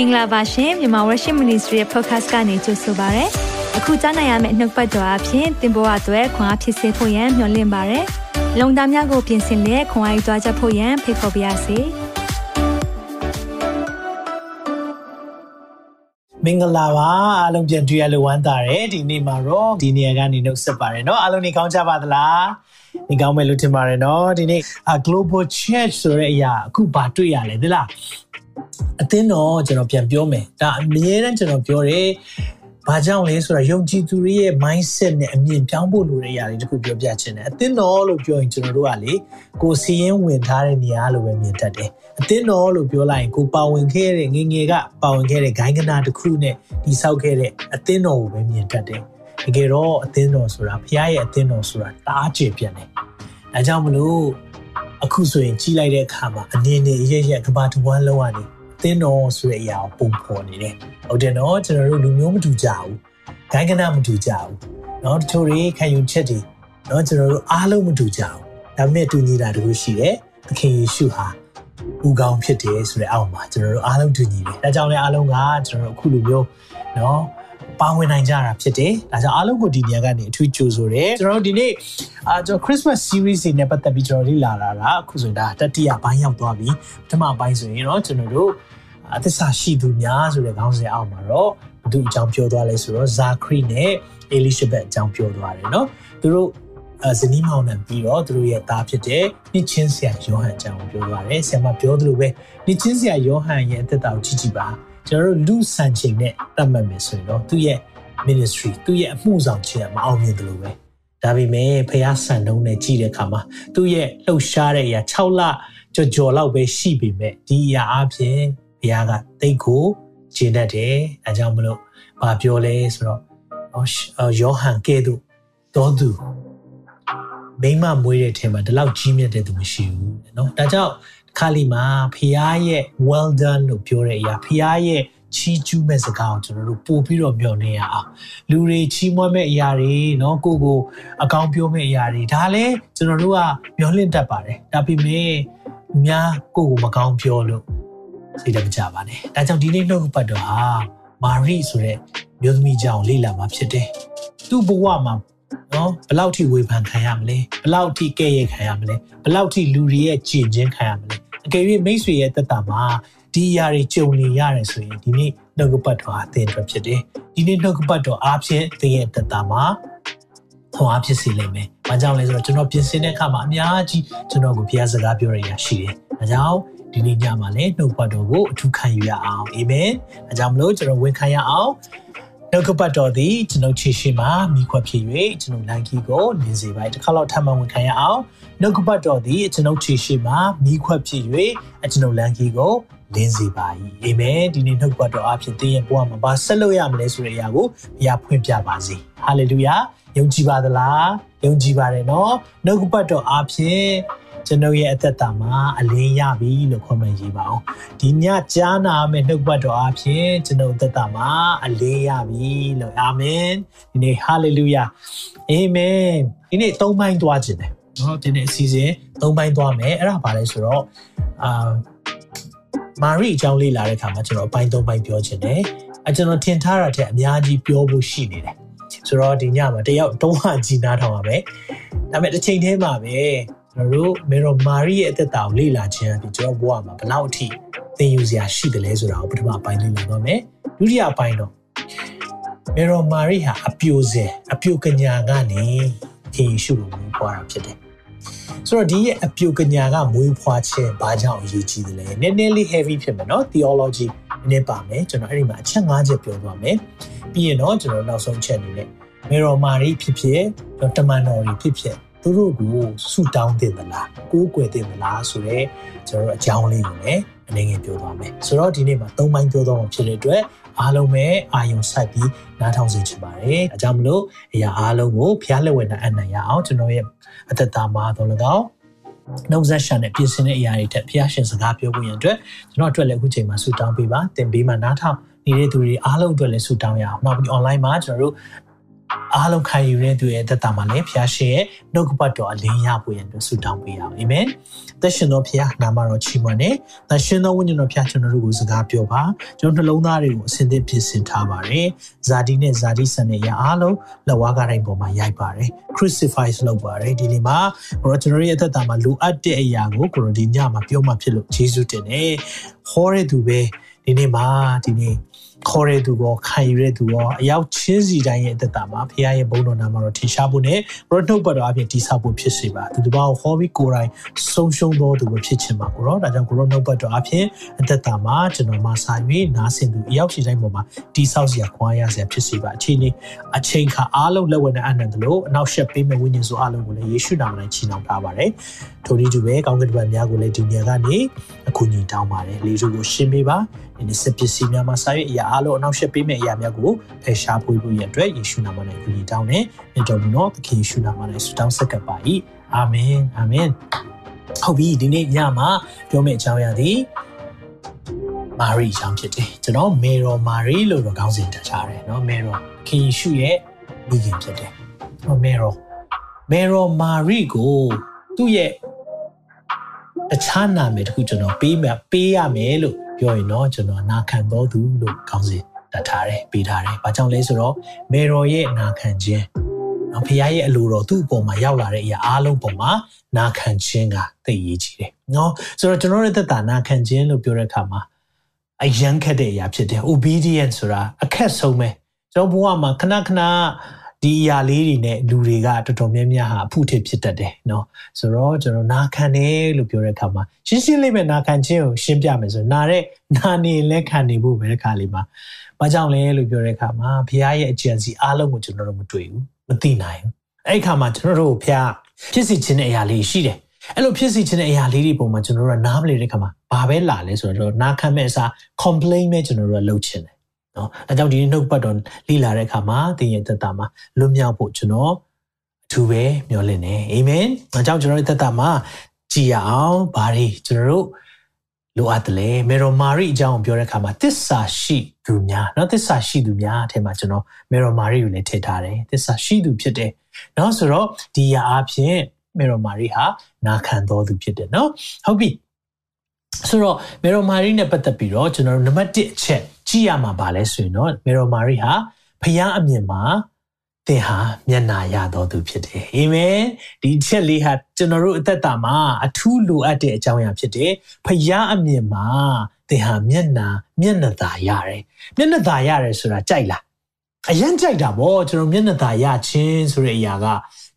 င်္ဂလာပါရှင်မြန်မာ Worship Ministry ရဲ့ podcast ကနေကြိုဆိုပါရစေ။အခုကြားနိုင်ရမယ့်နှုတ်ပတ်တော်အဖြစ်သင်ပေါ်အပ်ွယ်ခွန်အားဖြစ်စေဖို့ယံမျှဝင့်ပါရစေ။လုံတာများကိုပြင်ဆင်လက်ခွန်အားယူကြားချက်ဖို့ယံဖိတ်ခေါ်ပါရစေ။မင်္ဂလာပါအားလုံးပြန်တွေ့ရလို့ဝမ်းသာတယ်ဒီနေ့မှာတော့ဒီနေရာကနေနှုတ်ဆက်ပါတယ်เนาะအားလုံးနေကောင်းကြပါသလားနေကောင်းမယ်လို့ထင်ပါတယ်เนาะဒီနေ့ Global Church ဆိုတဲ့အရာအခုဘာတွေ့ရလဲသလား အသင်းတော်ကျွန်တော်ပြန်ပြောမယ်ဒါအမြဲတမ်းကျွန်တော်ပြောတယ်ဘာကြောင့်လဲဆိုတော့ယုံကြည်သူတွေရဲ့ mindset နဲ့အမြင်ပြောင်းဖို့လိုတဲ့အရာတွေတခုပြောပြချင်တယ်အသင်းတော်လို့ပြောရင်ကျွန်တော်တို့ကလေကိုစီရင်ဝင်ထားတဲ့နေရာလို့ပဲမြင်တတ်တယ်အသင်းတော်လို့ပြောလိုက်ရင်ကိုပါဝင်ခဲ့တဲ့ငငယ်ကပါဝင်ခဲ့တဲ့ဂိုင်းကနာတစ်ခုနဲ့ဒီဆောက်ခဲ့တဲ့အသင်းတော်ကိုပဲမြင်တတ်တယ်တကယ်တော့အသင်းတော်ဆိုတာဖခင်ရဲ့အသင်းတော်ဆိုတာတားကျပြတ်တယ်ဒါကြောင့်မလို့ အခုဆိုရင်ကြီးလိုက်တဲ့အခါမှာအနေနဲ့ရရကဘာတဝမ်းလုံးကနေသင်းတော်ဆိုတဲ့အရာကိုပုံဖော်နေတယ်။ဟုတ်တယ်နော်ကျွန်တော်တို့လူမျိုးမတူကြဘူး။ဂိုင်းကနမတူကြဘူး။နော်တချို့တွေခံယူချက်တွေနော်ကျွန်တော်တို့အားလုံးမတူကြဘူး။ဒါပေမဲ့တူညီတာတို့ရှိတယ်။သခင်ယေရှုဟာဦးကောင်းဖြစ်တယ်ဆိုတဲ့အောက်မှာကျွန်တော်တို့အားလုံးတူညီတယ်။ဒါကြောင့်လည်းအားလုံးကကျွန်တော်တို့အခုလူမျိုးနော် ပါဝင်နိုင်ကြတာဖြစ်တယ်။ဒါကြောင့်အားလုံးကိုဒီနေရာကနေအထူးကြိုဆိုတယ်။ကျွန်တော်တို့ဒီနေ့အာကျွန်တော် Christmas series တွေနဲ့ပတ်သက်ပြီးကျွန်တော်လေ့လာတာကအခုဆိုဒါတတိယပိုင်းရောက်သွားပြီ။ပထမပိုင်းဆိုရင်တော့ကျွန်တော်တို့အသစ္စာရှိသူများဆိုတဲ့ခေါင်းစဉ်အောက်မှာတော့ဘုသူအကြောင်းပြောသွားလဲဆိုတော့ဇာခရီနဲ့အလိရှဘက်အကြောင်းပြောသွားတယ်နော်။သူတို့အဇနီးမောင်နှံပြီးတော့သူတို့ရဲ့သားဖြစ်တဲ့နှစ်ချင်းဆရာယောဟန်အကြောင်းပြောသွားတယ်။ဆရာမပြောသလိုပဲနှစ်ချင်းဆရာယောဟန်ရဲ့အသက်တာကိုကြည့်ကြည့်ပါ။ ကျွန်တော်တို့လူဆန်ချိန်နဲ့တတ်မှတ်မယ်ဆိုရင်တော့သူ့ရဲ့ ministry သူ့ရဲ့အမှုဆောင်ခြင်းမအောင်မြင်တယ်လို့ပဲဒါပေမဲ့ဖះဆန်တုံးနဲ့ကြည့်တဲ့အခါမှာသူ့ရဲ့လှုပ်ရှားတဲ့အရာ6လကြော်ကြော်လောက်ပဲရှိပေမဲ့ဒီအရာအပြင်ဘုရားကတိတ်ကိုကျင့်တတ်တယ်အဲကြောင့်မလို့ဘာပြောလဲဆိုတော့ယောဟန်ကဲ့သို့တော်သူမိမမွေးတဲ့ထဲမှာဒီလောက်ကြီးမြတ်တဲ့သူမရှိဘူးเนาะဒါကြောင့် ခါလီမှာဖះရဲ့ well done လို့ပြောတဲ့အရာဖះရဲ့ချီးကျူးမဲ့စကားကိုကျွန်တော်တို့ပို့ပြီးတော့မျှော်နေရအောင်လူတွေချီးမွမ်းမဲ့အရာတွေเนาะကိုကိုအကောင်းပြောမဲ့အရာတွေဒါလည်းကျွန်တော်တို့ကမျှော်လင့်တတ်ပါတယ်ဒါပေမဲ့များကိုကိုမကောင်းပြောလို့စိတ်တမကြပါနဲ့ဒါကြောင့်ဒီနေ့နှုတ်ပတ်တော်ဟာမာရိဆိုတဲ့မျိုးသမီးကြောင့်လေ့လာမှာဖြစ်တယ်သူ့ဘဝမှာ နော်ဘလောက်ထိဝေဖန်ခံရမလဲဘလောက်ထိကဲ့ရဲ့ခံရမလဲဘလောက်ထိလူတွေရဲ့ကြင်ချင်းခံရမလဲအကယ်၍မိတ်ဆွေရဲ့တက်တာမှာဒီအရာတွေကြုံနေရတယ်ဆိုရင်ဒီနေ့နှုတ်ကပတ်တော်အသင်အတွက်ဖြစ်တယ်ဒီနေ့နှုတ်ကပတ်တော်အားဖြင့်သင်ရဲ့တက်တာမှာခွန်အားဖြစ်စေလိမ့်မယ်။ဘာကြောင့်လဲဆိုတော့ကျွန်တော်ပြင်ဆင်တဲ့အခါမှာအများကြီးကျွန်တော်ကိုဘုရားစကားပြောရရရှိတယ်။ဒါကြောင့်ဒီနေ့ညမှာလည်းနှုတ်ပတ်တော်ကိုအထူးခံယူရအောင်။အာမင်။ဒါကြောင့်မလို့ကျွန်တော်ဝန်ခံရအောင် နှုတ်ကပတ်တော်သည်ကျွန်ုပ်ခြေရှိမှာမိခွက်ဖြစ်၍ကျွန်ုပ်လန်ကီကိုနင်းစေပါတစ်ခါတော့ထပ်မံဝန်ခံရအောင်နှုတ်ကပတ်တော်သည်ကျွန်ုပ်ခြေရှိမှာမိခွက်ဖြစ်၍ကျွန်ုပ်လန်ကီကိုလင်းစေပါ၏အာမင်ဒီနေ့နှုတ်ပတ်တော်အဖြစ်သင်ရဲ့ဘဝမှာဘာဆက်လုပ်ရမလဲဆိုတဲ့အရာကိုဘုရားဖွင့်ပြပါစေဟာလေလုယာယုံကြည်ပါသလားယုံကြည်ပါတယ်နော်နှုတ်ပတ်တော်အဖြစ် ကျွန်ုပ်ရဲ့အသက်တာမှာအလင်းရပြီလို့ခေါ်မှန်ရေးပါအောင်ဒီညကြားနာမယ့်နှုတ်ပတ်တော်အဖြစ်ကျွန်ုပ်အသက်တာမှာအလင်းရပြီလို့အာမင်ဒီနေ့ဟာလေလုယာအာမင်ဒီနေ့သုံးပိုင်းသွားခြင်းတယ်နော်ဒီနေ့အစီအစဉ်သုံးပိုင်းသွားမယ်အဲ့ဒါဘာလဲဆိုတော့အာမာရိအကြောင်းလေ့လာတဲ့အခါမှာကျွန်တော်အပိုင်းသုံးပိုင်းပြောခြင်းတယ်အကျွန်တော်ထင်ထားတာထက်အများကြီးပြောဖို့ရှိနေတယ်ဆိုတော့ဒီညမှာတယောက်တော့ဟာကြီးနားထောင်ပါပဲဒါပေမဲ့တစ်ချိန်တည်းမှာပဲ ကျွန်တော်တို့မေရောမာရိရဲ့အသက်တာကိုလေ့လာခြင်းအပြင်ကျွန်တော်ဘဝမှာဘလောက်အထိသင်ယူစရာရှိတယ်လဲဆိုတာကိုပထမအပိုင်းလေ့လာသွားမယ်ဒုတိယအပိုင်းတော့မေရောမာရိဟာအပြိုစင်အပြိုကညာကနေခင်ယေရှုကိုမြင်ပွားတာဖြစ်တယ်ဆိုတော့ဒီရဲ့အပြုကညာကမွေးဖွားခြင်းဘာကြောင့်အရေးကြီးသလဲနည်းနည်းလေး heavy ဖြစ်မယ်နော် theology နည်းပါမယ်ကျွန်တော်အဲ့ဒီမှာအချက်၅ချက်ပြောသွားမယ်ပြီးရင်တော့ကျွန်တော်နောက်ဆုံးချက်အနေနဲ့မေရောမာရီဖြစ်ဖြစ်တမန်တော်ကြီးဖြစ်ဖြစ် သူတို့ကိုဆူတောင်းတင်သလားကိုးကွယ်တင်သလားဆိုတော့ကျွန်တော်တို့အကြောင်းလေးကိုလည်းအနေငယ်ပြောသွားမယ်ဆိုတော့ဒီနေ့မှာ၃ပိုင်းပြောသွားမှာဖြစ်တဲ့အတွက်အားလုံးပဲအာယုံစိုက်ပြီးနားထောင်စေချင်ပါတယ်။အဲကြောင့်မလို့အရာအားလုံးကိုဖျားလက်ဝဲနိုင်အနိုင်ရအောင်ကျွန်တော်ရဲ့အသက်တာမှာတော့၎င်းနှုတ်ဆက်ရှာနဲ့ပြင်ဆင်တဲ့အရာတွေထက်ဖျားရှင်စကားပြောဖို့ရန်အတွက်ကျွန်တော်အတွက်လည်းအခုချိန်မှာဆူတောင်းပေးပါ။သင်ပေးမှာနားထောင်နေတဲ့သူတွေအားလုံးအတွက်လည်းဆူတောင်းရအောင်။နောက်ပြီး online မှာကျွန်တော်တို့ အားလုံးခံယူတဲ့သူရဲ့သက်တာမှာလည်းဖျားရှင်ရဲ့နှုတ်ကပတ်တော်အလင်းရဖို့ရန်အတွက်ဆုတောင်းပေးရအောင်အာမင်သက်ရှင်တော်ဖျားနာမတော်ချီးမွမ်းနေသက်ရှင်တော်ဝိညာဉ်တော်ဖျားကျွန်တော်တို့ကိုစကားပြောပါကျွန်တော်နှလုံးသားတွေကိုအစဉ်သင့်ပြင်ဆင်ထားပါတယ်ဇာတိနဲ့ဇာတိဆန်တဲ့ရအားလုံးလက်ဝါးကားတိုင်းပေါ်မှာရိုက်ပါတယ် crucify လုပ်ပါတယ်ဒီနေ့မှာကျွန်တော်တို့ရဲ့အသက်တာမှာလိုအပ်တဲ့အရာကိုကိုရိုဒီညမှာပြောမှဖြစ်လို့ယေရှုတင်တယ်ဟောတဲ့သူပဲဒီနေ့မှာဒီနေ့ ခေါ်တဲ့သူရောခံယူတဲ့သူရောအရောက်ချင်းစီတိုင်းရဲ့အသက်တာမှာဖခင်ရဲ့ဘုန်းတော်နာမှာတော့ထင်ရှားဖို့နဲ့ဘရနှုတ်ပတ်တော်အပြင်တိဆောက်ဖို့ဖြစ်စေပါသူတပါကိုဟောပြီးကိုယ်တိုင်ဆုံးရှုံးတော်သူကိုဖြစ်ချင်ပါကိုရောဒါကြောင့်ကိုရောနှုတ်ပတ်တော်အပြင်အသက်တာမှာကျွန်တော်မှာစာ၍နားဆင်သူအရောက်စီတိုင်းပေါ်မှာတိဆောက်စရာခွာရစရာဖြစ်စေပါအချိန်นี้အချိန်ခါအားလုံးလက်ဝဲနဲ့အနန္တလို့အနောက်ရှက်ပေးမဲ့ဝိညာဉ်စုအားလုံးကိုလည်းယေရှုနာမနဲ့ချီးနှောင်ထားပါတယ်ထိုနည်းတူပဲကောင်းကင်ဘုရားများကိုလည်းဒီနေရာကနေအခုညီတောင်းပါတယ်လေးစုကိုရှင်းပေးပါဒီနေ့စပစ္စည်းများမှာစာရေးအရာအားလုံးအနောက်ရှက်ပေးမယ့်အရာများကိုဖယ်ရှားဖို့ရအတွက်ယေရှုနာမနဲ့ကူညီတောင်းတယ်မြတ်တော်မူသောသခင်ယေရှုနာမနဲ့ဆုတောင်းဆက်ကပ်ပါ၏အာမင်အာမင်ဟုတ်ပြီဒီနေ့ညမှာပြောမယ့်အကြောင်းအရာဒီမာရီအကြောင်းဖြစ်တယ်ကျွန်တော်မေရောမာရီလို့တော့ခေါင်းစဉ်တက်ထားတယ်เนาะမေရောခင်ယေရှုရဲ့မိခင်ဖြစ်တယ်ဟောမေရောမေရောမာရီကို သူ့ရဲ့တခြားနာမည်တခုကျွန်တော်ပေးမယ်ပေးရမယ်လို့ပြောရင်တော့ကျွန်တော်နာခံတော်သူလို့ခေါင်းစဉ်တတ်ထားတယ်ပေးထားတယ်။ဘာကြောင့်လဲဆိုတော့မေရော်ရဲ့နာခံခြင်းနော်ဖခင်ရဲ့အလိုတော်သူ့အပေါ်မှာရောက်လာတဲ့အရာအားလုံးပေါ်မှာနာခံခြင်းကသိရေးကြီးတယ်။နော်ဆိုတော့ကျွန်တော်ရဲ့သက်တာနာခံခြင်းလို့ပြောတဲ့အခါမှာအယံခက်တဲ့အရာဖြစ်တယ် obedience ဆိုတာအခက်ဆုံးပဲကျွန်တော်ဘဝမှာခဏခဏ ဒီအရာလေးတွေနဲ့လူတွေကတော်တော်များများဟာအဖို့ထစ်ဖြစ်တတ်တယ်เนาะဆိုတော့ကျွန်တော်နာခံတယ်လို့ပြောတဲ့အခါမှာရှင်းရှင်းလေးပဲနာခံခြင်းကိုရှင်းပြမယ်ဆိုနာတဲ့နာနေလက်ခံနေဖို့ပဲတဲ့ခါလေးမှာဘာကြောင့်လဲလို့ပြောတဲ့အခါမှာဘုရားရဲ့အကြံစီအားလုံးကိုကျွန်တော်တို့မတွေ့ဘူးမသိနိုင်ဘူးအဲ့ဒီခါမှာကျွန်တော်တို့ဘုရားဖြစ်စီခြင်းတဲ့အရာလေးရှိတယ်အဲ့လိုဖြစ်စီခြင်းတဲ့အရာလေးတွေပုံမှာကျွန်တော်တို့ကနားမလည်တဲ့ခါမှာဘာပဲလာလဲဆိုတော့နာခံမဲ့အစား complain ပဲကျွန်တော်တို့ကလုပ်ချင်တယ် နော်အဲကြောင့်ဒီနှုတ်ပတ်တော်လိလာတဲ့အခါမှာသင်ရဲ့သက်တာမှာလွတ်မြောက်ဖို့ကျွန်တော်အထူးပဲမျှော်လင့်နေအာမင်အဲကြောင့်ကျွန်တော်ရဲ့သက်တာမှာကြည်ရအောင်ဗါရီကျွန်တော်တို့လိုအပ်တယ်လေမေရိုမာရီအကြောင်းပြောတဲ့အခါမှာသစ္စာရှိသူများเนาะသစ္စာရှိသူများအထက်မှာကျွန်တော်မေရိုမာရီကိုလည်းထည့်ထားတယ်သစ္စာရှိသူဖြစ်တယ်เนาะဆိုတော့ဒီရာအဖြစ်မေရိုမာရီဟာနာခံတော်သူဖြစ်တယ်เนาะဟုတ်ပြီဆိုတော့မေရိုမာရီနဲ့ပတ်သက်ပြီးတော့ကျွန်တော်တို့နံပါတ်1အချက် ကြည့်ရမှာပါလဲဆိုရင်တော့မေရိုမာရီဟာဖျားအမြင်မှာသင်ဟာမျက်နာရတော်သူဖြစ်တယ်အာမင်ဒီချက်လေးဟာကျွန်တော်တို့အသက်တာမှာအထူးလိုအပ်တဲ့အကြောင်းအရာဖြစ်တယ်ဖျားအမြင်မှာသင်ဟာမျက်နာမျက်နှာသာရတယ်မျက်နှာသာရတယ်ဆိုတာကြိုက်လားအရန်ကြိုက်တာဗောကျွန်တော်မျက်နှာသာရခြင်းဆိုတဲ့အရာက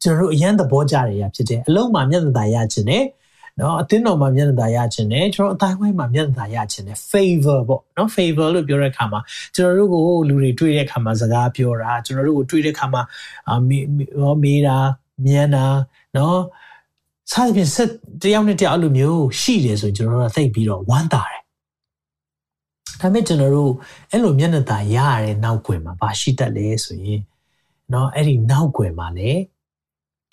ကျွန်တော်တို့အရန်သဘောကျတဲ့အရာဖြစ်တယ်အလုံးမှာမျက်နှာသာရခြင်းနဲ့ နော်အတင်းတော်မှာမျက်နှာသာရခြင်းနဲ့ကျွန်တော်အတိုင်းဝိုင်းမှာမျက်နှာသာရခြင်းနဲ့ favor ပေါ့နော် favor လို့ပြောတဲ့အခါမှာကျွန်တော်တို့ကိုလူတွေတွေ့တဲ့အခါမှာစကားပြောတာကျွန်တော်တို့ကိုတွေ့တဲ့အခါမှာအာမေးမေးတာမြန်တာနော်စားပြင်ဆက်တယောက်နဲ့တယောက်အဲ့လိုမျိုးရှိတယ်ဆိုရင်ကျွန်တော်တို့သိပြီးတော့ဝမ်းသာတယ်ဒါပေမဲ့ကျွန်တော်တို့အဲ့လိုမျက်နှာသာရရတဲ့နောက်ွယ်မှာဘာရှိတတ်လဲဆိုရင်เนาะအဲ့ဒီနောက်ွယ်မှာလည်း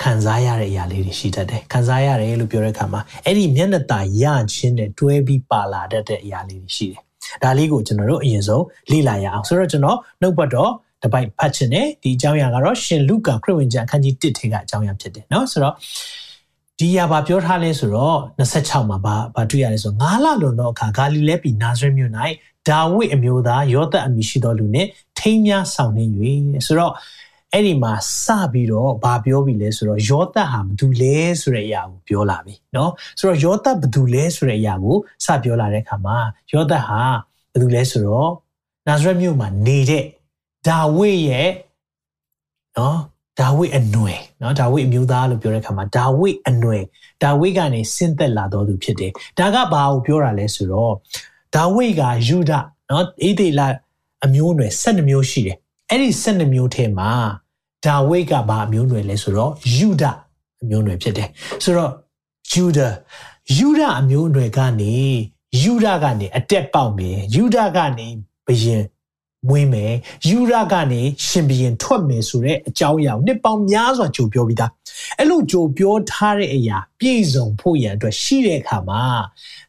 ခံစားရတဲ့အရာလေးတွေရှိတတ်တယ်ခံစားရတယ်လို့ပြောတဲ့အခါမှာအဲ့ဒီမျက်နှာသာရခြင်းနဲ့တွဲပြီးပါလာတတ်တဲ့အရာလေးတွေရှိတယ်ဒါလေးကိုကျွန်တော်တို့အရင်ဆုံးလေ့လာရအောင်ဆိုတော့ကျွန်တော်နှုတ်ပတ်တော့တပိုက်ဖတ်ခြင်းနဲ့ဒီအကြောင်းအရာကတော့ရှင်လုကာခရစ်ဝင်ကျမ်းအခန်းကြီး1ထဲကအကြောင်းအရာဖြစ်တယ်เนาะဆိုတော့ဒီအရာဘာပြောထားလဲဆိုတော့26မှာဘာဘာတွေ့ရလဲဆိုငါးလလွန်သောအခါဂါလိလဲပြည်နာဇရက်မြို့၌ဒါဝိအမျိုးသားယောသအမည်ရှိသောလူနဲ့ထိမ်းများဆောင်နေ၍ဆိုတော့ အဲ့ဒီမှာစပြီးတော့ဗာပြောပြီလဲဆိုတော့ယောသဟာဘသူလဲဆိုတဲ့အရာကိုပြောလာပြီเนาะဆိုတော့ယောသဘသူလဲဆိုတဲ့အရာကိုစပြောလာတဲ့အခါမှာယောသဟာဘသူလဲဆိုတော့နာဇရက်မြို့မှာနေတဲ့ဒါဝိရဲ့เนาะဒါဝိအနွယ်เนาะဒါဝိအမျိုးသားလို့ပြောတဲ့အခါမှာဒါဝိအနွယ်ဒါဝိကနေဆင်းသက်လာတော်သူဖြစ်တယ်ဒါကဘာကိုပြောတာလဲဆိုတော့ဒါဝိကယူဒเนาะအေဒေလအမျိုးအနွယ်12မျိုးရှိတယ် အဲ့ဒီ12မျိုးထဲမှာဒါဝိဒ်ကဘာအမျိုးနွယ်လဲဆိုတော့ယူဒအမျိုးနွယ်ဖြစ်တယ်ဆိုတော့ယူဒယူဒအမျိုးနွယ်ကနေယူဒကနေအတက်ပေါက်မယ်ယူဒကနေဘယင်မွေးမယ်ယူရကနေရှင်ဘရင်ထွက်မယ်ဆိုတဲ့အကြောင်းအရာကိုနှစ်ပေါင်းများစွာကြိုပြောပြီးသားအဲ့လိုကြိုပြောထားတဲ့အရာပြည့်စုံဖို့ရန်အတွက်ရှိတဲ့အခါမှာ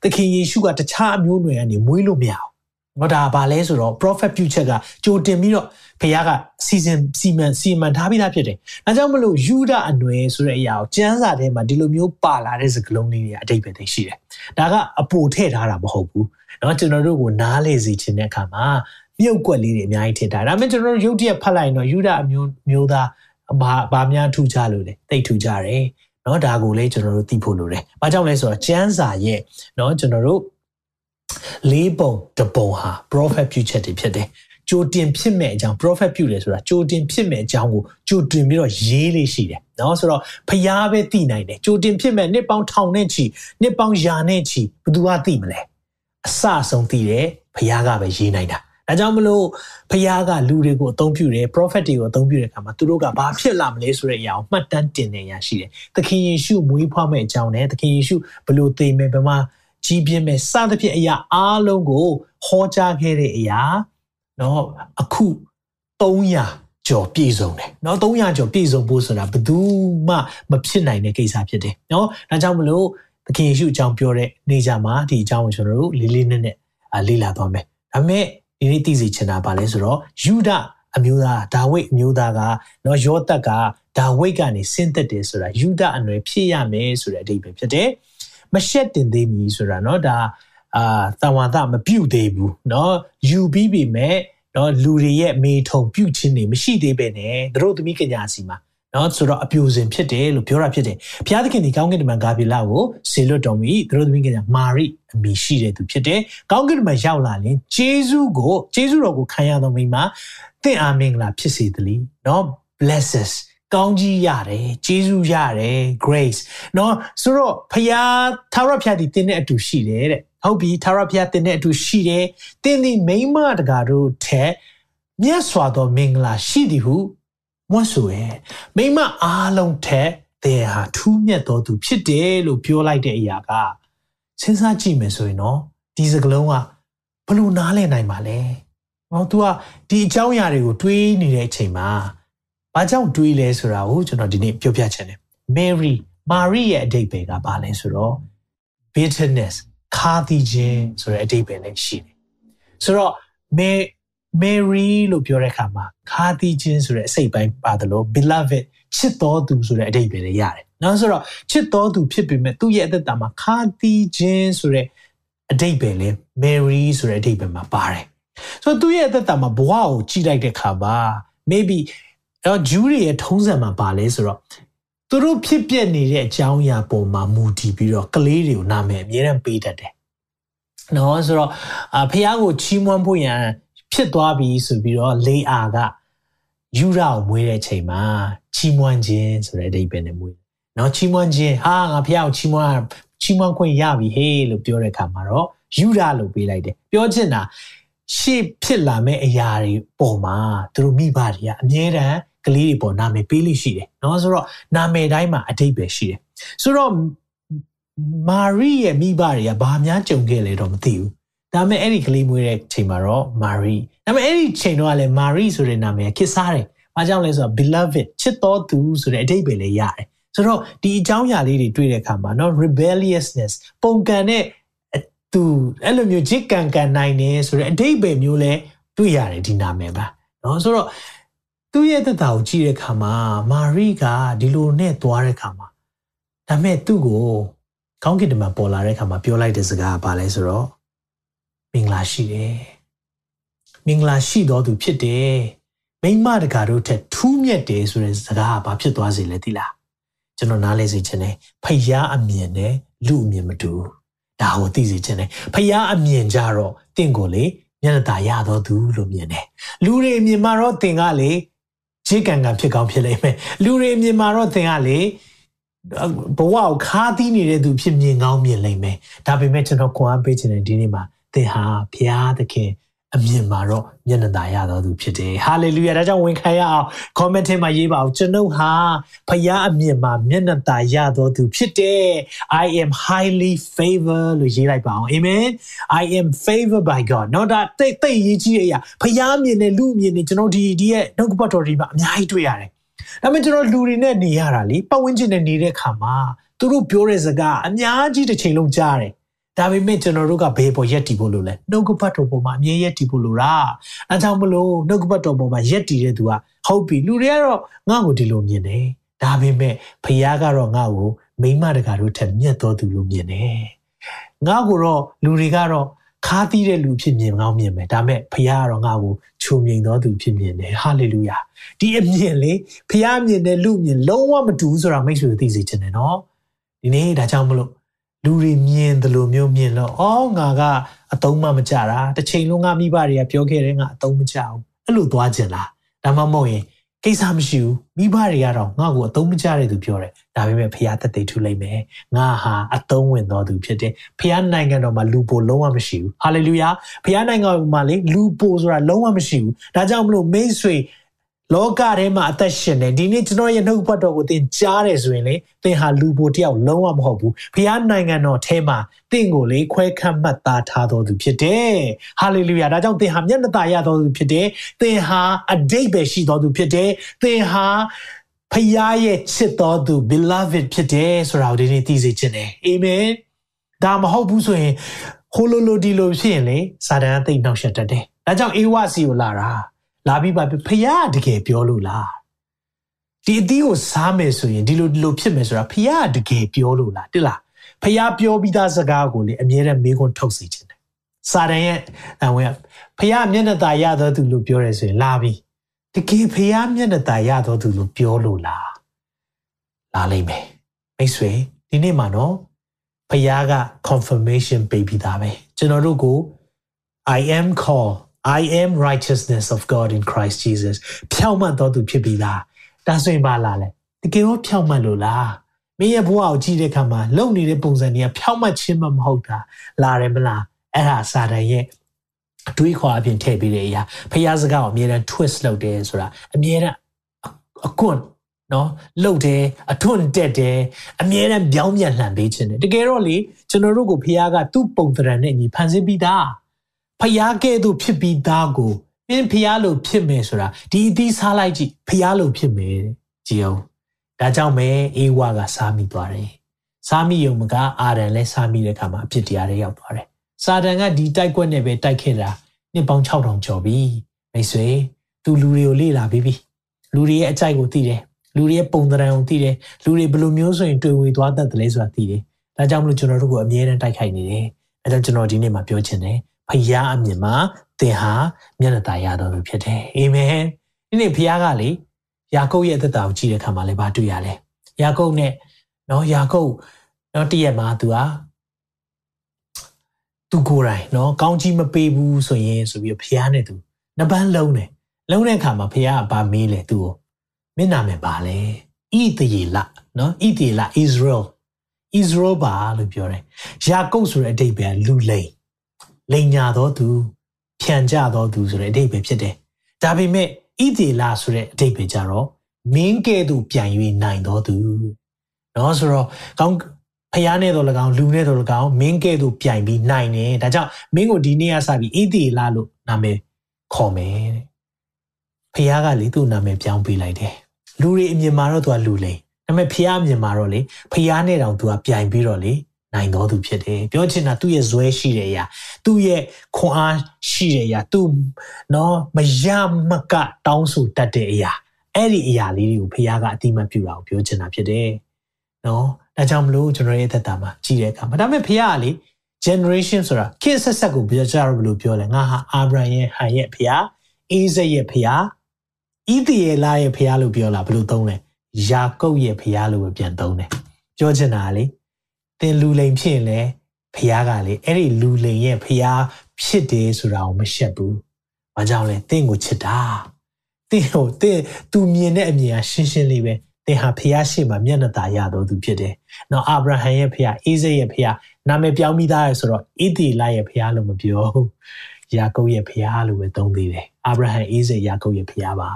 သခင်ယေရှုကတခြားအမျိုးနွယ်ကနေမွေးလို့မရဘူး နော်ဒါဘာလဲဆိုတော့ prophet ပြုချက်ကကြိုတင်ပြီးတော့ဖခင်ကစီစဉ်စီမံစီမံထားပြီးသားဖြစ်တယ်။ဒါကြောင့်မလို့ယူဒအနွယ်ဆိုတဲ့အရာကိုကျမ်းစာထဲမှာဒီလိုမျိုးပါလာတဲ့စကားလုံးလေးတွေအတိတ်ပဲသိရှိတယ်။ဒါကအပိုထည့်ထားတာမဟုတ်ဘူး။နော်ကျွန်တော်တို့ကိုနားလေစီခြင်းတဲ့အခါမှာမြုပ်ကွက်လေးတွေအများကြီးထည့်ထား။ဒါပေမဲ့ကျွန်တော်တို့ရုပ်တရက်ဖတ်လိုက်ရင်တော့ယူဒအမျိုးမျိုးသားဘာဘာများထူကြလို့လဲသိထူကြတယ်။နော်ဒါကိုလည်းကျွန်တော်တို့သိဖို့လိုတယ်။ဘာကြောင့်လဲဆိုတော့ကျမ်းစာရဲ့နော်ကျွန်တော်တို့ လေးပုံတပုံဟာ prophet ပြုချက်တွေဖြစ်တယ်ကြိုတင်ဖြစ်မဲ့အကြောင်း prophet ပြုတယ်ဆိုတာကြိုတင်ဖြစ်မဲ့အကြောင်းကိုကြိုတင်ပြီးတော့ရေးလေးရှိတယ်နော်ဆိုတော့ဖျားပဲသိနိုင်တယ်ကြိုတင်ဖြစ်မဲ့နှစ်ပေါင်းထောင်နဲ့ချီနှစ်ပေါင်းရာနဲ့ချီဘယ်သူကသိမလဲအစဆုံးသိတယ်ဖျားကပဲရေးနိုင်တာဒါကြောင့်မလို့ဖျားကလူတွေကိုအသုံးပြုတယ် prophet တွေကိုအသုံးပြုတဲ့အခါမှာသူတို့ကဘာဖြစ်လာမလဲဆိုတဲ့အရာကိုမှတ်တမ်းတင်နေရရှိတယ်သခင်ယေရှုမွေးဖွားမဲ့အကြောင်းနဲ့သခင်ယေရှုဘယ်လိုသိမယ်ဘယ်မှာ ကြီးပြင်းမဲ့စသဖြင့်အရာအားလုံးကိုဟောကြားခဲ့တဲ့အရာเนาะအခု300ကျော်ပြည့်စုံတယ်เนาะ300ကျော်ပြည့်စုံဖို့ဆိုတာဘယ်သူမှမဖြစ်နိုင်တဲ့ကိစ္စဖြစ်တယ်เนาะဒါကြောင့်မလို့သခင်ယေရှုအကြောင်းပြောတဲ့နေကြမှာဒီအကြောင်းကိုကျွန်တော်တို့လေးလေးနက်နက်လေ့လာသွားမယ်ဒါပေမဲ့ဒီနေ့သိစေချင်တာပါလဲဆိုတော့ယူဒအမျိုးသားဒါဝိတ်အမျိုးသားကနော်ယောသက်ကဒါဝိတ်ကနေဆင်းသက်တယ်ဆိုတာယူဒအနွယ်ဖြစ်ရမယ်ဆိုတဲ့အဓိပ္ပာယ်ဖြစ်တယ် မရှက်တင်သေးမီဆိုတာเนาะဒါအာသံဝါသမပြုတ်သေးဘူးเนาะယူပြီးပြီမဲ့เนาะလူတွေရဲ့မေထုံပြုတ်ခြင်းတွေမရှိသေးပဲနဲ့တို့သမီးကညာစီမှာเนาะဆိုတော့အပြိုစင်ဖြစ်တယ်လို့ပြောတာဖြစ်တယ်ဘုရားသခင်ဒီကောင်းကင်တမန်ဂါဗီလာကိုဆေလွတ်တော်မူတို့သမီးကညာမာရိအမိရှိတဲ့သူဖြစ်တယ်ကောင်းကင်တမန်ရောက်လာရင်ဂျေဇုကိုဂျေဇုတော်ကိုခံရတော်မိမှာတင့်အာမင်္ဂလာဖြစ်စေသလီเนาะ blesses ကောင်းကြီးရတယ်ကျေးဇူးရတယ် grace เนาะဆိုတော့ဖယားသာရဖျားဒီတင်းတဲ့အတူရှိတယ်တဲ့ဟုတ်ပြီသာရဖျားတင်းတဲ့အတူရှိတယ်တင်းဒီမိမတကာတို့ထက်မြတ်စွာသောမင်္ဂလာရှိသည်ဟုမွတ်ဆိုရဲ့မိမအားလုံးထက်တဲ့ဟာထူးမြတ်တော်သူဖြစ်တယ်လို့ပြောလိုက်တဲ့အရာကစဉ်းစားကြည့်မယ်ဆိုရင်เนาะဒီစကလုံးကဘလို့နားလည်နိုင်ပါလဲ။ဟော तू ကဒီအကြောင်းအရာတွေကိုတွေးနေတဲ့အချိန်မှာ။ ဘာကြောင့်တွေးလဲဆိုတာကိုကျွန်တော်ဒီနေ့ပြောပြချင်တယ်။ Mary မာရိရဲ့အဓိပ္ပာယ်ကဘာလဲဆိုတော့ bitterness ခါသီးခြင်းဆိုတဲ့အဓိပ္ပာယ်လည်းရှိတယ်။ဆိုတော့ Mary လို့ပြောတဲ့အခါမှာခါသီးခြင်းဆိုတဲ့အစိတ်ပိုင်းပါတယ်လို့ beloved ချစ်တော်သူဆိုတဲ့အဓိပ္ပာယ်လည်းရတယ်။နောက်ဆိုတော့ချစ်တော်သူဖြစ်ပေမဲ့သူ့ရဲ့အသက်တာမှာခါသီးခြင်းဆိုတဲ့အဓိပ္ပာယ်လည်း Mary ဆိုတဲ့အဓိပ္ပာယ်မှာပါတယ်။ဆိုတော့သူ့ရဲ့အသက်တာမှာဘဝကိုကြည့်လိုက်တဲ့အခါမှာ maybe အဲ့တော့ဂျူးတွေရဲ့ထုံးစံမှာပါလဲဆိုတော့သူတို့ဖြစ်ပျက်နေတဲ့အကြောင်းအရာပုံမှာမူတည်ပြီးတော့ကလေးတွေကိုနာမည်အမြဲတမ်းပေးတတ်တယ်။နော်ဆိုတော့အဖះကိုချီးမွမ်းဖို့ရန်ဖြစ်သွားပြီဆိုပြီးတော့လေအာကယူရာကိုမွေးတဲ့ချိန်မှာချီးမွမ်းခြင်းဆိုတဲ့အဓိပ္ပာယ်နဲ့မွေးတယ်။နော်ချီးမွမ်းခြင်းဟာငါဖះကိုချီးမွမ်းချီးမွမ်းခွင့်ရပြီဟေးလို့ပြောတဲ့အခါမှာတော့ယူရာလို့ပေးလိုက်တယ်။ပြောချင်တာရှေ့ဖြစ်လာမယ့်အရာတွေပုံမှာသူတို့မိဘတွေကအမြဲတမ်း ကလေးတွေပေါ်နာမည်ပေးလိရှိတယ်เนาะဆိုတော့နာမည်တိုင်းမှာအတိတ်ပဲရှိတယ်ဆိုတော့မာရိရဲ့မိဘတွေကဘာများကြုံခဲ့လဲတော့မသိဘူးဒါပေမဲ့အဲ့ဒီကလေးမွေးတဲ့ချိန်မှာတော့မာရိဒါပေမဲ့အဲ့ဒီချိန်တော့လည်းမာရိဆိုတဲ့နာမည်ခေတ်စားတယ်ဘာကြောင့်လဲဆိုတော့ beloved ချစ်တော်သူဆိုတဲ့အတိတ်ပဲလည်းရတယ်ဆိုတော့ဒီအကြောင်းအရာလေးတွေတွေ့တဲ့အခါမှာเนาะ rebelliousness ပုံကန်တဲ့သူအဲ့လိုမျိုးဂျစ်ကန်ကန်နိုင်နေဆိုတဲ့အတိတ်ပဲမျိုးလဲတွေ့ရတယ်ဒီနာမည်ပါเนาะဆိုတော့ သူ့ရဲ့သက်တာကိုကြည့်တဲ့အခါမှာမာရိကဒီလိုနဲ့သွားတဲ့အခါမှာဒါမဲ့သူ့ကိုကောင်းကင်တမန်ပေါ်လာတဲ့အခါမှာပြောလိုက်တဲ့စကားကဘာလဲဆိုတော့မင်္ဂလာရှိတယ်မင်္ဂလာရှိတော်သူဖြစ်တယ်မိမတကာတို့ထက်ထူးမြတ်တယ်ဆိုတဲ့စကားကဘာဖြစ်သွားစေလဲသိလားကျွန်တော်နားလဲစေချင်တယ်ဖယားအမြင်နဲ့လူအမြင်မတူဒါကိုသိစေချင်တယ်ဖယားအမြင်ကြတော့တင့်ကိုလေမျက်နှာตาရတော်သူလို့မြင်တယ်လူတွေအမြင်မှာတော့တင်ကလေ ဂျေကန်ကန်ဖြစ်ကောင်းဖြစ်လိမ့်မယ်လူတွေမြင်မှာတော့သင်ကလေဘဝကိုခါးသီးနေတဲ့သူဖြစ်မြင်ကောင်းမြင်လိမ့်မယ်ဒါပေမဲ့ကျွန်တော်ခွန်အားပေးခြင်းတဲ့ဒီနေ့မှာသင်ဟာဘုရားသခင် အမြင်မှာတော့မျက်နှာသာရတော်သူဖြစ်တယ်။ဟာလေလုယာ။ဒါကြောင့်ဝန်ခံရအောင် comment ထဲမှာရေးပါအောင်ကျွန်ုပ်ဟာဖခင်အမြင်မှာမျက်နှာသာရတော်သူဖြစ်တယ်။ I am highly favored လို့ရေးလိုက်ပါအောင်။ Amen. I am favored by God. နော်ဒါတိတ်တိတ်ရေးကြီးတဲ့အရာဖခင်မြင်တဲ့လူမြင်တဲ့ကျွန်တော်ဒီဒီရဲ့နှုတ်ကပတ်တော်ဒီမှာအများကြီးတွေ့ရတယ်။ဒါပေမဲ့ကျွန်တော်လူတွေနဲ့နေရတာလေပတ်ဝန်းကျင်နဲ့နေတဲ့အခါမှာသူတို့ပြောတဲ့စကားအများကြီးတစ်ချိန်လုံးကြားတယ် ဒါပေမဲ့ကျွန်တော်တို့ကဘယ်ပေါ်ရက်တည်ဖို့လို့လဲနှုတ်ကပတ်တော်ပေါ်မှာအမြဲရက်တည်ဖို့လို့လားအဲကြောင့်မလို့နှုတ်ကပတ်တော်ပေါ်မှာရက်တည်တဲ့သူကဟုတ်ပြီလူတွေကတော့ငါ့ကိုဒီလိုမြင်တယ်ဒါပေမဲ့ဖခင်ကတော့ငါ့ကိုမိမတကာတို့ထက်မြတ်တော်သူလို့မြင်တယ်ငါ့ကိုတော့လူတွေကတော့ခါးသီးတဲ့လူဖြစ်မြင်ကောင်းမြင်မယ်ဒါမဲ့ဖခင်ကတော့ငါ့ကိုချုံမြင်တော်သူဖြစ်မြင်တယ်ဟာလေလုယာဒီအမြင်လေဖခင်မြင်တဲ့လူမြင်လုံးဝမတူဘူးဆိုတာမိတ်ဆွေသိစေချင်တယ်နော်ဒီနေ့ဒါကြောင့်မလို့ လူတွေမြင်တယ်လို့မျိုးမြင်လို့အော်ငါကအတုံးမမကြတာတစ်ချိန်လုံးငါမိဘတွေကပြောခဲ့တယ်ငါအတုံးမကြဘူးအဲ့လိုသွားကြလားဒါမှမဟုတ်ရင်ကိစ္စမရှိဘူးမိဘတွေကတော့ငါ့ကိုအတုံးမကြတဲ့သူပြောတယ်ဒါပေမဲ့ဖခင်သက်သေထူလိုက်မယ်ငါဟာအတုံးဝင်တော်သူဖြစ်တယ်ဖခင်နိုင်ငံတော်မှာလူပိုလုံးဝမရှိဘူးဟာလေလုယာဖခင်နိုင်ငံမှာလေလူပိုဆိုတာလုံးဝမရှိဘူးဒါကြောင့်မလို့မိတ်ဆွေ လောကထဲမှာအသက်ရှင်နေဒီနေ့ကျွန်တော်ရဲ့နှုတ်ပတ်တော်ကိုသင်ကြားတယ်ဆိုရင်လေသင်ဟာလူပိုတယောက်လုံးဝမဟုတ်ဘူးဖခင်နိုင်ငံတော်ထဲမှာသင်ကိုလေခွဲခန့်မှတ်သားထားတော်သူဖြစ်တယ်ဟာလေလုယာဒါကြောင့်သင်ဟာမျက်နှာသာရတော်သူဖြစ်တယ်သင်ဟာအတိတ်ပဲရှိတော်သူဖြစ်တယ်သင်ဟာဖခင်ရဲ့ချစ်တော်သူ beloved ဖြစ်တယ်ဆိုတာကိုဒီနေ့သိစေချင်တယ်အာမင်ဒါမဟုတ်ဘူးဆိုရင်ဟိုလိုလိုဒီလိုဖြစ်ရင်လေစာတန်အသိနှောက်ယှက်တတ်တယ်ဒါကြောင့်အေဝစီကိုလာတာ လာပြီးပါဖះတကယ်ပြောလို့လားဒီအသီးကိုစားမယ်ဆိုရင်ဒီလိုဒီလိုဖြစ်မယ်ဆိုတာဖះတကယ်ပြောလို့လားတိလားဖះပြောပြီးသားစကားကိုလေအမြဲတမ်းမေးခွန်းထုတ်စေချင်တယ်စာတန်ရဲ့အဝင်ဖះမျက်နှာตาရသောသူလို့ပြောရဲဆိုရင်လာပြီတကယ်ဖះမျက်နှာตาရသောသူလို့ပြောလို့လားလာလိမ့်မယ်မိတ်ဆွေဒီနေ့မှာနော်ဖះက confirmation ပေးပြီးသားပဲကျွန်တော်တို့ကို I am called I am righteousness of God in Christ Jesus ဖြောင့်မတ်တော်သူဖြစ်ပြီလားဒါဆိုရင်ပါလားလေတကယ်ရောဖြောင့်မတ်လို့လားမင်းရဲ့ဘဝကိုကြည့်တဲ့အခါမှာလုံနေတဲ့ပုံစံတွေကဖြောင့်မတ်ခြင်းမမဟုတ်တာလာတယ်မလားအဲ့ဒါစာတန်ရဲ့အတွေးခေါ်အပြင်ထည့်ပေးတဲ့အရာဖျားစကားကိုအမြဲတမ်း twist လုပ်တယ်ဆိုတာအမြဲတမ်းအကွန်းနော်လှုပ်တယ်အထွန်းတက်တယ်အမြဲတမ်းပြောင်းပြန်လှန်ပေးခြင်းတယ်တကယ်တော့လေကျွန်တော်တို့ကိုဖျားကသူ့ပုံသဏ္ဍာန်နဲ့ညီဖန်ဆင်းပြီးသား ဖျားကဲ့သို့ဖြစ်ပြီးသားကိုမင်းဖျားလို့ဖြစ်မယ်ဆိုတာဒီအသီးစားလိုက်ကြည့်ဖျားလို့ဖြစ်မယ်ကြည်အောင်ဒါကြောင့်ပဲအေဝါကစားမိသွားတယ်စားမိုံမကအာရန်လည်းစားမိတဲ့အခါမှာအဖြစ်တရားတွေရောက်သွားတယ်စာတန်ကဒီတိုက်ကွက်နဲ့ပဲတိုက်ခဲ့တာနှစ်ပေါင်း6000ကျော်ပြီမိတ်ဆွေသူလူတွေကိုလေ့လာပြီးပြီလူတွေရဲ့အကြိုက်ကိုသိတယ်လူတွေရဲ့ပုံသဏ္ဍာန်ကိုသိတယ်လူတွေဘယ်လိုမျိုးဆိုရင်တွေ့ဝေသွားတတ်တယ်လဲဆိုတာသိတယ်ဒါကြောင့်မလို့ကျွန်တော်တို့ကိုအမြဲတမ်းတိုက်ခိုက်နေတယ်အဲဒါကျွန်တော်ဒီနေ့မှာပြောချင်တယ် ဖခင်အမြင်မှာသင်ဟာမျက်နှာตาရတော်သူဖြစ်တယ်အာမင်ဒီနေ့ဖခင်ကလေယာကုပ်ရဲ့အသက်တာကိုကြည့်တဲ့အခါမှာလည်းဘာတွေ့ရလဲယာကုပ်နဲ့နော်ယာကုပ်နော်တည့်ရက်မှာသူဟာသူကိုယ်တိုင်နော်ကောင်းကြီးမပေးဘူးဆိုရင်ဆိုပြီးဖခင်နဲ့သူနှစ်ပန်းလုံးတယ်လုံးတဲ့အခါမှာဖခင်ကဘာမေးလဲသူ့ကိုမျက်နာမယ်ပါလဲဣသရေလနော်ဣသရေလ Israel Israel ပါလို့ပြောတယ်ယာကုပ်ဆိုတဲ့အဓိပ္ပာယ်လူလိန် လိန်ညာတော်သူဖြန်ကြတော်သူဆိုတဲ့အဓိပ္ပာယ်ဖြစ်တယ်။ဒါပေမဲ့ဣသေလဆိုတဲ့အဓိပ္ပာယ်ကြတော့မင်းကဲ့သို့ပြန်၍နိုင်တော်သူ။နော်ဆိုတော့ကောင်းဖျားနဲ့တော့၎င်းလူနဲ့တော့၎င်းမင်းကဲ့သို့ပြန်ပြီးနိုင်တယ်။ဒါကြောင့်မင်းကိုဒီနေ့ကစပြီးဣသေလလို့နာမည်ခေါ်မယ်တဲ့။ဖျားကလေသူ့နာမည်ပြောင်းပေးလိုက်တယ်။လူတွေအမြင်မှာတော့သူကလူလိန်။ဒါပေမဲ့ဖျားအမြင်မှာတော့လေဖျားနဲ့တောင်သူကပြန်ပြီးတော့လေ နိုင်တော်သူဖြစ်တယ်ပြောချင်တာသူ့ရဲ့ဇွဲရှိတဲ့အရာသူ့ရဲ့ခွန်အားရှိတဲ့အရာသူနော်မရမကတောင်းဆိုတတ်တဲ့အရာအဲ့ဒီအရာလေးတွေကိုဖခင်ကအတိမတ်ပြုတာကိုပြောချင်တာဖြစ်တယ်နော်ဒါကြောင့်မလို့ကျွန်တော်ရဲ့သက်တာမှာကြည်တဲ့အခါမှာဒါပေမဲ့ဖခင်ကလေ generation ဆိုတာခေတ်ဆက်ဆက်ကိုပြောကြတော့ဘယ်လိုပြောလဲငါဟာအာဗြဟံရဲ့ဟန်ရဲ့ဖခင်အေးဇက်ရဲ့ဖခင်ဣသရေလရဲ့ဖခင်လို့ပြောလာဘယ်လိုသုံးလဲယာကုပ်ရဲ့ဖခင်လို့ပဲပြန်သုံးတယ်ပြောချင်တာလေ သင်လူလိန်ဖြစ်ရင်လည်းဖះကလေအဲ့ဒီလူလိန်ရဲ့ဖះဖြစ်တယ်ဆိုတာကိုမရှက်ဘူး။ဘာကြောင့်လဲသင်ကိုချစ်တာ။သင်ကိုသင်သူမြင်တဲ့အမြင်ကရှင်းရှင်းလေးပဲ။သင်ဟာဖះရှိမှမျက်နှာသာရတော်သူဖြစ်တယ်။နော်အာဗြဟံရဲ့ဖះအိဇက်ရဲ့ဖះနာမည်ပြောင်းပြီးသားရဆိုတော့ဣတိလရဲ့ဖះလို့မပြောဘူး။ယာကုပ်ရဲ့ဖះလို့ပဲသုံးသေးတယ်။အာဗြဟံအိဇက်ယာကုပ်ရဲ့ဖះပါ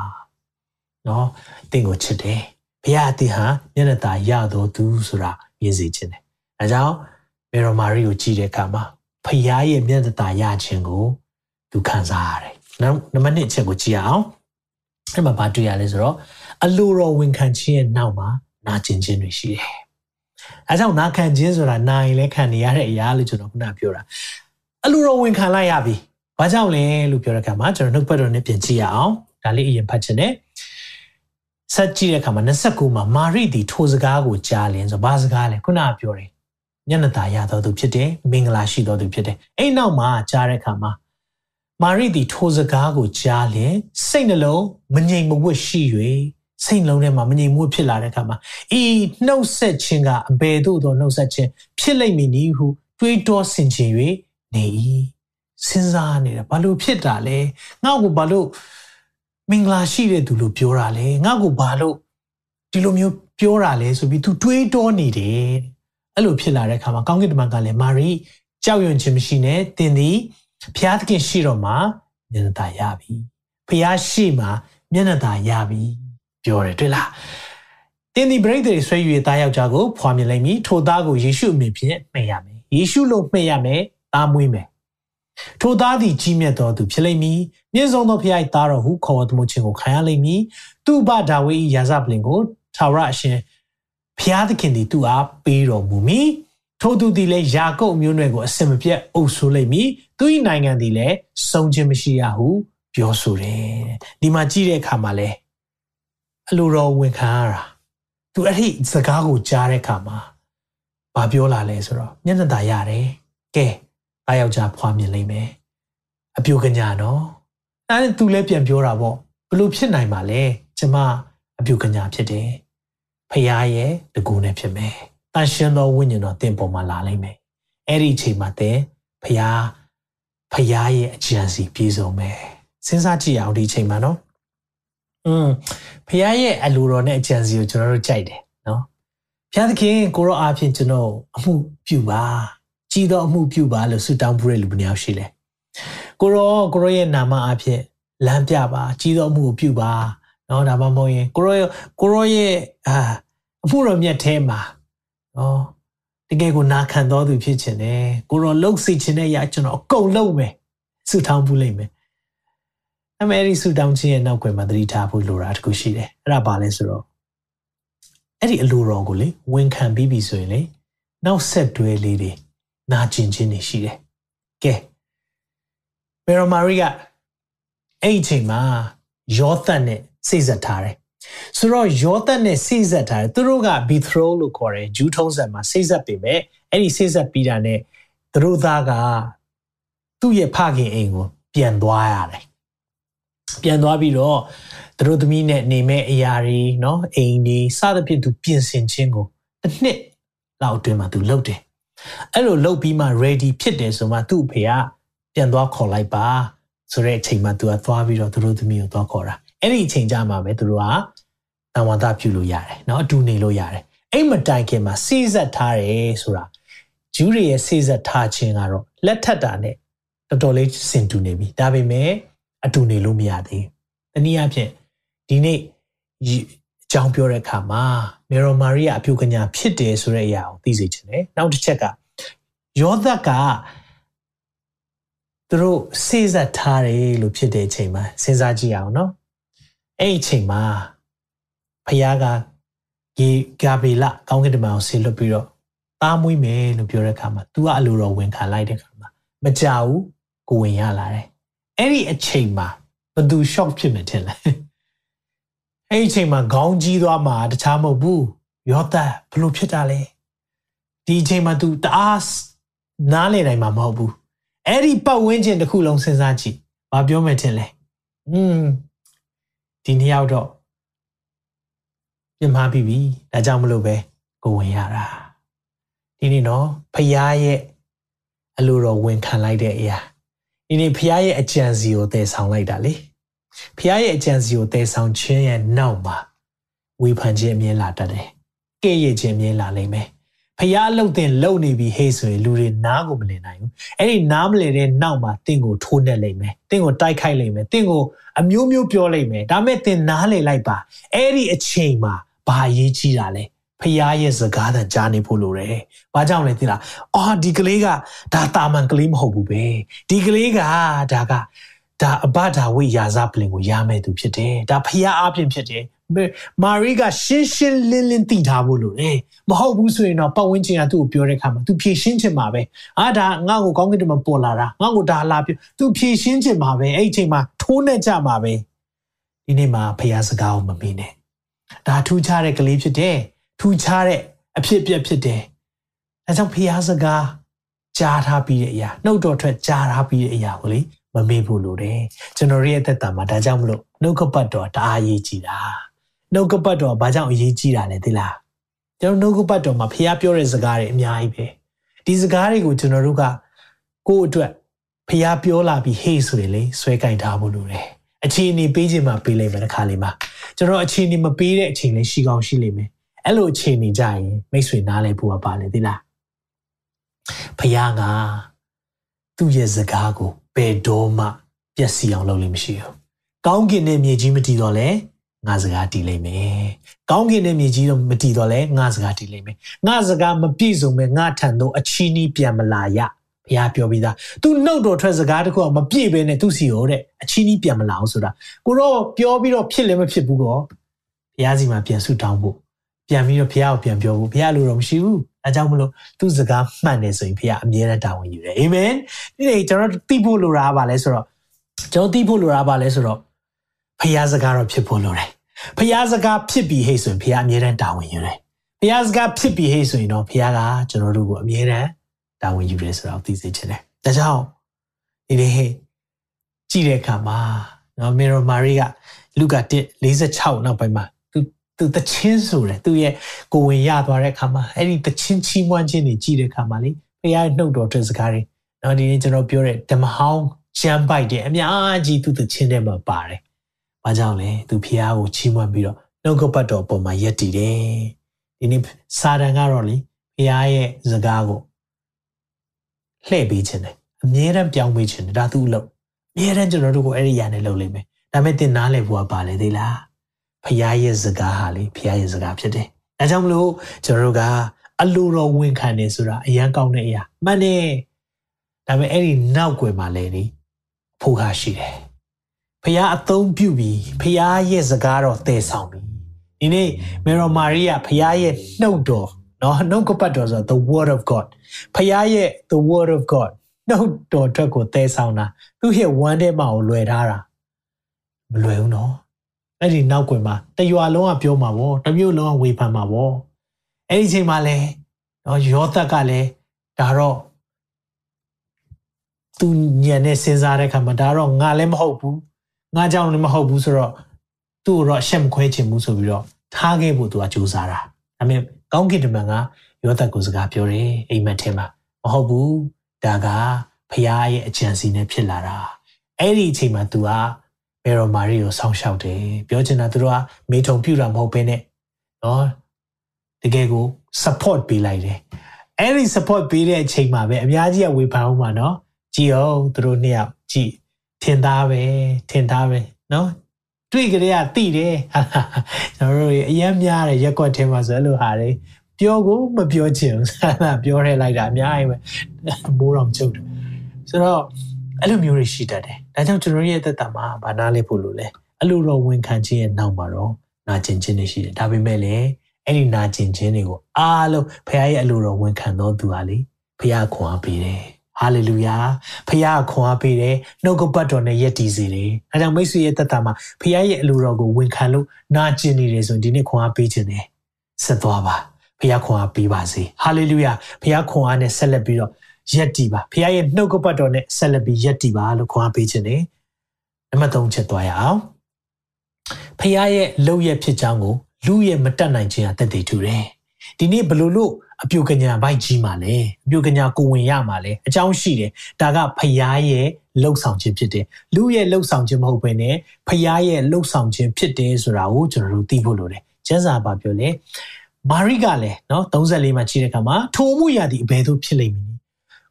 ။နော်သင်ကိုချစ်တယ်။ဖះအတိဟာမျက်နှာသာရတော်သူဆိုတာမြင်စေခြင်းတယ်။ ဒါကြောင့်မေရိုမာရီကိုကြည့်တဲ့အခါမှာဖခင်ရဲ့မျက်နှာသာရခြင်းကိုသူခံစားရတယ်။နောက်နံပါတ်1အချက်ကိုကြည့်အောင်။အဲ့မှာဘာတွေ့ရလဲဆိုတော့အလိုတော်ဝန်ခံခြင်းရဲ့နောက်မှာနာကျင်ခြင်းတွေရှိတယ်အဲကြောင့်နာခံခြင်းဆိုတာနာရင်လည်းခံနေရတဲ့အရာလို့ကျွန်တော်ခုနပြောတာအလိုတော်ဝင်ခံလိုက်ရပြီဘာကြောင့်လဲလို့ပြောတဲ့အခါမှာကျွန်တော်နှုတ်ပတ်တော်နဲ့ပြင်ကြည့်ရအောင်ဒါလေးအရင်ဖတ်ချင်တယ်ဆက်ကြည့်တဲ့အခါမှာ29မှာမာရိတီထိုစကားကိုကြားလင်းဆိုဘာစကားလဲခုနကပြောတယ် ညနေသားရတော်သူဖြစ်တယ်မင်္ဂလာရှိတော်သူဖြစ်တယ်အဲ့နောက်မှာကြားတဲ့အခါမှာမာရိတီထိုစကားကိုကြားလင်စိတ်နှလုံးမငြိမ်မဝှက်ရှိ၍စိတ်လုံးထဲမှာမငြိမ်မဝှက်ဖြစ်လာတဲ့အခါမှာဤနှုတ်ဆက်ခြင်းကအဘယ်သို့သောနှုတ်ဆက်ခြင်းဖြစ်လိမ့်မည်နည်းဟုတွေးတောဆင်ခြင်၍နေ၏စဉ်းစားနေတယ်ဘာလို့ဖြစ်တာလဲငါ့ကိုဘာလို့မင်္ဂလာရှိတဲ့သူလို့ပြောတာလဲငါ့ကိုဘာလို့ဒီလိုမျိုးပြောတာလဲဆိုပြီး तू တွေးတောနေတယ် အဲ့လိုဖြစ်လာတဲ့အခါမှာကောင်းကင်တမန်ကလည်းမာရီကြောက်ရွံ့ခြင်းမရှိနဲ့သင်သည်ဖျားသခင်ရှိတော်မှာမျက်နှာသာရပြီဖျားရှိမှာမျက်နှာသာရပြီပြောတယ်တွေ့လားတင်းဒီပရိသေတွေဆွဲယူသားယောက်ျားကိုဖွာမြင်လိုက်ပြီထိုသားကိုယေရှုအမည်ဖြင့်မှဲ့ရမယ်ယေရှုလို့မှဲ့ရမယ်သားမွေးမယ်ထိုသားသည်ကြီးမြတ်တော်သူဖြစ်လိမ့်မည်မြင့်ဆုံးသောဖျား၏သားတော်ဟုခေါ်ဝတ်မှုခြင်းကိုခံရလိမ့်မည်သူ့ဘဒါဝိ၏ရာဇပလင်ကိုထာဝရအရှင် ဖျားသခင်သည်သူ့အားပေးတော်မူမည်ထို့သူသည်လည်းယာကုပ်မျိုးနွယ်ကိုအစင်မပြတ်အုပ်ဆိုးလိမ့်မည်သူ၏နိုင်ငံသည်လည်းစုံခြင်းမရှိရဟုပြောဆိုတယ်ဒီမှာကြည့်တဲ့အခါမှာလဲအလိုတော်ဝင်ခံရတာသူအဲ့ဒီစကားကိုကြားတဲ့အခါမှာဘာပြောလာလဲဆိုတော့မျက်နှာသာရတယ်ကဲအားယောက်ျားဖွားမြင်လိမ့်မယ်အပြိုကညာနော်အဲ့သူလည်းပြန်ပြောတာပေါ့ဘလို့ဖြစ်နိုင်ပါလဲကျမအပြိုကညာဖြစ်တယ် ဖခင်ရဲ့တကူနဲ့ဖြစ်မယ်တန်ရှင်သောဝိညာဉ်တော်တင်ပေါ်မှာလာလိမ့်မယ်အဲ့ဒီအချိန်မှာတဲ့ဖခင်ဖခင်ရဲ့အကြံစီပြည့်စုံမယ်စဉ်းစားကြည့်အောင်ဒီအချိန်မှာနော်อืมဖခင်ရဲ့အလိုတော်နဲ့အကြံစီကိုကျွန်တော်တို့ကြိုက်တယ်နော်ဖခင်သခင်ကိုရောအားဖြင့်ကျွန်တော်အမှုပြုပါကြီးသောအမှုပြုပါလို့ဆုတောင်းပူတဲ့လူဘယ်နှယောက်ရှိလဲကိုရောကိုရောရဲ့နာမအားဖြင့်လမ်းပြပါကြီးသောအမှုကိုပြုပါ နော်ဒါမှမဟုတ်ရင်ကိုရောကိုရောရဲ့အာအမှုတော်မြတ်ထဲမှာနော်တကယ်ကိုနာခံတော်သူဖြစ်ခြင်းနဲ့ကိုရောလှုပ်စီခြင်းနဲ့ရကျွန်တော်အကုန်လုံးမယ်ဆုတောင်းပူလိုက်မယ်အမေရီဆုတောင်းခြင်းရဲ့နောက်ွယ်မှာသတိထားဖို့လိုတာတခုရှိတယ်အဲ့ဒါဘာလဲဆိုတော့အဲ့ဒီအလိုတော်ကိုလေဝန်ခံပြီးပြီဆိုရင်လေနောက်ဆက်တွဲလေးတွေနာကျင်ခြင်းတွေရှိတယ်ကဲမေရမာရီကအဲ့ဒီအချိန်မှာယောသတ်နဲ့ စိတ်ဆက်ထားတယ်ဆိုတော့ယောသတ်နဲ့စိတ်ဆက်ထားတယ်သူတို့ကဘီသရိုလို့ခေါ်တယ်ဂျူးထုံးစံမှာစိတ်ဆက်ပေမဲ့အဲ့ဒီစိတ်ဆက်ပြီးတာနဲ့သူတို့သားကသူ့ရဲ့ဖခင်အိမ်ကိုပြန်သွားရတယ်ပြန်သွားပြီးတော့သူတို့သမီးနဲ့နေမဲ့အရာတွေเนาะအိမ်တွေစသဖြင့်သူပြင်ဆင်ခြင်းကိုတစ်နှစ်လောက်အတွင်းမှာသူလုပ်တယ်အဲ့လိုလုပ်ပြီးမှ ready ဖြစ်တယ်ဆိုမှသူ့အဖေကပြန်သွားခေါ်လိုက်ပါဆိုတဲ့အချိန်မှာသူကသွားပြီးတော့သူတို့သမီးကိုသွားခေါ်တာ အဲ့ဒီအချိန်ကြမှာပဲသူတို့ကတန်ဝါဒပြုလို့ရတယ်เนาะအတူနေလို့ရတယ်အဲ့မတိုင်ခင်မှာစိစက်ထားတယ်ဆိုတာဂျူးတွေရဲ့စိစက်ထားခြင်းကတော့လက်ထက်တာနဲ့တော်တော်လေးစင်တူနေပြီဒါပေမဲ့အတူနေလို့မရသေးဘူးတနည်းအားဖြင့်ဒီနေ့အကြောင်းပြောတဲ့အခါမှာမေရိုမာရီယာအပြုကညာဖြစ်တယ်ဆိုတဲ့အရာကိုသိစေချင်တယ်နောက်တစ်ချက်ကယောသက်ကသူတို့စေစပ်ထားတယ်လို့ဖြစ်တဲ့အချိန်မှာစဉ်းစားကြည့်အောင်နော် အဲ့ဒီအချိန်မှာဖခင်ကဂေဂါဘေလကောင်းကင်တမန်ကိုဆေလွတ်ပြီးတော့သားမွေးမယ်လို့ပြောတဲ့အခါမှာ तू ကအလိုတော်ဝင်ခံလိုက်တဲ့အခါမှာမကြောက်ဘူးကိုဝင်ရလာတယ်အဲ့ဒီအချိန်မှာဘသူ shock ဖြစ်မယ်ထင်လဲအဲ့ဒီအချိန်မှာခေါင်းကြီးသွားမှာတခြားမဟုတ်ဘူးယောသဘလို့ဖြစ်တာလဲဒီအချိန်မှာ तू တအားနားလေနိုင်မှာမဟုတ်ဘူးအဲ့ဒီပတ်ဝန်းကျင်တစ်ခုလုံးစဉ်းစားကြည့်ဘာပြောမယ်ထင်လဲอืม ဒီနှစ်ယောက်တော့ပြင်မာပြီပြီဒါကြောင့်မလို့ပဲကိုဝင်ရတာဒီနေ့တော့ဖရားရဲ့အလိုတော်ဝင်ခံလိုက်တဲ့အရာဒီနေ့ဖရားရဲ့အကြံစီကိုတည်ဆောင်လိုက်တာလေဖရားရဲ့အကြံစီကိုတည်ဆောင်ခြင်းရဲ့နောက်မှာဝေဖန်ခြင်းအမြင်လာတတ်တယ်ကဲ့ရဲ့ခြင်းအမြင်လာလိမ့်မယ် ဖျားလှုပ်တင်လှုပ်နေပြီဟေးဆိုရင်လူတွေနားကိုမလည်နိုင်ဘူးအဲ့ဒီနားမလည်တဲ့နောက်မှာတင့်ကိုထိုးနှက်လိမ့်မယ်တင့်ကိုတိုက်ခိုက်လိမ့်မယ်တင့်ကိုအမျိုးမျိုးပြောလိမ့်မယ်ဒါမဲ့တင်နားလည်လိုက်ပါအဲ့ဒီအချိန်မှာဘာရေးကြီးတာလဲဖျားရဲ့စကားသံကြားနေဖို့လိုတယ်။ဘာကြောင့်လဲသိလား။အော်ဒီကလေးကဒါတာမန်ကလေးမဟုတ်ဘူးပဲ။ဒီကလေးကဒါကဒါအဘဒါဝိယာဇပလင်ကိုရမယ်သူဖြစ်တယ်။ဒါဖျားအပြင်ဖြစ်တယ်။ မာရီကရှင်းရှင်းလင်းလင်းသိထားဖို့လိုတယ်မဟုတ်ဘူးဆိုရင်တော့ပတ်ဝန်းကျင်ကသူ့ကိုပြောတဲ့ခါမှာ तू ဖြည့်ရှင်းချင်မှာပဲအာဒါငါ့ကိုကောင်းကင်တမန်ပေါ်လာတာငါ့ကိုဒါလာပြ तू ဖြည့်ရှင်းချင်မှာပဲအဲ့ဒီအချိန်မှာထိုးနေကြမှာပဲဒီနေ့မှာဖះစကားကိုမမေ့နဲ့ဒါထူးခြားတဲ့ကလေးဖြစ်တယ်ထူးခြားတဲ့အဖြစ်အပျက်ဖြစ်တယ်ဒါကြောင့်ဖះစကားကြားထားပြီးတဲ့အရာနှုတ်တော်ထွက်ကြားထားပြီးတဲ့အရာကိုလေမမေ့ဖို့လိုတယ်ကျွန်တော်ရဲ့အသက်တာမှာဒါကြောင့်မလို့နှုတ်ကပတ်တော်တအားအရေးကြီးတာ နှုတ်ကပတ်တော်ဘာကြောင့်အရေးကြီးတာလဲသိလားကျွန်တော်နှုတ်ကပတ်တော်မှာဖះပြောတဲ့စကားတွေအများကြီးပဲဒီစကားတွေကိုကျွန်တော်တို့ကကိုယ့်အတွက်ဖះပြောလာပြီးဟေ့ဆိုရင်လေဆွဲကင်ထားဖို့လိုတယ်အခြေအနေပေးခြင်းမှာပေးလိုက်မယ်တစ်ခါလေးမှာကျွန်တော်အခြေအနေမပေးတဲ့အချိန်လေးရှိကောင်းရှိလိမ့်မယ်အဲ့လိုအခြေအနေကြရင်မိတ်ဆွေနားလဲဖို့ပါလေသိလားဖះကသူ့ရဲ့စကားကိုဘယ်တော့မှပျက်စီးအောင်လုပ်လို့မရှိဘူးကောင်းကင်နဲ့မြေကြီးမတည်တော့လဲ ငါစကားတည်လိမ့်မယ်ကောင်းကင်နဲ့မြေကြီးတော့မတည်တော့လဲငါစကားတည်လိမ့်မယ်ငါစကားမပြည့်စုံမဲ့ငါထံသို့အချီးနှီးပြန်မလာရဘုရားပြောပြီးသားသူနှုတ်တော်ထွက်စကားတခုမပြည့်ဘဲနဲ့သူစီရောတဲ့အချီးနှီးပြန်မလာအောင်ဆိုတာကိုတော့ပြောပြီးတော့ဖြစ်လည်းမဖြစ်ဘူးကောဘုရားစီမှာပြန်ဆုတောင်းဖို့ပြန်ပြီးတော့ဘုရားကိုပြန်ပြောဖို့ဘုရားလိုတော့မရှိဘူးအဲကြောင့်မလို့သူစကားမှန်တယ်ဆိုရင်ဘုရားအမြဲတမ်းတာဝန်ယူတယ်အာမင်ဒီနေ့ကျွန်တော်သိဖို့လိုတာပါလဲဆိုတော့ကျွန်တော်သိဖို့လိုတာပါလဲဆိုတော့ဘုရားစကားတော့ဖြစ်ဖို့လိုတယ် ဘုရားစကားဖြစ်ပြီးဟဲ့ဆိုရင်ဘုရားအမြဲတမ်းတာဝန်ယူတယ်ဘုရားစကားဖြစ်ပြီးဟဲ့ဆိုရင်တော့ဘုရားကကျွန်တော်တို့ကိုအမြဲတမ်းတာဝန်ယူတယ်ဆိုတော့သိစေချင်တယ်ဒါကြောင့်ဒီနေ့ဟဲ့ကြည့်တဲ့အခါမှာနော်မေရိုမာရီကလူက146နောက်ပိုင်းမှာသူတချင်းဆိုတယ်သူရဲ့ကိုဝင်ရသွားတဲ့အခါမှာအဲ့ဒီတချင်းချီးမွမ်းခြင်းတွေကြည့်တဲ့အခါမှာလေဖခင်ရဲ့နှုတ်တော်တဲ့စကားတွေနော်ဒီနေ့ကျွန်တော်ပြောတဲ့ဓမ္မဟောင်းကျမ်းပိုက်တယ်အများကြီးသူတချင်းထဲမှာပါတယ်။ ဘာကြောင့်လဲသူဖခင်ကိုချီးမွမ်းပြီးတော့နှုတ်ကပတ်တော်ပေါ်မှာယက်တည်တယ်။ဒီနေ့စာတန်ကတော့လေဖခင်ရဲ့စကားကိုလှည့်ပေးခြင်းတယ်အမြဲတမ်းပြောင်းပေးခြင်းတယ်ဒါသူ့အလုပ်အမြဲတမ်းကျွန်တော်တို့ကိုအဲ့ဒီຢာနဲ့လုပ်လိမ့်မယ်။ဒါပေမဲ့သင်နားလည်ဖို့ကပါလေသေးလား။ဖခင်ရဲ့စကားဟာလေဖခင်ရဲ့စကားဖြစ်တယ်။ဒါကြောင့်မလို့ကျွန်တော်တို့ကအလိုတော်ဝန်ခံနေဆိုတာအရန်ကောင်းတဲ့အရာမှန်တယ်။ဒါပေမဲ့အဲ့ဒီနောက်ွယ်မှာလည်းလေဖို့ခါရှိတယ်။ ဖခင်အသုံးပြုပြီးဖခင်ရဲ့စကားတော်တည်ဆောင်ပြီးဒီနေ့မေရိုမာရီယာဖခင်ရဲ့နှုတ်တော်နော်နှုတ်ကပတ်တော်ဆို the word of god ဖခင်ရဲ့ the word of god နှုတ်တော်အတွက်ကိုတည်ဆောင်တာသူ့ရဲ့ဝမ်းထဲမှာကိုလွယ်ထားတာမလွယ်ဘူးနော်အဲ့ဒီနောက်ကွယ်မှာတရွာလုံးကပြောမှာပေါ့တမျိုးလုံးကဝေဖန်မှာပေါ့အဲ့ဒီချိန်မှာလဲနော်ယောသက်ကလည်းဒါတော့သူညံနဲ့စဉ်းစားတဲ့ခါမှာဒါတော့ငါလည်းမဟုတ်ဘူး ငါကြောင့်လည်းမဟုတ်ဘူးဆိုတော့သူ့ကိုတော့ရှက်မခွဲချင်ဘူးဆိုပြီးတော့ထားခဲ့ဖို့သူကကြိုးစားတာဒါပေမဲ့ကောင်းကင်တမန်ကယောသက်ကိုစကားပြောတယ်အိမ်မက်ထဲမှာမဟုတ်ဘူးဒါကဖခင်ရဲ့အကြံစီနဲ့ဖြစ်လာတာအဲ့ဒီအချိန်မှာ तू ကမေရိုမာရီကိုဆောင်းလျှောက်တယ်ပြောချင်တာသူတို့ကမေထုံပြူတာမဟုတ်ဘဲနဲ့နော်တကယ်ကို support ပေးလိုက်တယ်အဲ့ဒီ support ပေးတဲ့အချိန်မှာပဲအများကြီးကဝေဖန်အောင်ပါနော်ကြည်အောင်သူတို့နှစ်ယောက်ကြည် ထင်သားပဲထင်သားပဲနော်တွေ့ကြရတိတယ်ကျွန်တော်တို့အရင်များတယ်ရက်ကွက်ထဲမှာဆိုအဲ့လိုဟာတွေပြောကိုမပြောချင်ဘူးပြောရဲလိုက်တာအများကြီးပဲမိုးတော်ချုပ်တယ်ဆိုတော့အဲ့လိုမျိုးတွေရှိတတ်တယ်ဒါကြောင့်ကျွန်တော်ရဲ့သက်တာမှာဗာနာလေးဖို့လို့လဲအဲ့လိုတော့ဝန်ခံခြင်းရဲ့နောက်မှာတော့နာကျင်ခြင်းတွေရှိတယ်ဒါပေမဲ့လည်းအဲ့ဒီနာကျင်ခြင်းတွေကိုအားလုံးဖခင်ရဲ့အလိုတော်ဝန်ခံတော်သူဟာလေဖခင်ခွန်အားပေးတယ် ဟာလေလုယာဖခင်ခွန်အားပေးတယ်နှုတ်ကပတ်တော်နဲ့ယက်တည်စေတယ်အဲကြောင့်မိတ်ဆွေရဲ့သက်တာမှာဖခင်ရဲ့အလိုတော်ကိုဝန်ခံလို့နာကျင်နေတယ်ဆိုရင်ဒီနေ့ခွန်အားပေးခြင်းတယ်ဆက်သွားပါဖခင်ခွန်အားပေးပါစေဟာလေလုယာဖခင်ခွန်အားနဲ့ဆက်လက်ပြီးတော့ရက်တည်ပါဖခင်ရဲ့နှုတ်ကပတ်တော်နဲ့ဆက်လက်ပြီးရက်တည်ပါလို့ခွန်အားပေးခြင်းတယ်နံပါတ်3ချက်သွားရအောင်ဖခင်ရဲ့လှုပ်ရက်ဖြစ်ကြောင်းကိုလူရဲ့မတက်နိုင်ခြင်းအသက်တည်ထူတယ်ဒီနေ့ဘလို့လို့ အပြိုကညာဘိုက်ကြီးမှာလဲအပြိုကညာကိုဝင်ရမှာလဲအကြောင်းရှိတယ်ဒါကဖျားရဲ့လှုပ်ဆောင်ခြင်းဖြစ်တယ်လူရဲ့လှုပ်ဆောင်ခြင်းမဟုတ်ဘဲနဲ့ဖျားရဲ့လှုပ်ဆောင်ခြင်းဖြစ်တယ်ဆိုတာကိုကျွန်တော်တို့သိဖို့လိုတယ်ကျမ်းစာပါပြောလဲမာရိကလည်းเนาะ34မှာကြည့်တဲ့အခါမှာထိုမှုရသည်အဘယ်သို့ဖြစ်လိမ့်မည်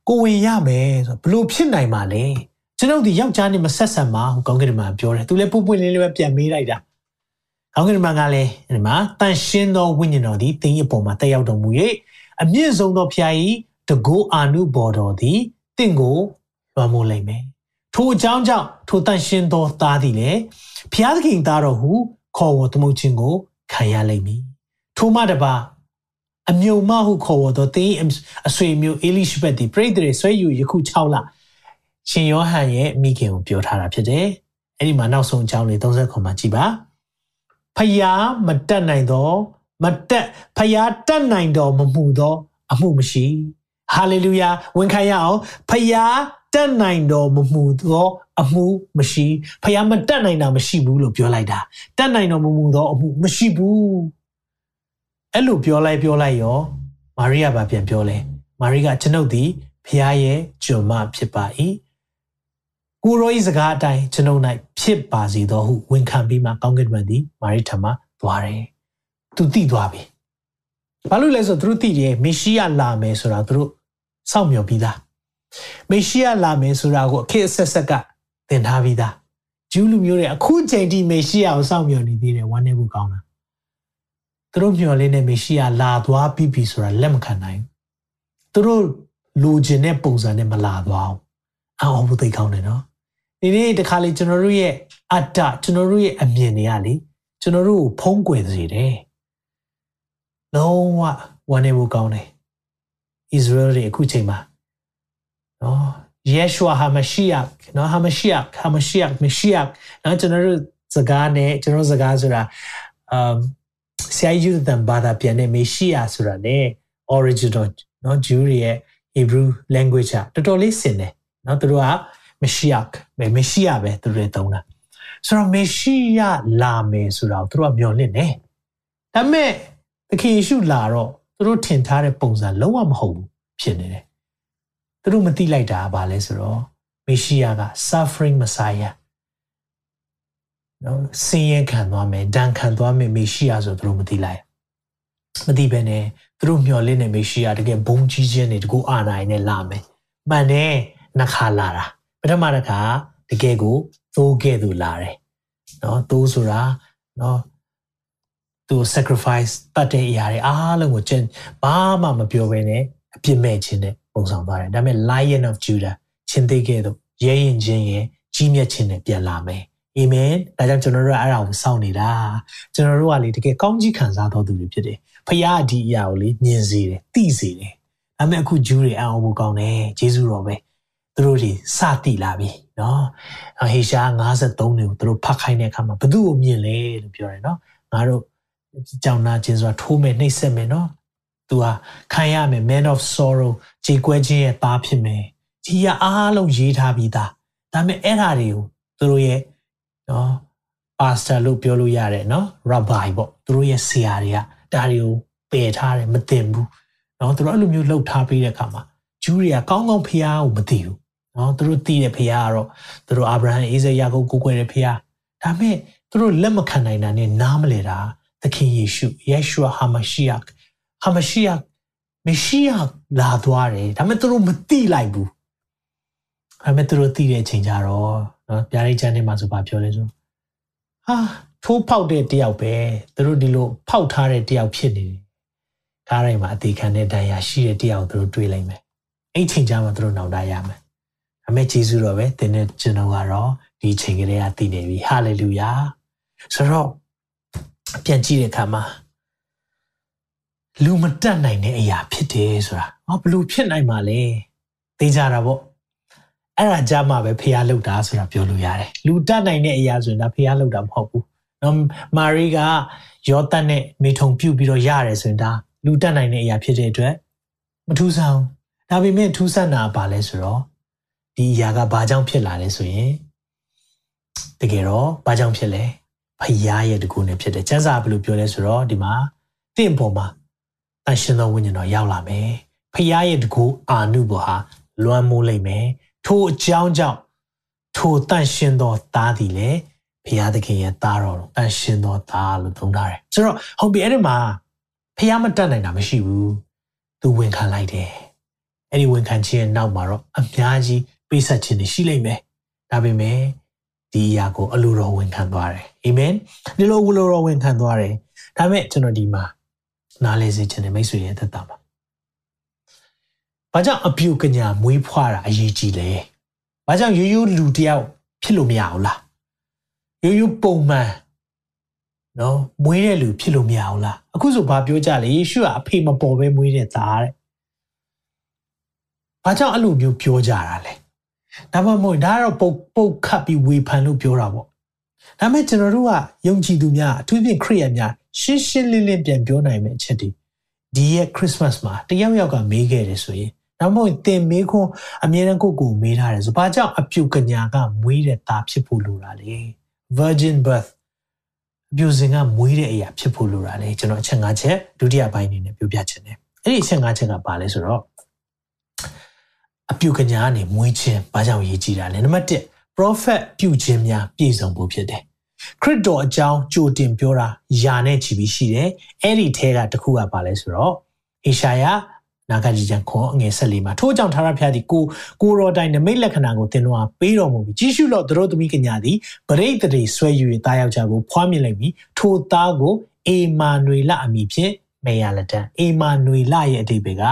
ကိုဝင်ရမယ်ဆိုဘလို့ဖြစ်နိုင်မှာလဲကျွန်ုပ်ဒီယောက်ျားနဲ့မဆက်ဆံပါဟိုကောင်းကင်မှာပြောတယ်သူလည်းပုပ်ပွင့်လေးလေးပဲပြန်မေးလိုက်တာကောင်းကင်မှာကလည်းဒီမှာတန်ရှင်းသောဝိညာဉ်တော်သည်တင်းရဲ့ပုံမှာတက်ရောက်တော်မူ၍ အမြင့်ဆုံးသောဖျားကြီးတကိုးအာနုဘော်တော်သည်တင့်ကိုလွှမ်းမိုးလိမ့်မယ်ထိုအကြောင်းကြောင့်ထိုတန်ရှင်းသောသားသည်လည်းဖျားသခင်သားတော်ဟုခေါ်ဝေါ်သမုတ်ခြင်းကိုခံရလိမ့်မည်ထိုမှတပါအမျိုးမဟုခေါ်ဝေါ်သောတင်းအဆွေမျိုးအေလိရှဘက်သည်ပရိသေဆွဲယူယခု6လရှင်ယောဟန်ရဲ့မိခင်ကိုပြောထားတာဖြစ်တယ်အဲ့ဒီမှာနောက်ဆုံးအကြောင်းလေး30ခွန်မှာကြည်ပါဖယားမတက်နိုင်တော့ မတက်ဖယားတက်နိုင်တော့မမှုတော့အမှုမရှိဟာလေလုယာဝန်ခံရအောင်ဖယားတက်နိုင်တော်မမူသောအမှုမရှိဖယားမတက်နိုင်တာမရှိဘူးလို့ပြောလိုက်တာတက်နိုင်တော်မမူသောအမှုမရှိဘူးအဲ့လိုပြောလိုက်ပြောလိုက်ရောမာရိယာဗာပြန်ပြောလဲမာရိကကျွန်ုပ်သည်ဖယားရဲ့ကျွန်မဖြစ်ပါ၏ကိုရောဤစကားအတိုင်းကျွန်ုပ်၌ဖြစ်ပါစေသောဟုဝန်ခံပြီးမှကောင်းကင်ဘုံသည်မာရိထံမှသွားတယ် သူတိသွားပြီဘာလို့လဲဆိုသူတို့သိတယ်မေရှိယလာမယ်ဆိုတာသူတို့စောင့်မျှော်ပြီးသားမေရှိယလာမယ်ဆိုတာကိုအခက်အဆက်ဆက်ကသင်ထားပြီးသားဂျူးလူမျိုးတွေအခုချိန်ထိမေရှိယကိုစောင့်မျှော်နေသေးတယ်ဝမ်းနေဖို့ကောင်းတာသူတို့မျှော်လင့်တဲ့မေရှိယလာသွားပြီပြီဆိုတာလက်မခံနိုင်သူတို့လိုချင်တဲ့ပုံစံနဲ့မလာသွားအောင်အော်ဘုသိကောင်းတယ်နော်ဒီနေ့တခါလေကျွန်တော်တို့ရဲ့အတ္တကျွန်တော်တို့ရဲ့အမြင်တွေကလေကျွန်တော်တို့ကိုဖုံးကွယ်စေတယ် လုံးဝဝမ်းနေဖို့ကောင်းတယ်ဣသရေလတွေအခုချိန်မှာနော်ယေရှုဟာမရှိယနော်ဟာမရှိယဟာမရှိယမရှိယနော်ကျွန်တော်တို့စကားနဲ့ကျွန်တော်စကားဆိုတာအမ်ဆရာယူတဲ့ဘာသာပြန်တဲ့မေရှိယဆိုတာ ਨੇ original နော် Jew ရဲ့ Hebrew language ကတော်တော်လေးစင်တယ်နော်သူတို့ကမရှိယပဲမရှိယပဲသူတို့သုံးတာဆိုတော့မေရှိယလာမယ်ဆိုတာကိုသူတို့ကမျှော်လင့်နေဒါပေမဲ့ သခင်ယေရှုလာတော့သူတို့ထင်ထားတဲ့ပုံစံလုံးဝမဟုတ်ဘူးဖြစ်နေတယ်သူတို့မသိလိုက်တာကဘာလဲဆိုတော့မေရှိယက suffering messiah နော်ဆင်းရဲခံသွားမယ်ဒဏ်ခံသွားမယ်မေရှိယဆိုသူတို့မသိလိုက်မသိဘဲနဲ့သူတို့မျှော်လင့်နေမေရှိယတကယ်ဘုံကြီးခြင်းတွေတကူအာနိုင်နဲ့လာမယ်မှန်တယ်နှခါလာတာပထမတစ်ခါတကယ်ကိုသိုးခဲ့သူလာတယ်နော်သိုးဆိုတာနော် သူ sacrifice တတ်တဲ့အရာတွေအားလုံးကိုကျင့်ဘာမှမပြောဘဲနဲ့အပြစ်မဲ့ခြင်းနဲ့ပုံဆောင်သွားတယ်ဒါပေမဲ့ Lion of Judah ချင်းသေးခဲ့တော့ရဲရင်ချင်းရဲ့ကြီးမြတ်ခြင်းနဲ့ပြန်လာမယ်အာမင်ဒါကြောင့်ကျွန်တော်တို့ကအဲ့ဒါကိုစောင့်နေတာကျွန်တော်တို့ကလေတကယ်ကောင်းကြီးခံစားတော်သူတွေဖြစ်တယ်ဖခင်အဒီအရာကိုလေမြင်စေတယ်သိစေတယ်ဒါပေမဲ့အခုဂျူးတွေအံ့ဩဖို့ကောင်းတယ်ဂျေဇုတော်ပဲသူတို့တွေစတိလာပြီနော်ဟေရှာ53နှစ်ကိုသူတို့ဖတ်ခိုင်းတဲ့အခါမှာဘသူ့ကိုမြင်လဲလို့ပြောတယ်နော်ငါတို့ ကြောင်နာခြင်းဆိုတာထိုးမယ်နှိပ်စက်မယ်နော်သူဟာခံရမယ် man of sorrow ခြေကွဲခြင်းရဲ့သားဖြစ်မယ်ကြီးရအားလုံးရေးထားပြီးသားဒါပေမဲ့အဲ့ဓာတွေကိုသူတို့ရဲ့နော် pastor လို့ပြောလို့ရတယ်နော် rabbi ပေါ့သူတို့ရဲ့ဆရာတွေကဒါတွေကိုပယ်ထားတယ်မသိဘူးနော်သူတို့အဲ့လိုမျိုးလှုပ်ထားပြီးတဲ့အခါမှာဂျူးတွေကကောင်းကောင်းဖျားကိုမသိဘူးနော်သူတို့သိတဲ့ဖျားကတော့သူတို့အာဗြဟံအိဇက်ယာကုပ်ကိုကိုွယ်တဲ့ဖျားဒါပေမဲ့သူတို့လက်မခံနိုင်တာနဲ့နားမလဲတာ သခင်ယေရှုယေရှုဟာမရှိယဟာမရှိယမရှိယလာသွားတယ်ဒါပေမဲ့သူတို့မသိလိုက်ဘူးဒါပေမဲ့သူတို့သိတဲ့အချိန်ကျတော့နော်ပြားရိတ်ချမ်းထဲမှာဆိုပါပြောလဲဆိုဟာထိုးဖောက်တဲ့တယောက်ပဲသူတို့ဒီလိုဖောက်ထားတဲ့တယောက်ဖြစ်နေတယ်ကားတိုင်းမှာအသေးခံတဲ့ဒဏ်ရာရှိတဲ့တယောက်သူတို့တွေ့လိုက်မယ်အဲ့ချိန်ကျမှသူတို့နောက်တာရမယ်ဒါပေမဲ့ဂျေဇုတော်ပဲသင်တဲ့ကျွန်တော်ကတော့ဒီချိန်ကလေးကတည်နေပြီဟာလေလုယာဆိုတော့ ပြန်ကြည့်တဲ့အခါမှာလူမတက်နိုင်တဲ့အရာဖြစ်တယ်ဆိုတာဟောဘလို့ဖြစ်နိုင်မှာလဲသိကြတာပေါ့အဲ့ဒါကြမှာပဲဖះလောက်တာဆိုတာပြောလို့ရတယ်လူတက်နိုင်တဲ့အရာဆိုရင်ဒါဖះလောက်တာမဟုတ်ဘူးနော်မာရီကယောသတ်နဲ့မိထုံပြုတ်ပြီးတော့ရတယ်ဆိုရင်ဒါလူတက်နိုင်တဲ့အရာဖြစ်တဲ့အတွက်မထူးဆန်းဒါပေမဲ့ထူးဆန်းတာပါလဲဆိုတော့ဒီအရာကဘာကြောင့်ဖြစ်လာလဲဆိုရင်တကယ်တော့ဘာကြောင့်ဖြစ်လဲ ဖယားရဲ့တကူနဲ့ဖြစ်တယ်ကျမ်းစာဘယ်လိုပြောလဲဆိုတော့ဒီမှာတင့်ပေါ်မှာတန်ရှင်သောဝိညာဉ်တော်ရောက်လာမယ်ဖယားရဲ့တကူအာနုဘောဟာလွမ်းမိုးလိုက်မယ်ထိုအကြောင်းကြောင့်ထိုတန်ရှင်သောသားသည်လည်းဖယားသခင်ရဲ့သားတော်တန်ရှင်သောသားလို့သုံးထားတယ်ဆိုတော့ဟုတ်ပြီအဲ့ဒီမှာဖယားမတတ်နိုင်တာမရှိဘူးသူဝန်ခံလိုက်တယ်အဲ့ဒီဝန်ခံခြင်းရဲ့နောက်မှာတော့အများကြီးပေးဆက်ခြင်းရှိလိမ့်မယ်ဒါပေမဲ့ ဒီအရာကိုအလိုတော်ဝန်ခံသွားတယ်အာမင်ဒီလိုဝလိုတော်ဝန်ခံသွားတယ်ဒါပေမဲ့ကျွန်တော်ဒီမှာနားလဲစေခြင်းနဲ့မိတ်ဆွေရဲ့သက်တာပါဘာကြောင့်အပြုကညာမွေးဖွားတာအရေးကြီးလဲဘာကြောင့်ရိုးရိုးလူတယောက်ဖြစ်လို့မရဘူးလားရိုးရိုးပုံမှန်နော်မွေးတဲ့လူဖြစ်လို့မရဘူးလားအခုဆိုဘာပြောကြလဲယေရှုကအဖေမပေါ်ပဲမွေးတဲ့သားတဲ့ဘာကြောင့်အဲ့လိုမျိုးပြောကြတာလဲ ဒါမှမဟုတ်ဒါကတော့ပုတ်ပုတ်ခတ်ပြီးဝေဖန်လို့ပြောတာပေါ့ဒါပေမဲ့ကျွန်တော်တို့ကယုံကြည်သူများအထူးဖြင့်ခရစ်ယာန်များရှင်းရှင်းလင်းလင်းပြန်ပြောနိုင်မယ့်အချက်တွေဒီရဲ့ခရစ်စမတ်မှာတယောက်ယောက်ကမေးခဲ့တယ်ဆိုရင်ဒါမှမဟုတ်သင်မေးခွန်းအမြဲတမ်းကိုကိုမေးထားတယ်ဆိုဘာကြောင့်အပြုကညာကမွေးတဲ့သားဖြစ်ဖို့လိုတာလဲ virgin birth အပြုစဉ်ကမွေးတဲ့အရာဖြစ်ဖို့လိုတာလေကျွန်တော်အချက်၅ချက်ဒုတိယပိုင်းအနေနဲ့ပြောပြချင်တယ်အဲ့ဒီအချက်၅ချက်ကဘာလဲဆိုတော့ အပြုကညာကနေမွေးခြင်းဘာကြောင့်ရေးကြည့်တာလဲနံပါတ်1 prophet ပြုခြင်းများပြည့်စုံဖို့ဖြစ်တယ်ခရစ်တော်အကြောင်းကြိုတင်ပြောတာယာနဲ့ချီပြီးရှိတယ်အဲ့ဒီထဲကတစ်ခုကဘာလဲဆိုတော့အေရှာယနာဂကြီးကျန်ခွန်အငယ်ဆက်လေးမှာထို့ကြောင့်ထာဝရဘုရားသည်ကိုကိုရောတိုင်းနမိတ်လက္ခဏာကိုသင်တို့အားပေးတော်မူပြီးကြီးရှုလို့တို့သမီးကညာသည်ပရိတ်တရေဆွဲယူ၍တားယောက်ျားကိုဖွားမြင်လိုက်ပြီးထိုသားကိုအေမာနွေလအမိဖြင့်မေရလက်တန်အေမာနွေလရဲ့အတိပ္ပယ်က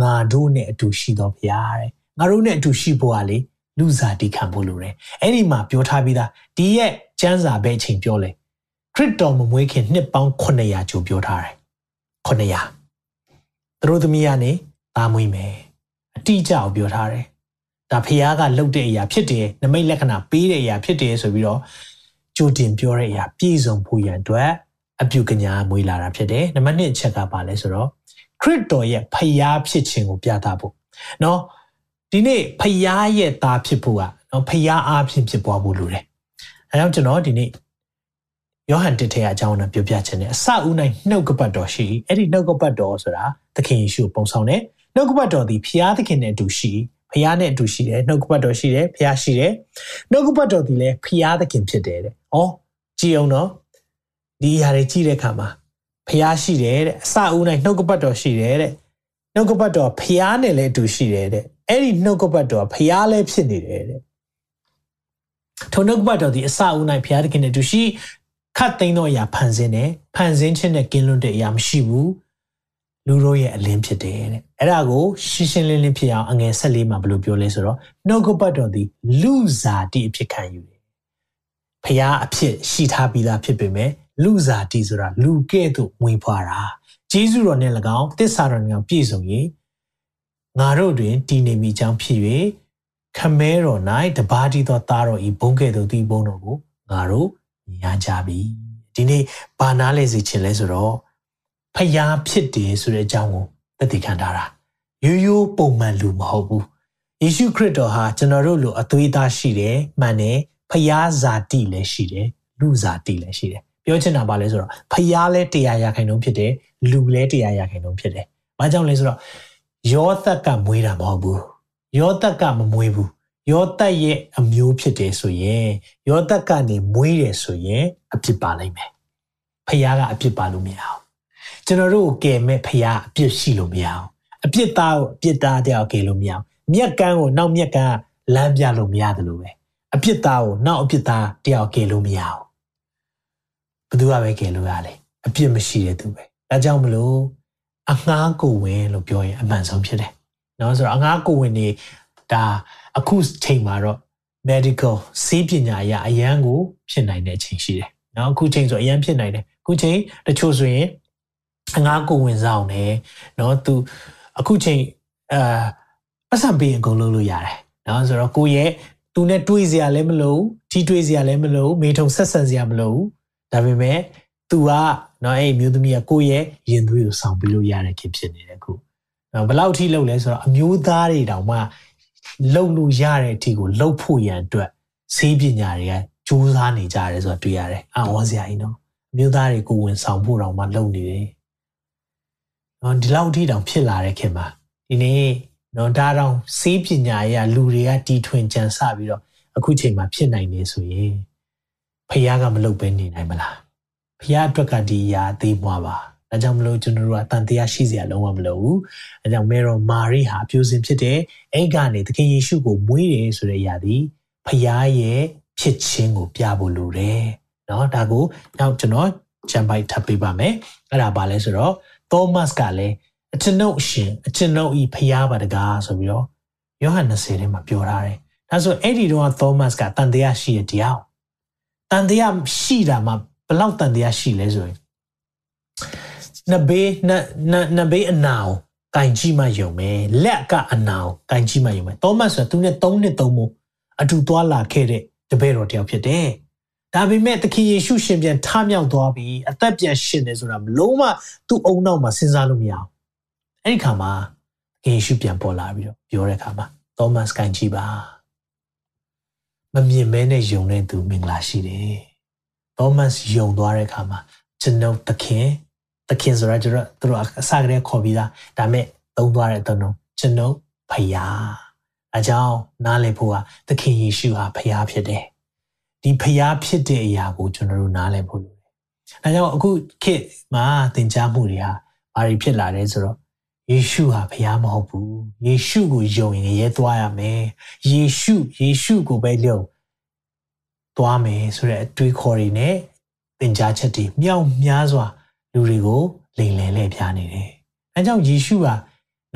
ငါတို့နဲ့အတူရှိတော်ဘုရားတဲ့ ငါတို့နဲ့အတူရှိဖို့ကလေလူစားတိခံဖို့လိုတယ်အဲ့ဒီမှာပြောထားပြီးသားဒီရဲ့ကျမ်းစာပဲအချိန်ပြောလဲခရစ်တော်မမွေးခင်နှစ်ပေါင်း900ကျော်ပြောထားတယ်900သူတို့သမီးကနေသားမွေးမယ်အတိအကျကိုပြောထားတယ်ဒါဖခင်ကလှုပ်တဲ့အရာဖြစ်တယ်နမိတ်လက္ခဏာပေးတဲ့အရာဖြစ်တယ်ဆိုပြီးတော့ကြိုတင်ပြောတဲ့အရာပြည့်စုံဖို့ရန်အတွက်အပြုကညာမွေးလာတာဖြစ်တယ်နံပါတ်1အချက်ကပါလဲဆိုတော့ခရစ်တော်ရဲ့ဖခင်ဖြစ်ခြင်းကိုပြသဖို့เนาะ ဒီနေ့ဖျားရဲ့သားဖြစ်ဖို့ကနော်ဖျားအားဖြင့်ဖြစ်ပွားဖို့လိုတယ်အဲကြောင့်ကျွန်တော်ဒီနေ့ယောဟန်တစ်ထဲအကြောင်းနဲ့ပြောပြခြင်းနဲ့အစဦးနိုင်နှုတ်ကပတ်တော်ရှိအဲ့ဒီနှုတ်ကပတ်တော်ဆိုတာသခင်ယေရှုပုံဆောင်တဲ့နှုတ်ကပတ်တော်ဒီဖျားသခင်နဲ့အတူရှိဖျားနဲ့အတူရှိတယ်နှုတ်ကပတ်တော်ရှိတယ်ဖျားရှိတယ်နှုတ်ကပတ်တော်ဒီလည်းဖျားသခင်ဖြစ်တယ်တဲ့။ဩကြည်အောင်နော်ဒီဟာတွေကြည့်တဲ့အခါမှာဖျားရှိတယ်တဲ့အစဦးနိုင်နှုတ်ကပတ်တော်ရှိတယ်တဲ့နှုတ်ကပတ်တော်ဖျားနဲ့လည်းအတူရှိတယ်တဲ့ အဲ့ဒီနှုတ်ကပတ်တော်ဖျားလည်းဖြစ်နေတယ်တဲ့ထိုနှုတ်ကပတ်တော်ဒီအစဦးနိုင်ဖျားသခင်နဲ့အတူရှိခတ်သိမ်းသောအရာဖန်ဆင်းတယ်ဖန်ဆင်းခြင်းနဲ့ကင်းလွတ်တဲ့အရာမရှိဘူးလူတို့ရဲ့အလင်းဖြစ်တယ်တဲ့အဲ့ဒါကိုရှင်းရှင်းလင်းလင်းဖြစ်အောင်အငယ်၁၄မှာဘယ်လိုပြောလဲဆိုတော့နှုတ်ကပတ်တော်သည်လူဇာတိအဖြစ်ခံယူတယ်ဖျားအဖြစ်ရှိထားပြီးသားဖြစ်ပေမဲ့လူဇာတိဆိုတာလူကဲ့သို့မွေးဖွားတာဂျေဇုတော်နဲ့၎င်းတစ္ဆာတော်နဲ့၎င်းပြည့်စုံ၍ငါ တို့တွင်တည်နေမိကြောင်းဖြစ်၍ခမဲတော်၌တပါးတီသောသားတော်ဤဘုံကဲ့သို့တည်ဘုံတော်ကိုငါတို့မြင်ရကြပြီဒီနေ့ဘာနာလဲစီခြင်းလဲဆိုတော့ဖျားဖြစ်တယ်ဆိုတဲ့အကြောင်းကိုသက်သေခံထားတာရိုးရိုးပုံမှန်လူမဟုတ်ဘူးယေရှုခရစ်တော်ဟာကျွန်တော်တို့လိုအသွေးသားရှိတယ်မှန်တယ်ဖျားဇာတိလည်းရှိတယ်လူဇာတိလည်းရှိတယ်ပြောချင်တာပါလဲဆိုတော့ဖျားလဲတရားရာခိုင်နှုန်းဖြစ်တယ်လူလဲတရားရာခိုင်နှုန်းဖြစ်တယ်ဘာကြောင့်လဲဆိုတော့ ယောသက်ကမွေးတာမဟုတ်ဘူးယောသက်ကမမွေးဘူးယောသက်ရဲ့အမျိုးဖြစ်တယ်ဆိုရင်ယောသက်ကနေမွေးတယ်ဆိုရင်အပြစ်ပါလိမ့်မယ်ဖခင်ကအပြစ်ပါလို့မရအောင်ကျွန်တော်တို့ကိုကယ်မဲ့ဖခင်အပြစ်ရှိလို့မရအောင်အပြစ်သားကိုအပြစ်သားတယောက်ကယ်လို့မရအောင်မြက်ကန်းကိုနောက်မြက်ကန်းလမ်းပြလို့မရတယ်လို့ပဲအပြစ်သားကိုနောက်အပြစ်သားတယောက်ကယ်လို့မရအောင်ဘသူကပဲကယ်လို့ရလဲအပြစ်မရှိတဲ့သူပဲဒါကြောင့်မလို့ အငှားကိုဝင်လို့ပြောရင်အမှန်ဆုံးဖြစ်တယ်နော်ဆိုတော့အငှားကိုဝင်နေဒါအခုချိန်မှာတော့ medical ဆေးပညာအရအရန်ကိုဖြစ်နိုင်တဲ့အချိန်ရှိတယ်။နော်အခုချိန်ဆိုအရန်ဖြစ်နိုင်တယ်။အခုချိန်တချို့ဆိုရင်အငါးကိုဝင်ဆောင်တယ်နော်သူအခုချိန်အာပတ်စံပေးအကုန်လုပ်လို့ရတယ်နော်ဆိုတော့ကိုရဲ့သူနဲ့တွေးစရာလည်းမလိုထိတွေးစရာလည်းမလိုမေထုံဆက်ဆံစရာမလိုဒါပေမဲ့သူက နော်အဲ့မျိုးသမီးကကိုရဲ့ရင်သွေးကိုဆောင်ပြီးလို့ရတဲ့ခင်ဖြစ်နေတယ်အခုနော်ဘယ်လောက်ထိလုပ်လဲဆိုတော့အမျိုးသားတွေတောင်မှလှုပ်လို့ရတဲ့အထိကိုလှုပ်ဖို့ရန်အတွက်ဆေးပညာတွေကကြိုးစားနေကြတယ်ဆိုတာတွေ့ရတယ်။အာဝစရာကြီးနော်။မြို့သားတွေကိုဝင်ဆောင်ဖို့တောင်မှလုပ်နေတယ်။နော်ဒီလောက်အထိတောင်ဖြစ်လာတဲ့ခင်မှာဒီနေ့နော်ဒါတောင်ဆေးပညာရေးကလူတွေကတီထွင်ကြံစပြီးတော့အခုချိန်မှာဖြစ်နိုင်နေဆိုရင်ဖခင်ကမလုပ်ဘဲနေနိုင်မလား။ ဖခင်အတွက်ကဒီအရာသေးမွားပါ။။ဒါကြောင့်မလို့ကျွန်တော်တို့ကတန်တရားရှိစရာလုံးဝမလိုဘူး။အဲကြောင့်မေရောမာရိဟာအပြိုစင်ဖြစ်တဲ့အဲ့ကနေသခင်ယေရှုကိုမွေးတယ်ဆိုတဲ့အရာဒီဖခင်ရဲ့ဖြစ်ခြင်းကိုပြဖို့လိုတယ်။နော်ဒါကိုနောက်ကျွန်တော်ချမ်ပိုက်ထပ်ပေးပါမယ်။အဲ့ဒါဘာလဲဆိုတော့သောမတ်ကလည်းအကျွန်ုပ်ရှင်အကျွန်ုပ်ဤဖခင်ပါတကားဆိုပြီးတော့ယောဟန်20ထဲမှာပြောထားတယ်။ဒါဆိုအဲ့ဒီတော့သောမတ်ကတန်တရားရှိတဲ့တရား။တန်တရားရှိတာမှ ဘလောက်တန်တရားရှိလဲဆိုရင်နှစ်ဘေးနှစ်နှစ်ဘေးအနာကိုကင်ကြီးမှယုံမယ်လက်ကအနာကိုကင်ကြီးမှယုံမယ်သောမတ်ဆိုသူနဲ့၃နှစ်သုံးမို့အတူသွားလာခဲ့တဲ့တပည့်တော်တယောက်ဖြစ်တယ်ဒါပေမဲ့သခင်ယေရှုရှင်ပြန်ထမြောက်သွားပြီးအသက်ပြန်ရှင်တယ်ဆိုတာလုံးဝသူ့အုံနောက်မှာစဉ်းစားလို့မရအောင်အဲ့ဒီခါမှာသခင်ယေရှုပြန်ပေါ်လာပြီးတော့ပြောတဲ့ခါမှာသောမတ်ကင်ကြီးပါမမြင်မဲနဲ့ယုံတဲ့သူမင်္ဂလာရှိတယ် သောမတ်ယုံသွားတဲ့ခါမှာကျွန်ုပ်သခင်သခင်ဆိုတာကျွန်တော်တို့အစကတည်းကခေါ်ပြီးသားဒါမဲ့သုံးသွားတဲ့သုံးလုံးကျွန်ုပ်ဖယားအကြောင်းနားလည်ဖို့ဟာသခင်ယေရှုဟာဖယားဖြစ်တယ်ဒီဖယားဖြစ်တဲ့အရာကိုကျွန်တော်တို့နားလည်ဖို့လိုတယ်အဲကြောင့်အခုခေတ်မှာသင်ကြားမှုတွေဟာဘာတွေဖြစ်လာလဲဆိုတော့ယေရှုဟာဖယားမဟုတ်ဘူးယေရှုကိုယုံရင်ရဲသွားရမယ်ယေရှုယေရှုကိုပဲယုံ သွားမယ်ဆိုတဲ့အတွေးခေါ်တွေနဲ့သင်ကြားချက်တွေမြောက်များစွာလူတွေကိုလိမ်လည်လှည့်ပြနေတယ်။အဲကြောင့်ယေရှုက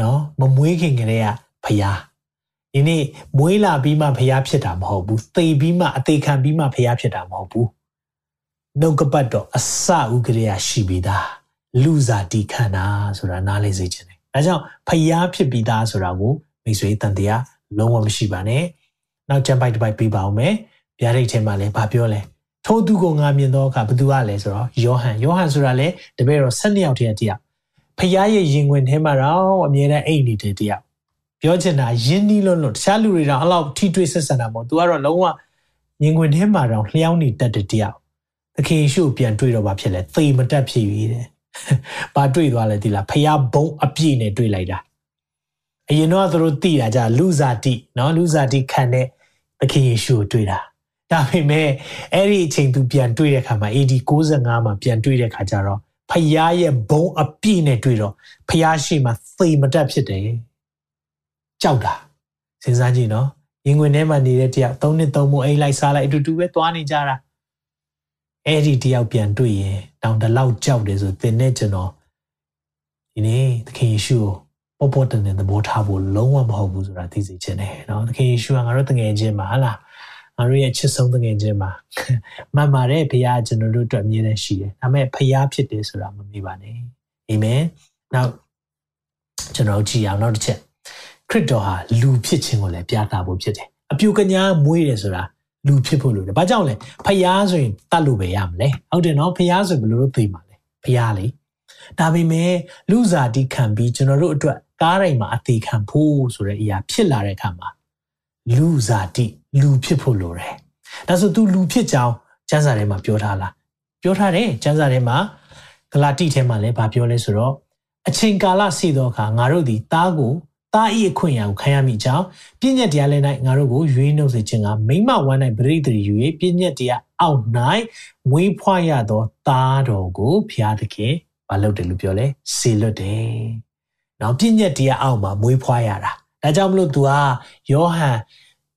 နော်မမွေးခင်ကလေးကဖျားဒီနေ့မွေးလာပြီးမှဖျားဖြစ်တာမဟုတ်ဘူး။သေပြီးမှအသေးခံပြီးမှဖျားဖြစ်တာမဟုတ်ဘူး။နှုတ်ကပတ်တော့အစဥကလေးကရှိပြီးသားလူစားတီခန္ဓာဆိုတာနားလေစေခြင်းတယ်။အဲကြောင့်ဖျားဖြစ်ပြီးသားဆိုတာကိုမိတ်ဆွေတန်တရားလုံးဝမရှိပါနဲ့။နောက်ကျမ်းပိုက်တစ်ပိုက်ပြီးပါအောင်မယ်။ ဗျာဒိတ်ထဲမှာလည်းဗာပြောလဲထိုသူကိုငါမြင်တော့အခါဘသူကလဲဆိုတော့ယောဟန်ယောဟန်ဆိုတာလေတပည့်တော်၁၂ယောက်တည်းတယောက်ဖခင်ရဲ့ရင်ဝင်ထဲမှာတော့အမြဲတမ်းအိတ်နေတဲ့တယောက်ပြောချင်တာယင်းနီးလွန်းလွန်းတခြားလူတွေတော့အဲ့လောက်ထိတွေ့ဆက်ဆံတာမဟုတ်သူကတော့လုံးဝရင်ဝင်ထဲမှာတော့လျှောင်းနေတတ်တဲ့တယောက်သခင်ရှုပြန်တွေ့တော့ဘာဖြစ်လဲသေမတက်ဖြစ်ရည်တဲ့ဘာတွေ့သွားလဲဒီလားဖခင်ဘုံအပြည့်နဲ့တွေ့လိုက်တာအရင်တော့သူတို့သိတာကြလူဇာတိနော်လူဇာတိခံတဲ့သခင်ယေရှုကိုတွေ့တာ ဒါပေမဲ့အဲ့ဒီအချိန်သူပြန်တွေ့တဲ့အခါမှာ AD 65မှာပြန်တွေ့တဲ့အခါကျတော့ဖယားရဲ့ဘုံအပြည့်နဲ့တွေ့တော့ဖယားရှိမှသေမတက်ဖြစ်တယ်ကြောက်တာစဉ်းစားကြည့်နော်ရင်ခွင်ထဲမှာနေတဲ့တယောက်၃နှစ်၃မို့အိမ်လိုက်စားလိုက်အတူတူပဲသွားနေကြတာအဲ့ဒီတယောက်ပြန်တွေ့ရင်တောင်တလောက်ကြောက်တယ်ဆိုသင်နဲ့ကျွန်တော်ဒီနေ့သခင်ယေရှုကိုပေါ်ပေါ်တန်တဲ့သဘောထားဖို့လုံးဝမဟုတ်ဘူးဆိုတာသိစေချင်တယ်နော်သခင်ယေရှုကငါတို့တငယ်ချင်းမှာဟလား ငါတို့ရဲ့ချစ်ဆုံးတငယ်ချင်းမှာမှန်ပါတယ်ဘုရားကျွန်တော်တို့အတွက်အမြဲတမ်းရှိတယ်ဒါပေမဲ့ဘုရားဖြစ်တယ်ဆိုတာမမေ့ပါနဲ့အာမင်နောက်ကျွန်တော်ကြည့်အောင်နောက်တစ်ချက်ခရစ်တော်ဟာလူဖြစ်ခြင်းကိုလည်းပြသဖို့ဖြစ်တယ်အပြူကညာမွေးတယ်ဆိုတာလူဖြစ်ဖို့လိုတယ်ဘာကြောင့်လဲဖျားဆိုရင်တတ်လို့ပဲရမလဲဟုတ်တယ်နော်ဖျားဆိုဘယ်လိုလုပ်သိမှာလဲဖျားလေဒါပေမဲ့လူစားတိခံပြီးကျွန်တော်တို့အတွက်ကားတိုင်းမှာအသေးခံဖို့ဆိုတဲ့အရာဖြစ်လာတဲ့အခါမှာ လူစားတိလူဖြစ်ဖို့လိုတယ်။ဒါဆို तू လူဖြစ်ကြောင်းကျမ်းစာထဲမှာပြောထားလား။ပြောထားတယ်ကျမ်းစာထဲမှာဂလာတိထဲမှာလည်းဗာပြောလဲဆိုတော့အချိန်ကာလရှိသောအခါငါတို့သည်တားကိုတားဤအခွင့်အရာကိုခံရမိကြောင်းပြည့်ညက်တရားလည်း၌ငါတို့ကိုရွေးနှုတ်စေခြင်းကမိမဝမ်း၌ပရိသေယူ၍ပြည့်ညက်တရားအောက်၌မွေးဖွားရသောတားတော်ကိုဖျားသခင်မလုပ်တယ်လို့ပြောလဲစေလွတ်တယ်။နော်ပြည့်ညက်တရားအောက်မှာမွေးဖွားရတာ။ ဒါကြောင့်မလို့ तू ဟာယောဟန်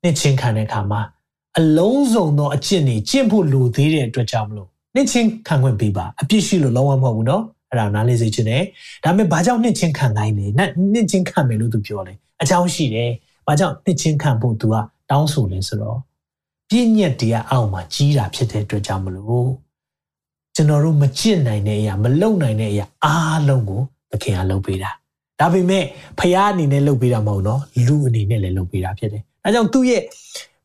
နှစ်ချင်းခံတဲ့အခါမှာအလုံးစုံသောအကျင့်တွေကျင့်ဖို့လိုသေးတဲ့အတွက်ကြောင့်မလို့နှစ်ချင်းခံခွင့်ပေးပါအပြစ်ရှိလို့လုံးဝမဟုတ်ဘူးเนาะအဲ့ဒါနားလေးစေချင်တယ်ဒါပေမဲ့ဘာကြောင့်နှစ်ချင်းခံနိုင်လဲနှစ်ချင်းခံမယ်လို့သူပြောတယ်အကြောင်းရှိတယ်ဘာကြောင့်နှစ်ချင်းခံဖို့ तू ကတောင်းဆိုလဲဆိုတော့ပြည့်ညက်တရားအောက်မှာကြီးတာဖြစ်တဲ့အတွက်ကြောင့်မလို့ကျွန်တော်တို့မကျင့်နိုင်တဲ့အရာမလုံနိုင်တဲ့အရာအားလုံးကိုသခင်ကလုပ်ပေးတာ ဒါပေမဲ့ဖះအနေနဲ့လုပ်ပေးတာမဟုတ်နော်လူအနေနဲ့လည်းလုပ်ပေးတာဖြစ်တယ်အဲကြောင့်သူ့ရဲ့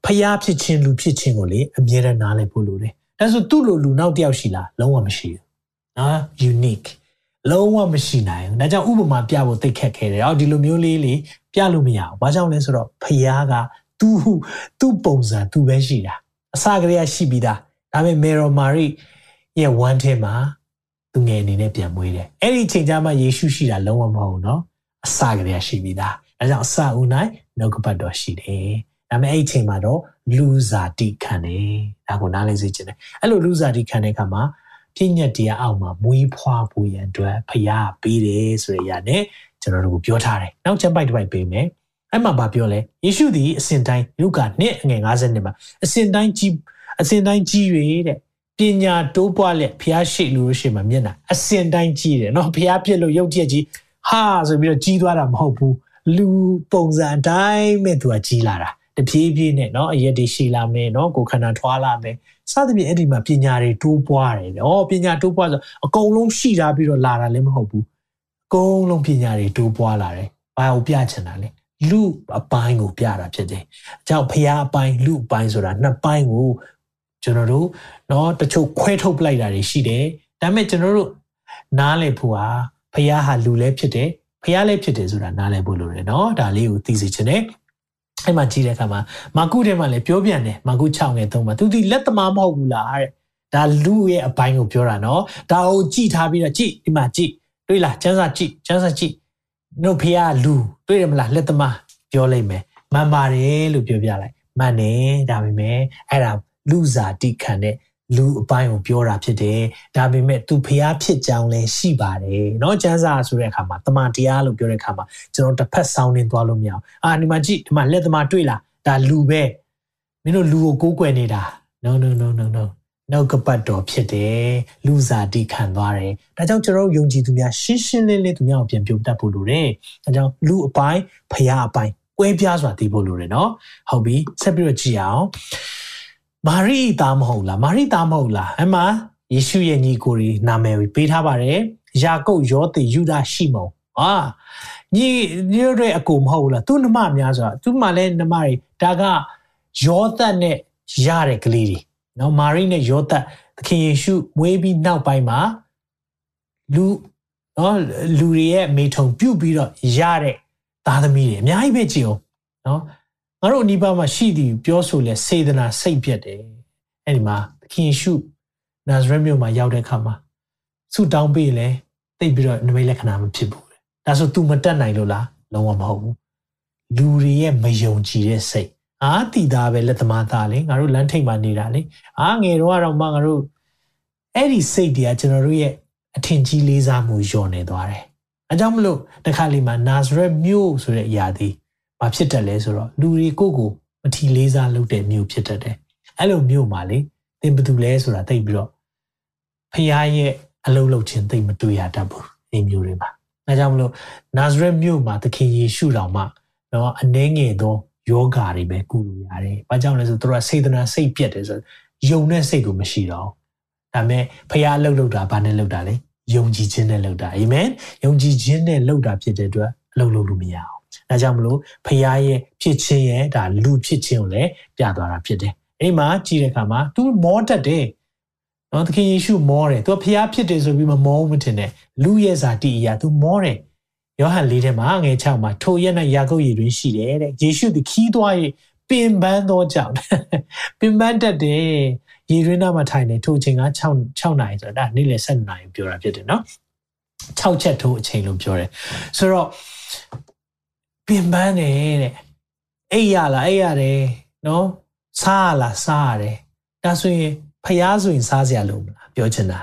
ဖျားဖြစ်ခြင်းလူဖြစ်ခြင်းကိုလေအမြဲတမ်းနားလည်ဖို့လိုတယ်။ဒါဆိုသူ့လိုလူနောက်တစ်ယောက်ရှိလားလုံးဝမရှိဘူး။နော် unique လုံးဝမရှိနိုင်ဘူး။ဒါကြောင့်ဥပမာပြဖို့သိခက်ခဲတယ်။အော်ဒီလိုမျိုးလေးလေးပြလို့မရဘူး။ဘာကြောင့်လဲဆိုတော့ဖျားကသူ့သူ့ပုံစံသူပဲရှိတာ။အစကတည်းကရှိပြီးသား။ဒါပေမဲ့မေရိုမာရီရဲ့ဝမ်းထဲမှာ သူငယ်အနေနဲ့ပြန်မွေးတယ်။အဲ့ဒီချိန်ကျမှယေရှုရှိတာလုံးဝမဟုတ်ဘူးနော်။အစကတည်းကရှိပြီးသား။ဒါကြောင့်အစဦး၌နှုတ်ကပတ်တော်ရှိတယ်။ဒါပေမဲ့အဲ့ဒီချိန်မှာတော့လူစားတိခံတယ်။ဒါကိုနားလည်စေချင်တယ်။အဲ့လိုလူစားတိခံတဲ့အခါမှာပြည့်ညက်တရားအောက်မှာမွေးဖွားဖို့ရန်အတွက်ဖျားပေးတယ်ဆိုရရနဲ့ကျွန်တော်တို့ကိုပြောထားတယ်။နောက်ချက်ပိုက်တစ်ပိုက်ပေးမယ်။အဲ့မှာဗာပြောလဲယေရှုသည်အစဉ်တိုင်းလူကနှစ်ငယ်50နှစ်မှာအစဉ်တိုင်းကြီးအစဉ်တိုင်းကြီး၍တဲ့ ပညာတိုးပွားလက်ဖျားရှိလို့ရှိမှမျက်နှာအစင်တိုင်းကြီးတယ်နော်ဖျားပြစ်လို့ရုပ်တရက်ကြီးဟာဆိုပြီးတော့ကြီးသွားတာမဟုတ်ဘူးလူပုံစံအတိုင်းမဲ့သူကကြီးလာတာတပြေးပြေးနဲ့နော်အရက်တွေရှိလာမယ်နော်ကိုခန္ဓာထွာလာမယ်စသဖြင့်အဲ့ဒီမှာပညာတွေတိုးပွားတယ်။ဩပညာတိုးပွားဆိုအကုန်လုံးရှိတာပြီးတော့လာတာလည်းမဟုတ်ဘူး။အကုန်လုံးပညာတွေတိုးပွားလာတယ်။ဘာကိုပြချင်တာလဲ။လူအပိုင်းကိုပြတာဖြစ်တယ်။အကြောင်းဖျားအပိုင်းလူအပိုင်းဆိုတာနှစ်ပိုင်းကို ကျွန်တော်တို့เนาะတချို့ခွဲထုတ်ပလိုက်တာတွေရှိတယ်။ဒါပေမဲ့ကျွန်တော်တို့နားလည်ဖို့ဟာဖရာဟာလူလည်းဖြစ်တယ်။ဖရာလည်းဖြစ်တယ်ဆိုတာနားလည်ဖို့လိုတယ်เนาะဒါလေးကိုသိစေချင်တယ်။အဲ့မှာကြည့်တဲ့အခါမှာမာကုထဲမှာလည်းပြောပြန်တယ်မာကု6ငယ်3မှာသူဒီလက်သမားမဟုတ်ဘူးလားတဲ့ဒါလူရဲ့အပိုင်းကိုပြောတာနော်ဒါကိုကြည့်ထားပြီးတော့ကြည့်ဒီမှာကြည့်တွေ့လားကျန်းစာကြည့်ကျန်းစာကြည့်နှုတ်ဖေးကလူတွေ့တယ်မလားလက်သမားပြောလိုက်မယ်မှန်ပါတယ်လို့ပြောပြလိုက်မှန်တယ်ဒါပေမဲ့အဲ့ဒါ လူစားတိခံတဲ့လူအပိုင်းကိုပြောတာဖြစ်တယ်ဒါပေမဲ့သူဖျားဖြစ်ကြောင်းလည်းရှိပါတယ်เนาะကျမ်းစာဆိုတဲ့အခါမှာတမန်တရားလို့ပြောတဲ့အခါမှာကျွန်တော်တစ်ဖက်ဆောင်းနေသွားလို့မရအောင်အာဒီမှာကြည့်ဒီမှာလက်သမားတွေ့လားဒါလူပဲမင်းတို့လူကိုကိုးကွယ်နေတာ no no no no no နှုတ်ကပတ်တော်ဖြစ်တယ်လူစားတိခံသွားတယ်ဒါကြောင့်ကျွန်တော်တို့ယုံကြည်သူများရှင်းရှင်းလင်းလင်းသူများကိုပြန်ပြုတ်တတ်ဖို့လိုတယ်ဒါကြောင့်လူအပိုင်းဖျားအပိုင်းကွဲပြားစွာသိဖို့လိုတယ်เนาะဟုတ်ပြီဆက်ပြီးတော့ကြည့်အောင် မာရိသားမဟုတ်လားမာရိသားမဟုတ်လားအမှယေရှုရဲ့ညီကိုတွေနာမည်ပေးထားပါတယ်ယာကုပ်ယောသေယူဒရှိမုန်ဟာညီညီတို့အကူမဟုတ်လားသူနှမများဆိုတာသူမှလည်းနှမတွေဒါကယောသတ်နဲ့ရတဲ့ကလေးတွေနော်မာရိနဲ့ယောသတ်သခင်ယေရှုမွေးပြီးနောက်ပိုင်းမှာလူနော်လူတွေရဲ့မိထုံပြုတ်ပြီးတော့ရတဲ့သားသမီးတွေအများကြီးပဲကြည့်အောင်နော် ငါတို့အနိဗ္ဗာန်မှာရှိသည်ပြောဆိုလဲစေတနာစိတ်ပြတ်တယ်အဲ့ဒီမှာသခင်ယေရှုနာဇရက်မြို့မှာရောက်တဲ့အခါမှာဆုတောင်းပေးလဲတိတ်ပြီးတော့နမိတ်လက္ခဏာမဖြစ်ဘူးလေဒါဆို तू မတက်နိုင်လို့လားလုံးဝမဟုတ်ဘူးလူတွေရဲ့မယုံကြည်တဲ့စိတ်အာတီသားပဲလက်သမားသားလေငါတို့လမ်းထိပ်မှာနေတာလေအာငယ်တော့တော့မှငါတို့အဲ့ဒီစိတ်တွေကကျွန်တော်တို့ရဲ့အထင်ကြီးလေးစားမှုညော့နေသွားတယ်အကြောင်းမလို့တခါလေမှာနာဇရက်မြို့ဆိုတဲ့အရာဒီ ဘာဖြစ်တတ်လဲဆိုတော့လူတွေကိုကိုမထီလေးစားလုပ်တဲ့မြို့ဖြစ်တတ်တယ်အဲ့လိုမြို့မှာလေသင်ဘယ်သူလဲဆိုတာသိပြီးတော့ဖခင်ရဲ့အလုံးလုံးချင်းသိမတွေ့ရတတ်ဘူးဒီမြို့တွေမှာအဲကြောင့်မလို့နာဇရက်မြို့မှာသခင်ယေရှုတော်မှာတော့အနှဲငယ်သောယောဂါတွေပဲကုလို့ရတယ်။ဘာကြောင့်လဲဆိုတော့သူကစေတနာစိတ်ပြက်တယ်ဆိုယုံတဲ့စိတ်ကိုမရှိတော့။ဒါပေမဲ့ဖခင်လှုပ်လှုပ်တာဘာနဲ့လှုပ်တာလဲ။ယုံကြည်ခြင်းနဲ့လှုပ်တာ။အာမင်။ယုံကြည်ခြင်းနဲ့လှုပ်တာဖြစ်တဲ့အတွက်အလုပ်လုပ်လို့မရအောင်။ ဒါကြောင့်မလို့ဖခင်ရဲ့ဖြစ်ခြင်းရဲ့ဒါလူဖြစ်ခြင်းကိုလည်းပြသွားတာဖြစ်တယ်။အဲ့မှာကြည့်တဲ့အခါမှာသူမောတတ်တယ်။နော်သခင်ယေရှုမောတယ်။သူဖခင်ဖြစ်တယ်ဆိုပြီးမမောဘူးမထင်နဲ့။လူရဲ့ဇာတိအရာသူမောတယ်။ယောဟန်လေးထဲမှာငယ်6မှာထိုရက်၌ယာကုပ်ရည်တွင်ရှိတယ်တဲ့ယေရှုသည်ခီးသွား၍ပင်ပန်းသောကြောင့်ပင်ပန်းတတ်တယ်ရည်ရင်းနာမှာထိုင်နေထိုအချိန်က6 6နာရီဆိုတာဒါနေ့လယ်7နာရီပြောတာဖြစ်တယ်နော်6ချက်ထိုးအချိန်လို့ပြောတယ်ဆိုတော့ ပင်ပန်းတယ်တဲ့အိပ်ရလားအိပ်ရတယ်နော်စားရလားစားရတယ်ဒါဆိုရင်ဖျားဆိုရင်စားစရာလိုမလားပြောချင်တာ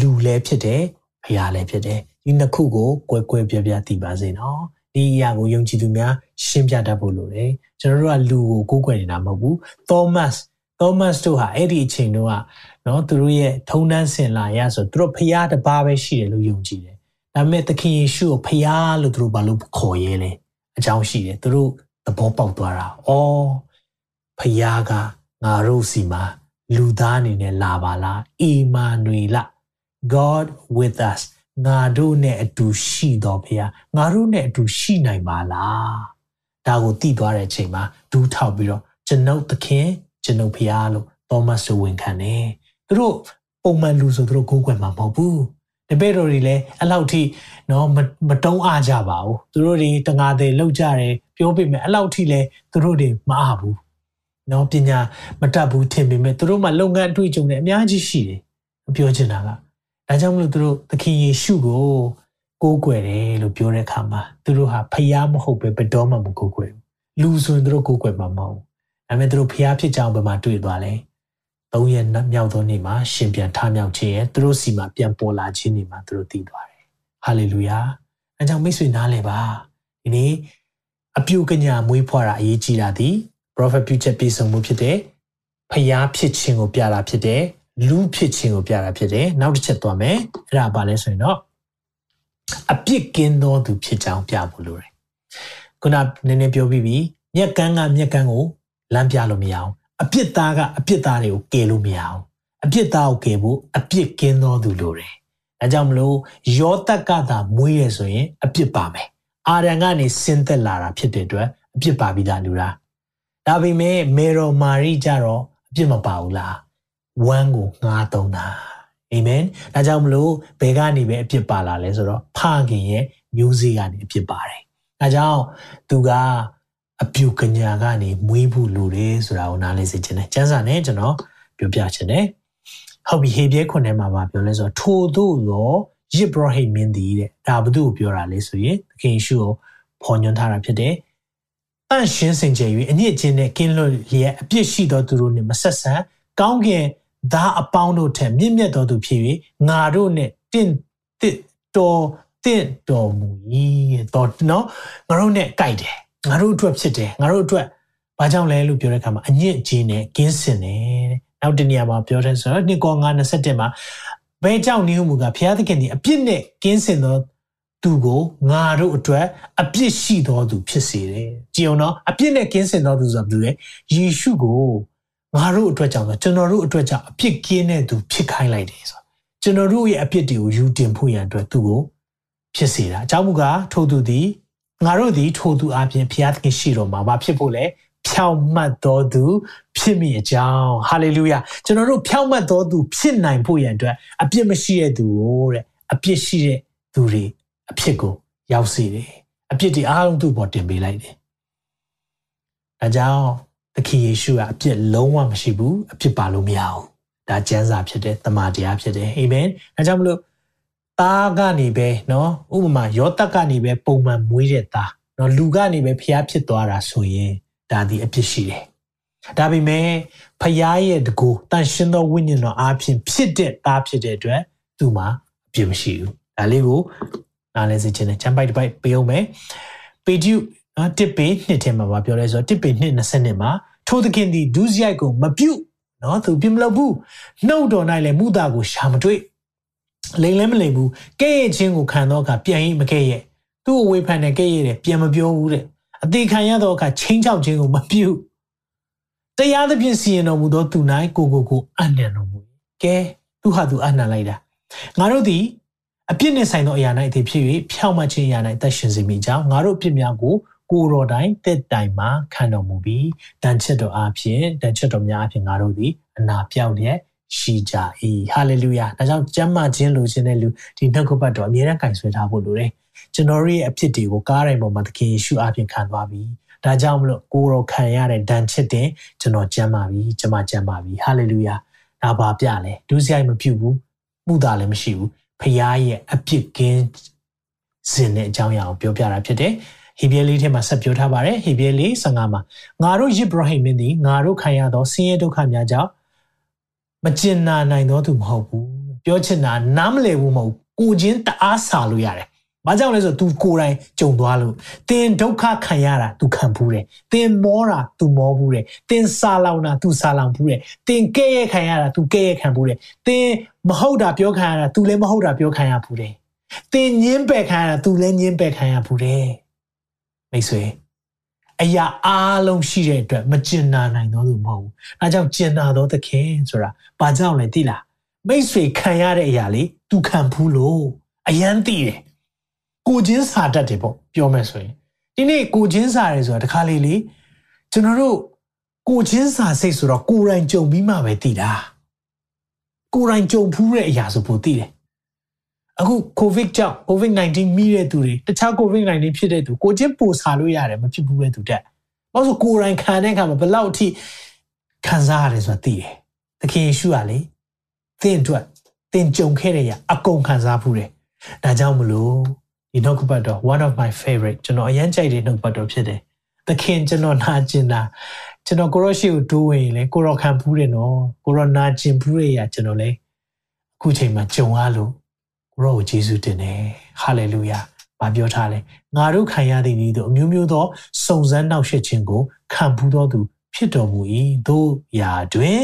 လူလည်းဖြစ်တယ်ဖျားလည်းဖြစ်တယ်ဒီနှစ်ခုကိုကွဲကွဲပြားပြားသိပါစေနော်ဒီအရာကိုယုံကြည်သူများရှင်းပြတတ်ဖို့လိုတယ်ကျွန်တော်တို့ကလူကိုကိုးကွယ်နေတာမဟုတ်ဘူး Thomas Thomas တို့ဟာအဲ့ဒီအချိန်တုန်းကနော်သူတို့ရဲ့ထုံတန်းစင်လာရဆိုသူတို့ဖျားတစ်ပါးပဲရှိတယ်လို့ယုံကြည်တယ်ဒါပေမဲ့သခင်ယေရှုကိုဖျားလို့သူတို့ဘာလို့ခေါ်ရဲလဲ အကြောင်းရှိတယ်သူတို့သဘောပေါက်သွားတာဩဖျားကငါတို့စီမှာလူသားအနေနဲ့လာပါလားအီမာနွေလ God with us ငါတို့နဲ့အတူရှိတော်ဖေဟာငါတို့နဲ့အတူရှိနိုင်ပါလားဒါကိုသိသွားတဲ့အချိန်မှာဒူးထောက်ပြီးတော့ကျွန်ုပ်သခင်ကျွန်ုပ်ဖေဟာလို့သောမတ်ဆိုဝန်ခံတယ်သူတို့ပုံမှန်လူဆိုသူတို့ကိုးကွယ်မှာမဟုတ်ဘူး တပည့်တော်တွေလည်းအဲ့လောက်ထိနော်မတုံးအားကြပါဘူးသူတို့တွေတငါတွေလောက်ကြတယ်ပြောပေမဲ့အဲ့လောက်ထိလည်းသူတို့တွေမအားဘူးနော်ပညာမတတ်ဘူးထင်ပေမဲ့သူတို့မှလုပ်ငန်းအတွေ့အကြုံတွေအများကြီးရှိတယ်ပြောချင်တာကဒါကြောင့်မလို့သူတို့သခင်ယေရှုကိုကိုးကွယ်တယ်လို့ပြောတဲ့အခါမှာသူတို့ဟာဖျားမဟုတ်ပဲဘယ်တော့မှမကိုးကွယ်ဘူးလူဆိုရင်သူတို့ကိုးကွယ်မှာမဟုတ်ဘူးဒါပေမဲ့သူတို့ဖျားဖြစ်ကြောင်းဘယ်မှာတွေ့သွားလဲ သုံးရက်မြောက်သောနေ့မှာရှင်ပြန်ထမြောက်ခြင်းရဲ့သူတို့စီမှာပြန်ပေါ်လာခြင်းတွေမှာသူတို့သိသွားတယ်ဟာလေလုယာအဲကြောင့်မိတ်ဆွေနားလည်ပါဒီနေ့အပြုကညာမွေးဖွားတာအရေးကြီးတာဒီ prophet ပြုချက်ပြည့်စုံမှုဖြစ်တဲ့ဖျားဖြစ်ခြင်းကိုပြတာဖြစ်တဲ့လူဖြစ်ခြင်းကိုပြတာဖြစ်တယ်နောက်တစ်ချက်သွားမယ်အဲ့ဒါဘာလဲဆိုရင်တော့အပြစ်ကင်းသောသူဖြစ်ကြောင်းပြဖို့လိုတယ်ခုနနည်းနည်းပြောပြီးပြီမြက်ကန်းကမြက်ကန်းကိုလမ်းပြလို့မရအောင် အပြစ်သားကအပြစ်သားတွေကိုကယ်လို့မရအောင်အပြစ်သားကိုကယ်ဖို့အပြစ်ကင်းသောသူလိုတယ်ဒါကြောင့်မလို့ယောသက်ကသာမွေးရဆိုရင် အပြစ်ပါမယ်အာရန်ကနေဆင်းသက်လာတာဖြစ်တဲ့အတွက်အပြစ်ပါပြီးသားလူလားဒါပေမဲ့မေရောမာရီကြတော့အပြစ်မပါဘူးလားဝမ်းကိုငားသုံးတာအာမင်ဒါကြောင့်မလို့ဘယ်ကနေပဲအပြစ်ပါလာလဲဆိုတော့ဖခင်ရဲ့မျိုးစေ့ကနေအပြစ်ပါတယ်ဒါကြောင့်သူက အပြူကညာကနေမွေးဖို့လိုတယ်ဆိုတာကိုနားလည်စေချင်တယ်ကျမ်းစာနဲ့ကျွန်တော်ပြောပြချင်တယ်ဟုတ်ပြီဟေဘရဲခွန်ထဲမှာပြောလဲဆိုတော့ထို့သို့သောယစ်ဘရဟိမင်းသည်တဲ့ဒါဘု து ကိုပြောတာလေဆိုရင်သခင်ယေရှုကိုဖော်ညွှန်းထားတာဖြစ်တယ်တန့်ရှင်းစင်ကြယ်၍အညစ်အကြေးနဲ့ကင်းလွတ်လျက်အပြစ်ရှိသောသူတို့နှင့်မဆက်ဆံကောင်းကင်သားအပေါင်းတို့ထက်မြင့်မြတ်သောသူဖြစ်၍ငါတို့နဲ့တင့်တစ်တော်တင့်တော်မူ၏တော့နော်ငါတို့နဲ့ကြိုက်တယ် ငါတို့အတွက်ဖြစ်တယ်ငါတို့အတွက်ဘာကြောင့်လဲလို့ပြောတဲ့အခါမှာအညစ်အကြေးနဲ့ကင်းစင်တယ်တဲ့နောက်တနေရာမှာပြောတဲ့ဆိုတော့နှစ်ကော927မှာဘဲကြောင့်နေမှုကဘုရားသခင်ဒီအပြစ်နဲ့ကင်းစင်သောသူကိုငါတို့အတွက်အပြစ်ရှိသောသူဖြစ်စေတယ်ကြည်အောင်နော်အပြစ်နဲ့ကင်းစင်သောသူဆိုတာဘယ်လိုလဲယေရှုကိုငါတို့အတွက်ကြောင့်ဆိုကျွန်တော်တို့အတွက်ကြောင့်အပြစ်ကင်းတဲ့သူဖြစ်ခိုင်းလိုက်တယ်ဆိုကျွန်တော်တို့ရဲ့အပြစ်တွေကိုယူတင်ဖို့ရန်အတွက်သူကိုဖြစ်စေတာအကြောင်းမူကားထို့သူသည် ငါတို့သည်ထိုသူအပြင်ဘုရားသခင်ရှိတော်မှာမဖြစ်ဖို့လေဖြောင့်မတ်တော်သူ ဖြစ်မိအကြောင်းဟာလေလုယာကျွန်တော်တို့ဖြောင့်မတ်တော်သူ ဖြစ်နိုင်ဖို့ရန်အတွက်အပြစ်မရှိတဲ့သူကိုတဲ့အပြစ်ရှိတဲ့သူတွေအဖြစ်ကိုရောက်စေတယ်အပြစ်တွေအားလုံးသူ့ပေါ်တင်ပေးလိုက်တယ်ဒါကြောင့်သခင်ယေရှုကအပြစ်လုံးဝမရှိဘူးအပြစ်ပါလို့မရဘူးဒါကျမ်းစာဖြစ်တယ်တမန်တရားဖြစ်တယ်အာမင်ဒါကြောင့်မလို့ သားကနေပဲเนาะဥပမာယောသက်ကနေပဲပုံမှန်မွေးတဲ့သားเนาะလူကနေပဲဖျားဖြစ်သွားတာဆိုရင်ဒါဒီအဖြစ်ရှိတယ်ဒါပေမဲ့ဖျားရဲ့တကူတန်ရှင်းသောဝိညာဉ်တော်အားဖြင့်ဖြစ်တဲ့သားဖြစ်တဲ့အတွက်သူ့မှာအပြစ်မရှိဘူးဒါလေးကိုနားလည်စေချင်တယ်ချမ်းပိုက်တစ်ပိုက်ပေးအောင်မယ်ပေကျုနော်တစ်ပေနှစ်ထဲမှာပြောလဲဆိုတော့တစ်ပေနှစ်20နှစ်မှာထိုသခင်သည်ဒုစရိုက်ကိုမပြုတ်နော်သူပြမလို့ဘူးနှုတ်တော်၌လည်းမူတာကိုရှာမတွေ့ လိမ်လည်းမလိမ်ဘူးကဲ့ရဲ့ခြင်းကိုခံတော့အခါပြန်ရင်မကဲ့ရဲ့သူ့အဝေးဖန်နဲ့ကဲ့ရဲ့တယ်ပြန်မပြောဘူးတဲ့အသေးခံရတော့အခါချင်းချောက်ခြင်းကိုမပြုတရားသဖြင့်စီရင်တော်မူသောသူ၌ကိုကိုကိုအနံ့တော်မူကဲသူဟာသူအနံ့လိုက်တာငါတို့သည်အပြစ်နဲ့ဆိုင်သောအရာ၌အသေးဖြစ်၍ဖြောင့်မခြင်းအရာ၌သက်ရှင်စေမိကြောင်းငါတို့အပြစ်များကိုကိုတော်တိုင်တက်တိုင်မှာခံတော်မူပြီးတန်ချက်တော်အဖြစ်တန်ချက်တော်များအဖြစ်ငါတို့သည်အနာပြောက်လျက် ရှိကြ၏ဟာလေလုယာဒါကြောင့်ကျမ်းမာခြင်းလိုချင်တဲ့လူဒီနှုတ်ကပတ်တော်အမြဲတမ်းကင်ဆွဲထားဖို့လိုတယ်ကျွန်တော်ရဲ့အဖြစ်တွေကိုကားတိုင်းပေါ်မှာသခင်ယေရှုအပြင်ခံသွားပြီဒါကြောင့်မလို့ကိုရောခံရတဲ့ဒဏ်ချက်တင်ကျွန်တော်ကျမ်းမာပြီကျွန်မကျမ်းမာပြီဟာလေလုယာဒါပါပြလဲဒုစရိုက်မပြုတ်ဘူးမှုတာလည်းမရှိဘူးဖခင်ရဲ့အပြစ်ကင်းစင်တဲ့အကြောင်းအရာကိုပြောပြတာဖြစ်တယ်ဟေဘရဲလေးထဲမှာဆက်ပြောထားပါတယ်ဟေဘရဲလေး15မှာငါတို့ယစ်ဘရဟိမင်းသည်ငါတို့ခံရသောဆင်းရဲဒုက္ခများကြောင့် မကျင်နာနိုင်သောသူမဟုတ်ဘူးပြောချင်တာနားမလည်ဘူးမဟုတ်ကိုချင်းတအားစာလို့ရတယ်။ဘာကြောင့်လဲဆိုတော့ तू ကိုယ်တိုင်ကြုံသွားလို့သင်ဒုက္ခခံရတာ तू ခံဘူးတယ်။သင်မောတာ तू မောဘူးတယ်။သင်စာလောင်တာ तू စာလောင်ဘူးတယ်။သင်ကဲ့ရဲ့ခံရတာ तू ကဲ့ရဲ့ခံဘူးတယ်။သင်မဟုတ်တာပြောခံရတာ तू လည်းမဟုတ်တာပြောခံရဘူးတယ်။သင်ညင်းပယ်ခံရတာ तू လည်းညင်းပယ်ခံရဘူးတယ်။မိတ်ဆွေ အရာအားလုံးရှိတဲ့အတွက်မကျင်နာနိုင်တော့သူမဟုတ်ဘူး။အဲကြောင့်ကျင်နာတော့သခင်ဆိုတာဘာကြောင့်လဲသိလား။မိတ်ဆွေခံရတဲ့အရာလေး तू ခံဘူးလို့အယမ်းသိတယ်။ကိုချင်းစာတတ်တယ်ပေါ့ပြောမယ်ဆိုရင်ဒီနေ့ကိုချင်းစာရဲဆိုတာတခါလေလေကျွန်တော်တို့ကိုချင်းစာစိတ်ဆိုတော့ကိုယ်တိုင်ကြုံပြီးမှပဲသိတာ။ကိုယ်တိုင်ကြုံဖူးတဲ့အရာဆိုပိုသိတယ် အခု covid ကြောင့် covid 19မိတဲ့သူတွေတခြား covid 19ဖြစ်တဲ့သူကိုချင်းပိုစာလို့ရတယ်မဖြစ်ဘူးတဲ့သူတက်။ဘာလို့ကိုယ်တိုင်ခံတဲ့အခါမှာဘယ်လောက်အထိခံစားရတယ်ဆိုတာသိတယ်။သခင်ယေရှုကလေသင်အတွက်သင်ကြုံခဲ့တဲ့အရာအကုန်ခံစားဖူးတယ်။ဒါကြောင့်မလို့ဒီနှုတ်ကပတ်တော် one of my favorite ကျွန်တော်အရင်ကြိုက်တဲ့နှုတ်ပတ်တော်ဖြစ်တယ်။သခင်ကျွန်တော်နာကျင်တာကျွန်တော်ကိုရောရှိကိုတိုးဝင်လေကိုရောခံဖူးတယ်နော်။ကိုရောနာကျင်ဖူးရကျွန်တော်လေအခုချိန်မှာကြုံရလို့ ကိုရောကိုယေရှုတင်တယ်ဟာလေလုယာဘာပြောထားလဲငါတို့ခံရသည့်ဤသို့အမျိုးမျိုးသောစုံစမ်းနှောက်ယှက်ခြင်းကိုခံဖူးသောသူဖြစ်တော်မူ၏တို့ရာတွင်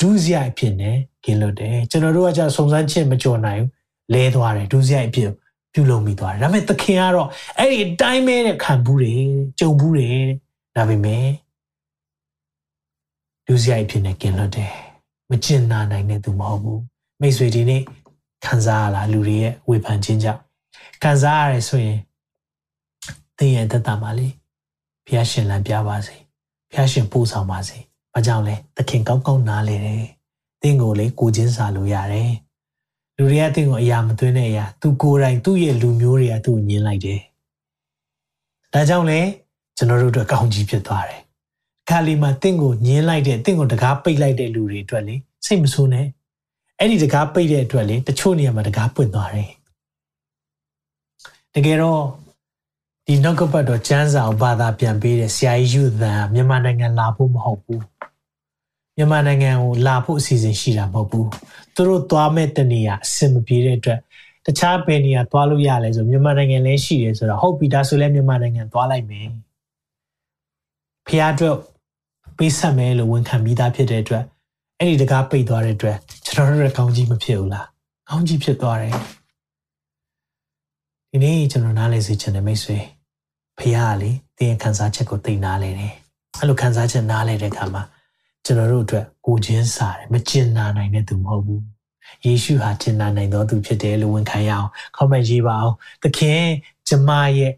ဒုစရိုက်ဖြစ်နေကင်းလွတ်တယ်ကျွန်တော်တို့ကကြာစုံစမ်းခြင်းမကြော်နိုင်ဘူးလဲသွားတယ်ဒုစရိုက်ဖြစ်ပြုလုပ်မိသွားတယ်ဒါပေမဲ့သခင်ကတော့အဲ့ဒီအတိုင်းပဲတဲ့ခံဘူးတယ်ကြုံဘူးတယ်ဒါပေမဲ့လူစရိုက်ဖြစ်နေกินလွတ်တယ်မကျင်နာနိုင်တဲ့သူမဟုတ်ဘူးမိတ်ဆွေဒီနေ့ ခံစားရလားလူတွေရဲ့ဝေဖန်ခြင်းကြောင့်ခံစားရတယ်ဆိုရင်သင်ရဲ့သက်တာမှာလေဘုရားရှင်လမ်းပြပါစေဘုရားရှင်ပို့ဆောင်ပါစေဘာကြောင့်လဲသခင်ကောင်းကောင်းနားလေတယ်သင်ကိုလေကိုချင်းစာလို့ရတယ်လူတွေကသင်ကိုအရာမသွင်းတဲ့အရာသူကိုယ်တိုင်သူ့ရဲ့လူမျိုးတွေကသူ့ကိုညှင်းလိုက်တယ်ဒါကြောင့်လေကျွန်တော်တို့အတွက်ကောင်းကြီးဖြစ်သွားတယ်ခါလီမှာတင့်ကိုညင်းလိုက်တဲ့တင့်ကိုတကားပိတ်လိုက်တဲ့လူတွေအတွက်လေစိတ်မဆိုးနဲ့ အဲ့ဒီတကားပိတ်တဲ့အတွက်လေတချို့နေရာမှာတကားပွင့်သွားတယ်တကယ်တော့ဒီနောက်ကပတ်တော့ကျန်းစာကိုဘာသာပြန်ပေးတဲ့ဆရာကြီးယူသန်မြန်မာနိုင်ငံလာဖို့မဟုတ်ဘူးမြန်မာနိုင်ငံကိုလာဖို့အစီအစဉ်ရှိတာမဟုတ်ဘူးသူတို့သွားမဲ့တနေရာအဆင်မပြေတဲ့အတွက်တခြားဘယ်နေရာသွားလို့ရလဲဆိုမြန်မာနိုင်ငံလည်းရှိတယ်ဆိုတော့ဟုတ်ပြီဒါဆိုလည်းမြန်မာနိုင်ငံသွားလိုက်မယ်ဖះအတွက်ပေးဆက်မယ်လို့ဝန်ခံပြီးသားဖြစ်တဲ့အတွက် အဲ့ဒီတကားပိတ်သွားတဲ့အတွက်ကျွန်တော်တို့ကောင်းကြီးမဖြစ်ဘူးလားကောင်းကြီးဖြစ်သွားတယ်ဒီနေ့ကျွန်တော်နားလည်စေချင်တယ်မိတ်ဆွေဖះကလေတင်းရဲ့ခံစားချက်ကိုသိနာလဲတယ်အဲ့လိုခံစားချက်နားလဲတဲ့အခါမှာကျွန်တော်တို့အတွက်ကိုချင်းစားတယ်မကျင်နာနိုင်တဲ့သူမဟုတ်ဘူးယေရှုဟာကျင်နာနိုင်တော်သူဖြစ်တယ်လို့ဝန်ခံရအောင်ခေါမရေးပါအောင်သခင်ကျမရဲ့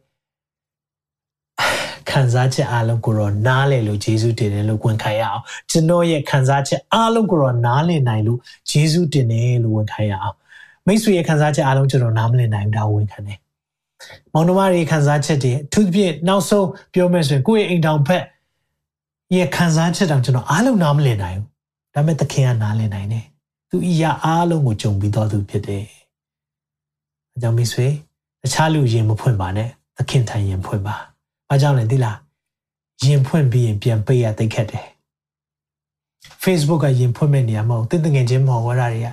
ခံစားချက်အားလုံးကိုတော့နားလည်လို့ယေရှုတင်တယ်လို့ဝန်ခံရအောင်ကျွန်တော်ရဲ့ခံစားချက်အားလုံးကိုတော့နားလည်နိုင်လို့ယေရှုတင်တယ်လို့ဝန်ခံရအောင်မိတ်ဆွေရဲ့ခံစားချက်အားလုံးကျွန်တော်နားမလည်နိုင်ဘူးဒါဝန်ခံတယ်မောင်နှမတွေခံစားချက်တွေအထူးသဖြင့်နောက်ဆုံးပြောမယ်ဆိုရင်ကိုယ့်ရဲ့အိမ်တောင်ဖက်ရဲ့ခံစားချက်တောင်ကျွန်တော်အားလုံးနားမလည်နိုင်ဘူးဒါပေမဲ့သခင်ကနားလည်နိုင်တယ်သူဤရာအားလုံးကိုကြုံပြီးတော်သူဖြစ်တယ်အကြောင်းမိတ်ဆွေတခြားလူရင်မဖွင့်ပါနဲ့သခင်ထံရင်ဖွင့်ပါ။ ဘာကြောင့်လဲသိလား။ရင်ဖွင့်ပြီးရင်ပြန်ပိတ်ရသိခက်တယ်။ Facebook ကရင်ဖွင့်မဲ့နေရာမဟုတ်တင်းတငယ်ချင်းမဟုတ်ဝရတွေက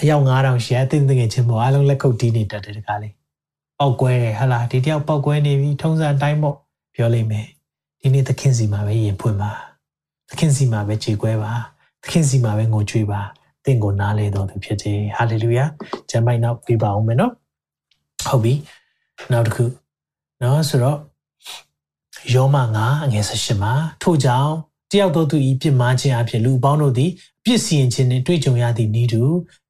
အယောက်9000ရှယ်တင်းတငယ်ချင်းမဟုတ်အလုံးလက်ခုပ်တီးနေတတ်တယ်တကားလေး။ပောက်ကွဲတယ်ဟာလားဒီတယောက်ပောက်ကွဲနေပြီထုံးစံတိုင်းပေါ့ပြောလိမ့်မယ်။ဒီနေ့သခင်စီမှာပဲရင်ဖွင့်ပါ။သခင်စီမှာပဲခြေကွဲပါ။သခင်စီမှာပဲငိုကြွေးပါ။တင့်ကိုနားလေတော်သူဖြစ်တယ်။ဟာလေလုယာ။ကျမ်းပိုက်နောက်ပြပါအောင်မယ်နော်။ဟုတ်ပြီ။နောက်တစ်ခု နော်ဆိုတော့ယောမငါအငယ်၁၈မှာထို့ကြောင့်တယောက်သောသူဤပြစ်မှားခြင်းအဖြစ်လူပေါင်းတို့သည်ပြစ်စီရင်ခြင်းနှင့်တွေ့ကြုံရသည့်ဤသူ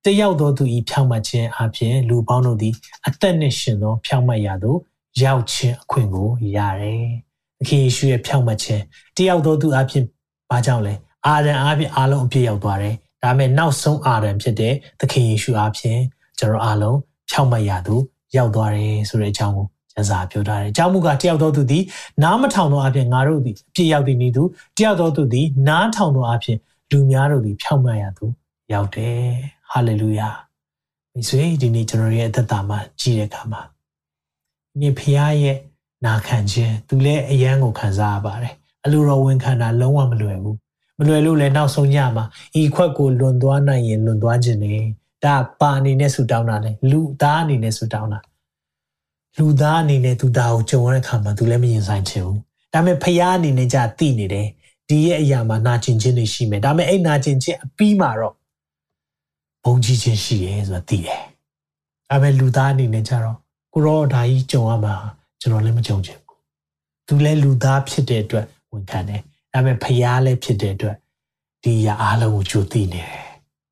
တယောက်သောသူဤဖြောင့်မတ်ခြင်းအဖြစ်လူပေါင်းတို့သည်အသက်နှင့်ရှင်သောဖြောင့်မတ်ရာသို့ရောက်ခြင်းအခွင့်ကိုရတယ်။သခင်ယေရှုရဲ့ဖြောင့်မတ်ခြင်းတယောက်သောသူအဖြစ်ဘာကြောင့်လဲအာဒံအဖြစ်အားလုံးအပြည့်ရောက်သွားတယ်။ဒါပေမဲ့နောက်ဆုံးအာဒံဖြစ်တဲ့သခင်ယေရှုအဖြစ်ကျွန်တော်အားလုံးဖြောင့်မတ်ရာသို့ရောက်သွားတယ်ဆိုတဲ့အကြောင်းကိုကျမ်း စာပြောထားတယ်။ကြောင့်မူကတယောက်သောသူသည်နားမထောင်သောအဖြစ်ငါတို့သည်အပြည့်ရောက်သည်နည်းသူတယောက်သောသူသည်နားထောင်သောအဖြစ်လူများတို့သည်ဖြောင့်မတ်ရသူရောက်တယ်။ဟာလေလုယာ။မိတ်ဆွေဒီနေ့ကျွန်တော်ရဲ့အသက်တာမှာကြည်တဲ့အခါမှာဒီဖခင်ရဲ့နာခံခြင်းသူလည်းအယံကိုခံစားရပါတယ်။အလိုတော်ဝန်ခံတာလုံးဝမလွယ်ဘူး။မလွယ်လို့လည်းနောက်ဆုံးညမှာဤခွက်ကိုလွန်သွားနိုင်ရင်လွန်သွားခြင်းနဲ့ဒါပါအနေနဲ့ဆူတောင်းတာလေလူသားအနေနဲ့ဆူတောင်းတာ လူသားအနေနဲ့သူဒါကိုကြုံရတဲ့အခါမှာသူလည်းမရင်ဆိုင်ချင်ဘူးဒါပေမဲ့ဖះအနေနဲ့じゃတိနေတယ်ဒီရဲ့အရာမှာနာကျင်ခြင်းတွေရှိမယ်ဒါပေမဲ့အဲ့နာကျင်ခြင်းအပြီးမှာတော့ဘုံကြီးခြင်းရှိရဲဆိုတာသိတယ်ဒါပေမဲ့လူသားအနေနဲ့ကြတော့ကိုရောဒါကြီးကြုံရမှာကျွန်တော်လည်းမကြုံချင်ဘူးသူလည်းလူသားဖြစ်တဲ့အတွက်ဝန်ခံတယ်ဒါပေမဲ့ဖះလည်းဖြစ်တဲ့အတွက်ဒီအရာအားလုံးကိုကြိုသိနေတယ်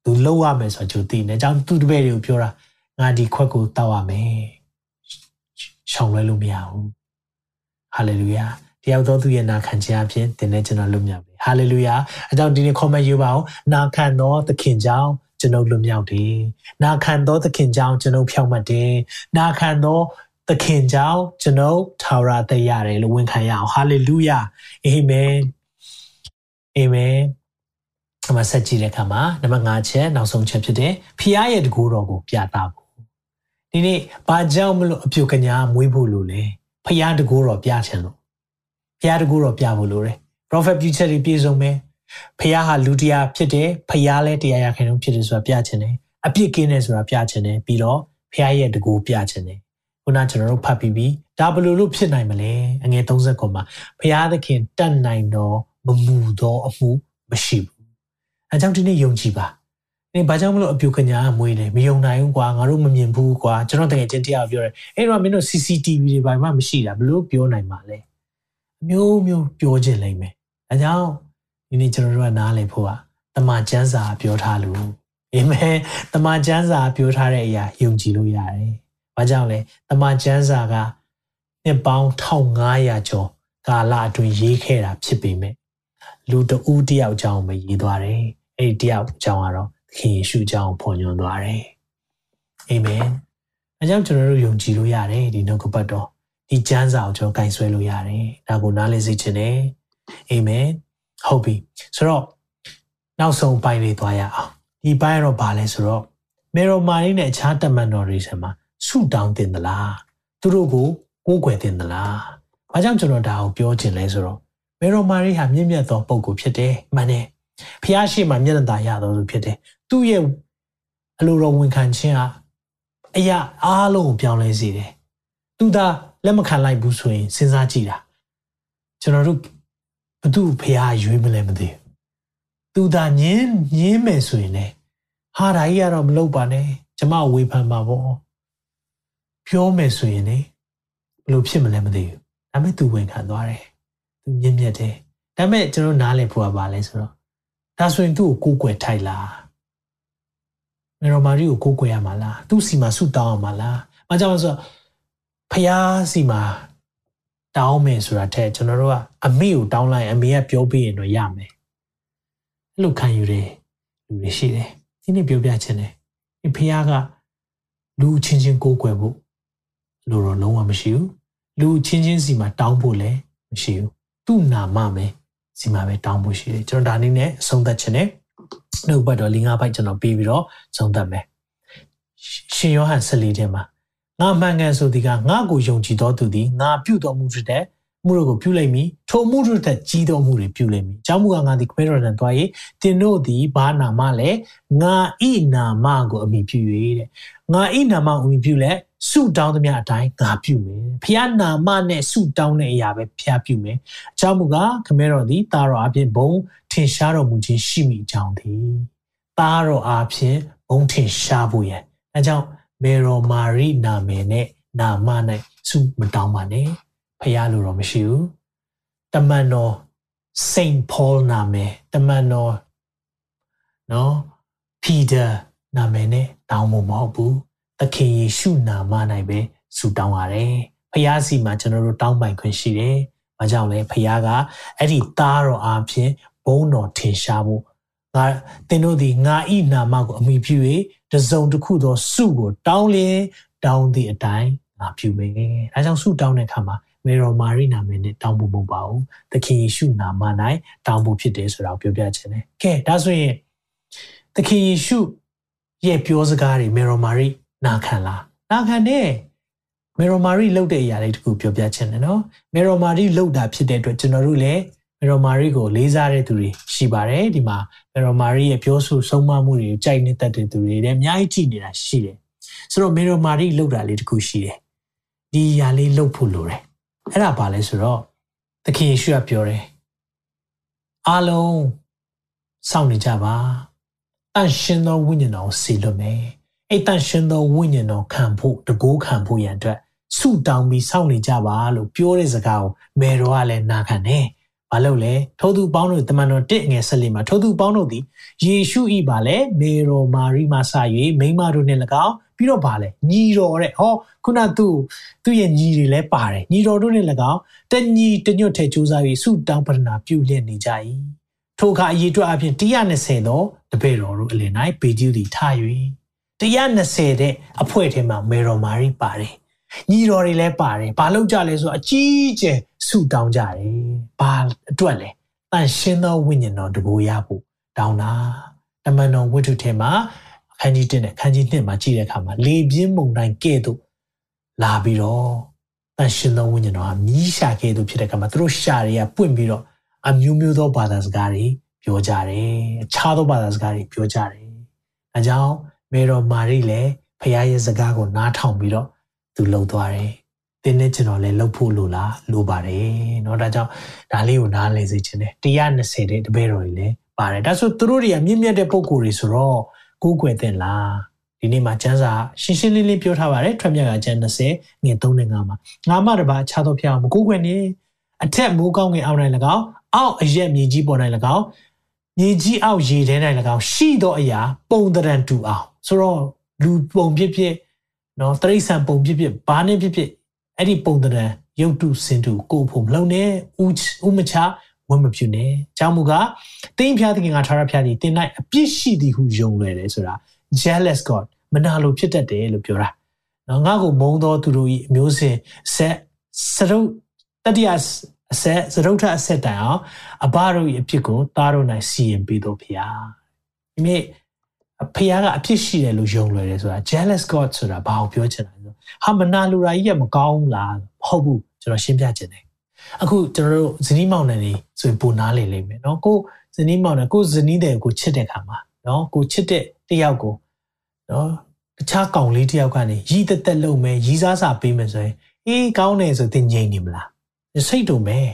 သူလောက်ရမယ်ဆိုတော့ကြိုသိနေအကြောင်းသူတပည့်တွေကိုပြောတာငါဒီခွက်ကိုတောက်ရမယ် ရှောင်လွှဲလို့မရဘူးဟာလေလုယာတယောက်သောသူရဲ့နာခံခြင်းအဖြစ်သင်နဲ့ကျွန်တော်လွတ်မြောက်တယ်ဟာလေလုယာအကြောင်းဒီနေ့ comment ယူပါအောင်နာခံသောသခင်ကြောင့်ကျွန်ုပ်လွတ်မြောက်တယ်နာခံသောသခင်ကြောင့်ကျွန်ုပ်ဖြောင့်မတ်တယ်နာခံသောသခင်ကြောင့်ကျွန်ုပ်ထာဝရသက်ရတယ်လို့ဝန်ခံရအောင်ဟာလေလုယာအာမင်အာမင်အမဆက်ကြည့်တဲ့အခါမှာနံပါတ်5ချက်နောက်ဆုံးချက်ဖြစ်တဲ့ဖခင်ရဲ့တကူတော်ကိုပြသဖို့ ဒီနေ့ဘာကြောင့်မလို့အပြုကညာမွေးဖို့လို့လဲဖျားတကူတော်ပြချင်လို့ဖျားတကူတော်ပြဖို့လို့တယ် prophet ပြုချက်တွေပြည့်စုံမယ်ဖျားဟာလူတရားဖြစ်တယ်ဖျားလည်းတရားရခင်လုံးဖြစ်တယ်ဆိုတာပြချင်တယ်အပြစ်ကင်းတယ်ဆိုတာပြချင်တယ်ပြီးတော့ဖျားရဲ့တကူပြချင်တယ်ခုနကျွန်တော်တို့ဖတ်ပြီးပြီဒါဘယ်လိုလုပ်ဖြစ်နိုင်မလဲအငယ်30ခုမှာဖျားသခင်တတ်နိုင်တော့မမူတော့အမှုမရှိဘူးအဲကြောင့်ဒီနေ့ယုံကြည်ပါ နေဘာကြောင့်မလို့အပြူကညာမွေးလဲမယုံနိုင်ဘူးကွာငါတို့မမြင်ဘူးကွာကျွန်တော်တကယ်ချင်းတရားပြောတယ်အဲ့တော့မင်းတို့ CCTV တွေဘာမှမရှိတာဘလို့ပြောနိုင်မှာလဲအမျိုးမျိုးပြောခြင်းလိမ့်မယ်အဲကြောင့်ဒီနေ့ကျွန်တော်တို့ကနားလည်ဖို့ကတမန်ကျမ်းစာပြောထားလို့အာမင်တမန်ကျမ်းစာပြောထားတဲ့အရာယုံကြည်လို့ရတယ်။ဘာကြောင့်လဲတမန်ကျမ်းစာကနှစ်ပေါင်း1500ကျော်ကာလအတွင်းရေးခဲ့တာဖြစ်ပေမဲ့လူတဦးတယောက်အကြောင်းမရေးသွားတယ်။အဲ့ဒီတယောက်အကြောင်းကတော့သ ခင်ယေရှုအကြောင်းဖော်ညွှန်းသွားတယ်။အာမင်။အဲကြောင့်ကျွန်တော်တို့ယုံကြည်လို့ရတယ်ဒီနှုတ်ကပတ်တော်ဒီကျမ်းစာကိုကျွန်တော်ကင်ဆွဲလို့ရတယ်။ဒါကိုနားလည်စေချင်တယ်။အာမင်။ဟုတ်ပြီ။ဆိုတော့နောက်ဆုံးပိုင်းလေးသွားရအောင်။ဒီပိုင်းတော့ဘာလဲဆိုတော့မေရိုမာရီနဲ့အခြားတမန်တော်တွေဆံမှာဆူတောင်းတင်သလား။သူတို့ကိုကိုးကွယ်တင်သလား။ဘာကြောင့်ကျွန်တော်ဒါကိုပြောချင်လဲဆိုတော့မေရိုမာရီဟာမြင့်မြတ်သောပုဂ္ဂိုလ်ဖြစ်တယ်။မှန်တယ်။ဖျားရှိမှမျက်နှာသာရတော်သူဖြစ်တယ်။ သူ့ရဲ့အလိုတော်ဝန်ခံခြင်းဟာအရာအားလုံးကိုပြောင်းလဲစေတယ်။သူသာလက်မခံလိုက်ဘူးဆိုရင်စဉ်းစားကြည့်တာကျွန်တော်တို့ဘသူ့ဖျားရွေးမလဲမသိဘူး။သူသာညင်းညင်းမယ်ဆိုရင်လည်းဟာဒါကြီးကတော့မလုပ်ပါနဲ့ကျမဝေဖန်ပါပေါ့။ပြောမယ်ဆိုရင်လေဘလို့ဖြစ်မလဲမသိဘူး။ဒါပေမဲ့သူဝန်ခံသွားတယ်။သူမြင့်မြတ်တယ်။ဒါပေမဲ့ကျွန်တော်နားလည်ဖို့ကပါလဲဆိုတော့ဒါဆိုရင်သူ့ကိုကိုးကွယ်ထိုက်လား။ မေရိုမာရီကိုကိုးကွယ်ရမှာလားသူ့စီမှာဆုတောင်းရမှာလား။အဲကြောင့်ဆိုဖျားစီမှာတောင်းမယ်ဆိုတာတဲ့ကျွန်တော်တို့ကအမေကိုတောင်းလိုက်အမေကပြောပြီးရင်တော့ရမယ်။အဲ့လိုခံယူတယ်လူတွေရှိတယ်။ဒီနေ့ပြောပြချင်တယ်။ဒီဖျားကလူချင်းချင်းကိုးကွယ်ဖို့လိုတော့လုံးဝမရှိဘူး။လူချင်းချင်းစီမှာတောင်းဖို့လည်းမရှိဘူး။သူ့နာမမယ်စီမှာပဲတောင်းဖို့ရှိတယ်။ကျွန်တော်ဒါနည်းနဲ့အဆုံးသတ်ချင်တယ်။ နှုတ်ဘတ်တော်၄၅ဘိုက်ကျွန်တော်ပြီးပြီးတော့ဆုံးသက်မယ်ရှင်ယောဟန်14ထဲမှာငါမှန်ကန်ဆိုသည်ကငါကိုယုံကြည်တော်သူသည်ငါပြုတော်မူတဲ့မှုတို့ကိုပြုလိုက်မည်ထိုမှုတို့ထက်ကြီးတော်မှုတွေပြုလိုက်မည်အကြောင်းမူကားငါသည်ခမဲတော်နဲ့တွား၍တင်တို့သည်ဘာနာမလဲငါဤနာမကိုအမိပြု၍တဲ့ငါဤနာမကိုအမိပြုလဲ ဆုတောင်းသမျှအတိုင်းငါပြုမယ်ဖျားနာမနဲ့ဆုတောင်းတဲ့အရာပဲဖျားပြုမယ်အကြောင်းမူကားခမဲတော်သည်တာတော်အပြင်ဘုံထင်ရှားတော်မူခြင်းရှိမိကြောင်းသည်တာတော်အပြင်ဘုံထင်ရှားဖို့ရန်အဲကြောင့်မေရောမာရီနာမည်နဲ့နာမ၌ဆုမတောင်းပါနဲ့ဖျားလို့တော့မရှိဘူးတမန်တော်စိန့်ပေါနာမည်တမန်တော်နော်ပီတာနာမည်နဲ့တောင်းဖို့မဟုတ်ဘူး သခင်ယေရှုနာမ၌ပဲဆုတောင်းရတယ်ဖျားစီမှာကျွန်တော်တို့တောင်းပိုင်ခွင့်ရှိတယ်။ဘာကြောင့်လဲဖျားကအဲ့ဒီသားတော်အားဖြင့်ဘုန်းတော်ထင်ရှားဖို့ငါသင်တို့သည်ငါဤနာမကိုအမိပြု၍တစုံတစ်ခုသောစုကိုတောင်းလျင်တောင်းသည့်အတိုင်းငါပြုမယ်။ဒါကြောင့်စုတောင်းတဲ့အခါမှာမေရောမာရီနာမည်နဲ့တောင်းဖို့မဟုတ်ပါဘူး။သခင်ယေရှုနာမ၌တောင်းဖို့ဖြစ်တယ်ဆိုတာကိုပြောပြချင်တယ်။ကဲဒါဆိုရင်သခင်ယေရှုရဲ့ပြောစကားတွေမေရောမာရီ နာခံလားနာခံတယ်မေရိုမာရီလှုပ်တဲ့အရာလေးတခုပြောပြချင်တယ်နော်မေရိုမာရီလှုပ်တာဖြစ်တဲ့အတွက်ကျွန်တော်တို့လည်းမေရိုမာရီကိုလေးစားတဲ့သူတွေရှိပါတယ်ဒီမှာမေရိုမာရီရဲ့ပြောဆိုဆုံးမမှုတွေကိုကြိုက်နေတတ်တဲ့သူတွေလည်းအများကြီးကြည့်နေတာရှိတယ်ဆိုတော့မေရိုမာရီလှုပ်တာလေးတခုရှိတယ်ဒီအရာလေးလှုပ်ဖို့လိုတယ်အဲ့ဒါဘာလဲဆိုတော့သခင်ယေရှုကပြောတယ်အားလုံးစောင့်နေကြပါတန်ရှင်သောဝိညာဉ်တော်ဆီလွတ်မယ် အဲ့တန်ရှင်သောဝိညာဉ်တော်ခံဖို့တကိုးခံဖို့ရန်အတွက်ဆုတောင်းပြီးစောင့်နေကြပါလို့ပြောတဲ့စကားကိုမေတော်ကလည်းနာခံတယ်။ဘာလို့လဲထိုသူပေါင်းတို့တမန်တော်တစ်ငယ်ဆက်လေးမှာထိုသူပေါင်းတို့သည်ယေရှုဤပါလေမေတော်မာရိမာစ၍မိမတို့နဲ့၎င်းပြီးတော့ပါလေညီတော်တဲ့ဟောခုနသူ့သူ့ရဲ့ညီတွေလည်းပါတယ်ညီတော်တို့နဲ့၎င်းတညီတညွတ်ထဲစူးစမ်းပြီးဆုတောင်းပတနာပြုလျက်နေကြ၏ထိုအခါအရေးအတွက်အပြင်120သောတပည့်တော်တို့အလင်၌ပေကျူးသည်ထ၍ 120တဲ့အဖွဲ့ထဲမှာမေတော်မာရီပါတယ်ညီတော်တွေလည်းပါတယ်ဘာလို့ကြလဲဆိုအကြီးကျယ်ဆုတောင်းကြတယ်ဘာအတွက်လဲတန်ရှင်းသောဝိညာဉ်တော်တကူရဖို့တောင်းတာတမန်တော်ဝိတ္ထုထဲမှာအခန်းကြီး1နဲ့အခန်းကြီး2မှာကြည့်တဲ့အခါမှာလေပြင်းမုန်တိုင်းကဲ့သို့လာပြီးတော့တန်ရှင်းသောဝိညာဉ်တော်ဟာမြီးရှာကဲ့သို့ဖြစ်တဲ့အခါမှာသူတို့ရှာတွေကပွင့်ပြီးတော့အမျိုးမျိုးသောဘာသာစကားတွေပြောကြတယ်အခြားသောဘာသာစကားတွေပြောကြတယ်အဲကြောင့် မေတော်မာရီလည်းဖခင်ရဲ့စကားကိုနားထောင်ပြီးတော့သူလှုပ်သွားတယ်။တင်းနဲ့ကျွန်တော်လည်းလှုပ်ဖို့လိုလားလိုပါတယ်เนาะဒါကြောင့်ဒါလေးကိုနားလည်စေချင်တယ်120တဲ့တပည့်တော်တွေလည်းပါတယ်ဒါဆိုသူတို့တွေကမြင့်မြတ်တဲ့ပုံကိုယ်တွေဆိုတော့ကိုးကွယ်တဲ့လားဒီနေ့မှာကျမ်းစာရှင်းရှင်းလင်းလင်းပြောထားပါတယ်ထွက်မြတ်ကကျမ်း30ငွေ3နဲ့5မှာငါမတပါအခြားသောဖျားမကိုးကွယ်နေအထက်မိုးကောင်းငင်အောင်နိုင်၎င်း အောက်အရက်မြေကြီးပေါ်၌၎င်းမြေကြီးအောက်ရေထဲ၌၎င်းရှိသောအရာ ပုံတရံတူအောင် ဆိုတော့လူပုံဖြစ်ဖြစ်နော်တရိษံပုံဖြစ်ဖြစ်ဘာနဲ့ဖြစ်ဖြစ်အဲ့ဒီပုံတရံရုပ်တုစင်တုကိုဖို့မလုံးနဲ့ဥမချဝတ်မပြုနဲ့။ကြောင့်မူကားတင်းဖျားသခင်ကထာဝရဖျားသည်တင်း၌အပြစ်ရှိသည်ဟုယုံလွယ်တယ်ဆိုတာ jealous god မနာလိုဖြစ်တတ်တယ်လို့ပြောတာ။နော်ငါ့ကိုမုန်းသောသူတို့၏အမျိုးစဉ်ဆက်စရုပ်တတိယအဆက်စရုပ်ထအဆက်တိုင်အောင်အဘတို့၏အဖြစ်ကိုသားတို့၌စီရင်ပေးတော်ဖျား။ဒီနေ့ ဖျားကအဖြစ်ရှိတယ်လို့ယုံလွယ်တယ်ဆိုတာ jealous god ဆိုတာဘာကိုပြောချင်တာလဲ။ဟာမနာလိုရာကြီးကမကောင်းလားမဟုတ်ဘူးကျွန်တော်ရှင်းပြချင်တယ်အခုကျွန်တော်တို့ဇနီးမောင်နှံနေဆိုရင်ပိုနားလေလိမ့်မယ်เนาะကိုဇနီးမောင်နှံကိုဇနီးတဲ့ကိုချစ်တဲ့ခါမှာเนาะကိုချစ်တဲ့တယောက်ကိုเนาะတခြားကောင်လေးတယောက်ကနေရီးသက်သက်လုပ်မယ်ရီးစားစာပေးမယ်ဆိုရင်အေးကောင်းတယ်ဆိုတင်ငြိမ်နေမလားစိတ်တုံမယ်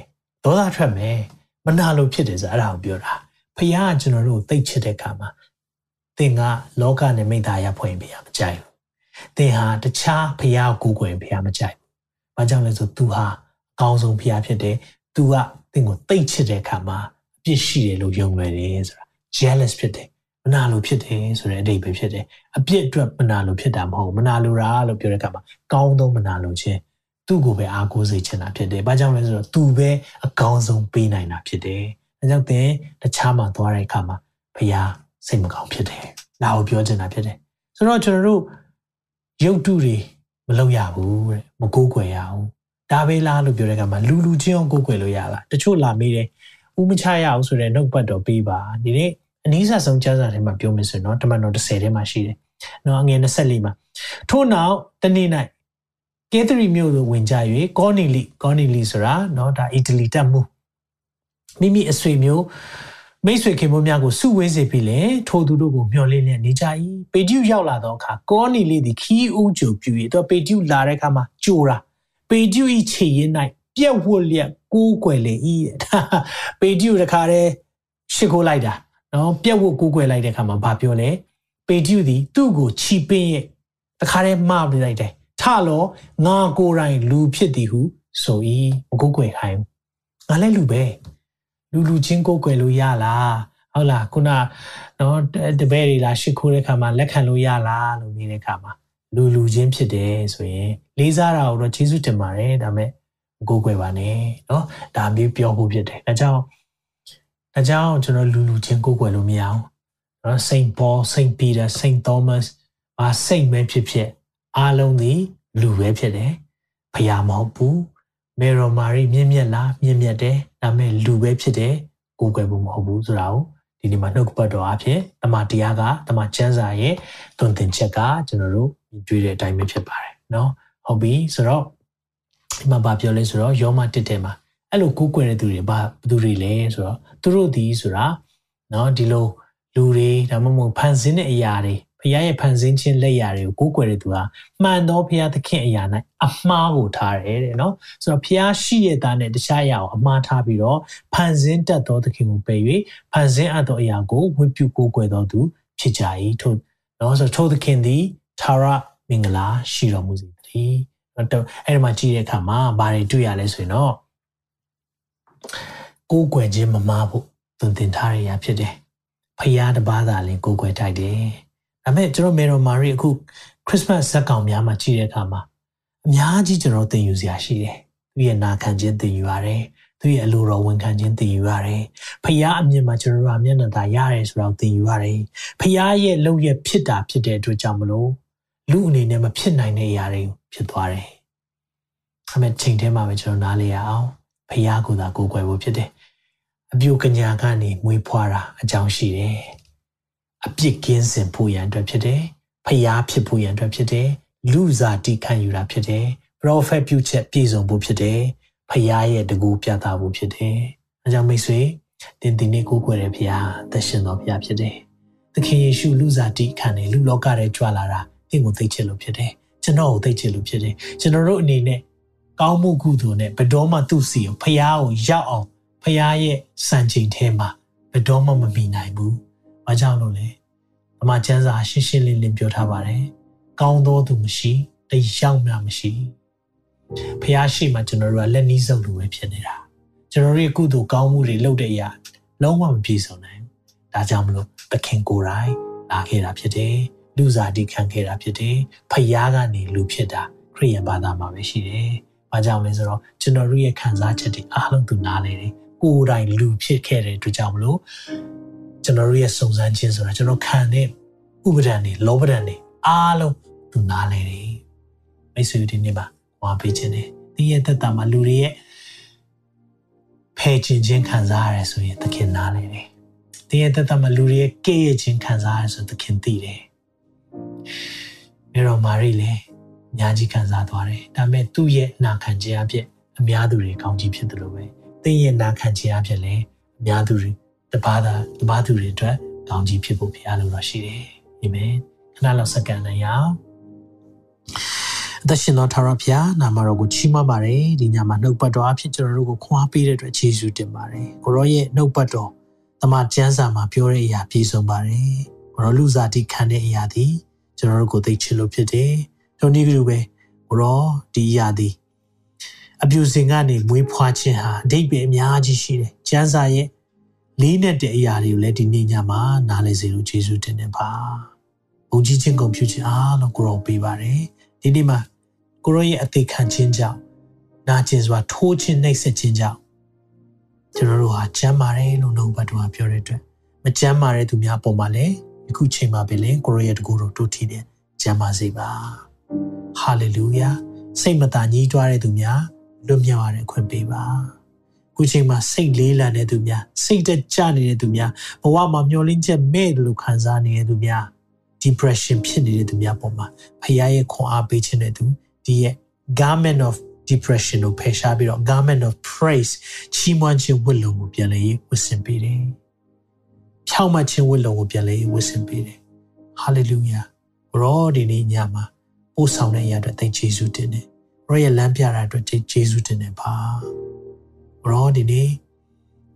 ဒေါသထွက်မယ်မနာလို့ဖြစ်တယ်ဆိုအဲ့ဒါကိုပြောတာဖခင်ကကျွန်တော်တို့သိချစ်တဲ့ခါမှာ သင်ကလောကနဲ့မိသားရဖွင့်ပြရမကြိုက်ဘူးသင်ဟာတခြားဖရားကိုကိုယ်ဖရားမကြိုက်ဘူးဘာကြောင့်လဲဆို तू ဟာအကောင်းဆုံးဖရားဖြစ်တယ် तू ကသင်ကိုတိတ်ချစ်တဲ့အခါမှာအပြစ်ရှိတယ်လို့ယုံလွယ်တယ်ဆိုတာ jealous ဖြစ်တယ်မနာလိုဖြစ်တယ်ဆိုတဲ့အဓိပ္ပာယ်ဖြစ်တယ်အပြစ်အတွက်မနာလိုဖြစ်တာမဟုတ်မနာလိုတာလို့ပြောတဲ့အခါမှာကောင်းသောမနာလိုခြင်းသူ့ကိုပဲအားကိုးစေချင်တာဖြစ်တယ်။ဘာကြောင့်လဲဆိုတော့သူပဲအကောင်းဆုံးပေးနိုင်တာဖြစ်တယ်။ဒါကြောင့်သင်တခြားမှာသွားတဲ့အခါမှာဘုရား စိတ်မကောင်းဖြစ်တယ်။ဒါကိုပြောချင်တာဖြစ်တယ်။ဆိုတော့ကျွန်တော်တို့ရုပ်တုတွေမလုပ်ရဘူးတဲ့မကိုးကွယ်ရအောင်ဒါပဲလားလို့ပြောတဲ့အခါမှာလူလူချင်းအောင်ကိုယ်ကွယ်လို့ရလားတချို့လာမေးတယ်ဥမချရအောင်ဆိုတဲ့နှုတ်ပတ်တော်ပေးပါဒီနေ့အနည်းဆက်ဆုံးကျမ်းစာထဲမှာပြောမယ်ဆိုရင်တော့တမန်တော်30ထဲမှာရှိတယ်နော်အငယ်24မှာထို့နောက်တနေ့၌ကဲသရီမြို့သို့ဝင်ကြ၍ကောနီလီကောနီလီဆိုတာနော်ဒါအီတလီတက်မှုမိမိအဆွေမျိုး မိတ်ဆွေခင်မများကိုစုဝေးစေပြီးလေထိုသူတို့ကိုမျှော်လင့်နေနေကြ၏ပေတျုရောက်လာတော့အခါကောနီလီသည်ခီးဦးကြိုပြူ၏တော့ပေတျုလာတဲ့အခါမှာကြိုတာပေတျုဤခြေရင်၌ပြက်ဝတ်လျက်ကိုးကွယ်လေဤပေတျုတခါတည်းရှစ်ခိုးလိုက်တာနော်ပြက်ဝတ်ကိုးကွယ်လိုက်တဲ့ခါမှာဘာပြောလဲပေတျုသည်သူ့ကိုချီပင်းရဲ့တခါတည်းမှားပြလိုက်တယ်ထလောငါကိုယ်တိုင်လူဖြစ်သည်ဟုဆို၏မကိုးကွယ်ခိုင်းငါလည်းလူပဲ လူလူချင်းကိုးကွယ်လို့ရလားဟုတ်လားခုနနော်တပည့်တွေလာရှ िख ိုးတဲ့ခါမှာလက်ခံလို့ရလားလို့နေတဲ့ခါမှာလူလူချင်းဖြစ်တယ်ဆိုရင်လေးစားတာကိုတော့ကျေးဇူးတင်ပါတယ်ဒါပေမဲ့မကိုးကွယ်ပါနဲ့เนาะဒါမျိုးပြောဖို့ဖြစ်တယ်ဒါကြောင့်ဒါကြောင့်ကျွန်တော်လူလူချင်းကိုးကွယ်လို့မရအောင်เนาะ Saint Paul Saint Peter Saint Thomas ဘာစိတ်ပဲဖြစ်ဖြစ်အားလုံးဒီလူပဲဖြစ်တယ်ဖယားမဟုတ်ဘူးမေရိုမာရီမြင့်မြတ်လားမြင့်မြတ်တယ် ဒါပေမဲ့လူပဲဖြစ်တယ်ကိုးကွယ်ဖို့မဟုတ်ဘူးဆိုတာကိုဒီနေ့မှာနှုတ်ကပတ်တော်အဖြစ်တမန်တရားကတမန်ကျမ်းစာရဲ့သွန်သင်ချက်ကကျွန်တော်တို့တွေ့တဲ့အတိုင်းပဲဖြစ်ပါတယ်เนาะဟုတ်ပြီဆိုတော့ဒီမှာဗာပြောလဲဆိုတော့ယောမတစ်တဲမှာအဲ့လိုကိုးကွယ်တဲ့သူတွေဗာဘသူတွေလဲဆိုတော့သူတို့ဒီဆိုတာเนาะဒီလိုလူတွေဒါမှမဟုတ်ဖန်ဆင်းတဲ့အရာတွေ ဖခင်ရဲ့ဖန်ဆင်းခြင်းလက်ရာတွေကိုကိုးကွယ်တဲ့သူဟာမှန်သောဖခင်သခင်အရာ၌အမှားကိုထားတယ်တဲ့နော်ဆိုတော့ဖခင်ရှိရတာနဲ့တခြားအရာကိုအမှားထားပြီးတော့ဖန်ဆင်းတတ်သောသခင်ကိုပယ်၍ဖန်ဆင်းအပ်သောအရာကိုဝိပုကိုးကွယ်တော်သူဖြစ်ကြ၏ထို့နော်ဆိုတော့ထိုသခင်သည်သာရမင်္ဂလာရှိတော်မူစေတည်းအဲ့ဒီမှာကြည့်တဲ့အခါမှာဘာတွေတွေ့ရလဲဆိုရင်တော့ကိုးကွယ်ခြင်းမမားဖို့သွန်သင်ထားရဖြစ်တယ်ဖယားတပါးသာလင်ကိုးကွယ်ထိုက်တယ် ဒါပေမဲ့ကျွန်တော်မေရိုမာရီအခုခရစ်စမတ်ဇက်ကောင်များမှာကြည့်တဲ့အခါမှာအများကြီးကျွန်တော်သင်ယူစရာရှိတယ်သူရဲ့နာခံခြင်းသင်ယူရတယ်သူရဲ့အလိုတော်ဝန်ခံခြင်းသင်ယူရတယ်ဖယားအမြင်မှာကျွန်တော်တို့အမျက်နှာသာရတယ်ဆိုတော့သင်ယူရတယ်ဖယားရဲ့လုံရဲ့ဖြစ်တာဖြစ်တဲ့အတွက်ကြောင့်မလို့လူအနေနဲ့မဖြစ်နိုင်တဲ့အရာတွေဖြစ်သွားတယ်။အမေချိန်ထဲမှာပဲကျွန်တော်နားလေရအောင်ဖယားကိုသာကိုယ်ွယ်ဖို့ဖြစ်တယ်။အပြုကညာကနေမွေးဖွားတာအကြောင်းရှိတယ်။ အပြစ်ကင်းစင်ဖို့ရန်အတွက်ဖြစ်တယ်။ဖယားဖြစ်ဖို့ရန်အတွက်ဖြစ်တယ်။လူစားတိခံယူတာဖြစ်တယ်။ prophet ပြုချက်ပြည့်စုံဖို့ဖြစ်တယ်။ဖယားရဲ့တကူပြသဖို့ဖြစ်တယ်။အဲကြောင့်မိတ်ဆွေတင်တင်နဲ့ကိုးကွယ်တဲ့ဖယားသက်ရှင်တော်ဖယားဖြစ်တယ်။သခင်ယေရှုလူစားတိခံနေလူလောကထဲကြွလာတာင့်ကိုသိချင်လို့ဖြစ်တယ်ကျွန်တော်ကိုသိချင်လို့ဖြစ်တယ်ကျွန်တော်တို့အနေနဲ့ကောင်းမှုကုသိုလ်နဲ့ဘယ်တော့မှသူ့စီကိုဖះကိုရောက်အောင်ဖះရဲ့စံချိန်ထဲမှာဘယ်တော့မှမမီနိုင်ဘူး။ ဘာကြောင့်လို့လဲ။အမှကျမ်းစာရှင်းရှင်းလင်းလင်းပြောထားပါတယ်။ကောင်းသောသူမရှိတယောက်မှမရှိ။ဖះရှိမှကျွန်တော်တို့ကလက်နီးစုပ်လိုပဲဖြစ်နေတာ။ကျွန်တော်တို့ရဲ့ကုသိုလ်ကောင်းမှုတွေလုပ်တဲ့အရာလုံးဝမပြည့်စုံနိုင်ဘူးဒါကြောင့်မလို့သခင်ကိုယ်တိုင်လာခဲ့တာဖြစ်တယ်လူစားတိခံခဲ့တာဖြစ်တယ်ဖယားကနေလူဖြစ်တာခရိယန်ဘာသာမှာပဲရှိတယ်ဘာကြောင့်လဲဆိုတော့ကျွန်တော်တို့ရဲ့ခံစားချက်တွေအားလုံးသူနားလေတယ်ကိုယ်တိုင်လူဖြစ်ခဲ့တဲ့အတွက်ကြောင့်မလို့ ကျွန်တော်တို့ရဲ့စုံစမ်းခြင်းဆိုတာကျွန်တော်ခံတဲ့ဥပဒံတွေလောပဒံတွေအားလုံးသူနားလေတယ်မိတ်ဆွေဒီနေ့မှာဟောပေးခြင်းတယ်ဒီရဲ့သက်တာမှာလူတွေရဲ့ဖယ်ခြင်းချင်းခံစားရတယ်ဆိုရင်သခင်နားလေတယ်ဒီရဲ့သက်တာမှာလူတွေရဲ့ကဲ့ရဲ့ခြင်းခံစားရဆိုသခင်သိတယ်မြေတော်မာရီလည်းအများကြီးခံစားသွားတယ်ဒါပေမဲ့သူ့ရဲ့နာခံခြင်းအဖြစ်အများသူတွေကောင်းကြီးဖြစ်တယ်လို့ပဲသင်ရဲ့နာခံခြင်းအဖြစ်လည်းအများသူတွေ တပါးသာတပါးသူတွေအတွက်ကောင်းကြီးဖြစ်ဖို့ဘုရားလိုတော်ရှိတယ်အာမင်ခဏလောက်စက္ကန့်နဲ့ရအောင်အသက်ရှင်သောထာဝရဘုရားနာမတော်ကိုချီးမွမ်းပါတယ်ဒီညမှာနှုတ်ပတ်တော်အဖြစ်ကျွန်တော်တို့ကိုခွန်အားပေးတဲ့အတွက်ယေရှုတင်ပါတယ်ကိုရောရဲ့နှုတ်ပတ်တော်တမန်ကျမ်းစာမှာပြောတဲ့အရာပြည့်စုံပါတယ်ကိုရောလူစားတိခံတဲ့အရာသည်ကျွန်တော်တို့ကိုသိချင်လို့ဖြစ်တယ်တို့နည်းတူပဲကိုရောဒီအရာသည်အပြူစင်ကနေမွေးဖွားခြင်းဟာအဓိပ္ပာယ်အများကြီးရှိတယ်ကျမ်းစာရဲ့ လေးနဲ့တဲ့အရာတွေကိုလည်းဒီနေ့ညမှာနားလည်စေလို့ယေရှုတင်နေပါဘုံကြီးချင်းကုန်ပြုခြင်းအားလုံးကိုရောပေးပါတယ်ဒီနေ့မှာကိုရောရဲ့အသေးခံခြင်းကြောင့်နာကျင်စွာထိုးခြင်းနှိပ်စက်ခြင်းကြောင့်ကျွန်တော်တို့ဟာကျမ်းမာတယ်လို့နှုတ်ပတ်တော်ကပြောတဲ့အတွက်မကျမ်းမာတဲ့သူများပုံမှာလည်းအခုချိန်မှာပဲလေကိုရောရဲ့တကူတော်တို့ထီတယ်ကျမ်းမာစေပါဟာလေလုယာစိတ်မသာညှိတွားတဲ့သူများလွတ်မြောက်ရတဲ့အခွင့်ပေးပါ ခုချိန်မှာစိတ်လေးလံတဲ့သူများစိတ်တက်ကြနေတဲ့သူများဘဝမှာမျောလင်းချက်မဲ့တယ်လို့ခံစားနေတဲ့သူများ depression ဖြစ်နေတဲ့သူများပေါ်မှာဖခင်ရဲ့ခွန်အားပေးခြင်းတဲ့သူဒီရဲ့ garment of depression ကိုဖယ်ရှားပြီးတော့ garment of praise ချီးမွမ်းခြင်းဝတ်လုံကိုပြန်လဲဝတ်ဆင်ပေးတယ်။ဖြောင့်မတ်ခြင်းဝတ်လုံကိုပြန်လဲဝတ်ဆင်ပေးတယ်။ hallelujah ရောဒီနေ့ညမှာပို့ဆောင်တဲ့အရာတွေသိကျေးဇူးတင်တယ်။ရောရဲ့လမ်းပြတာအတွက်ကျေးဇူးတင်တယ်ပါ။ ရောဒီနေ့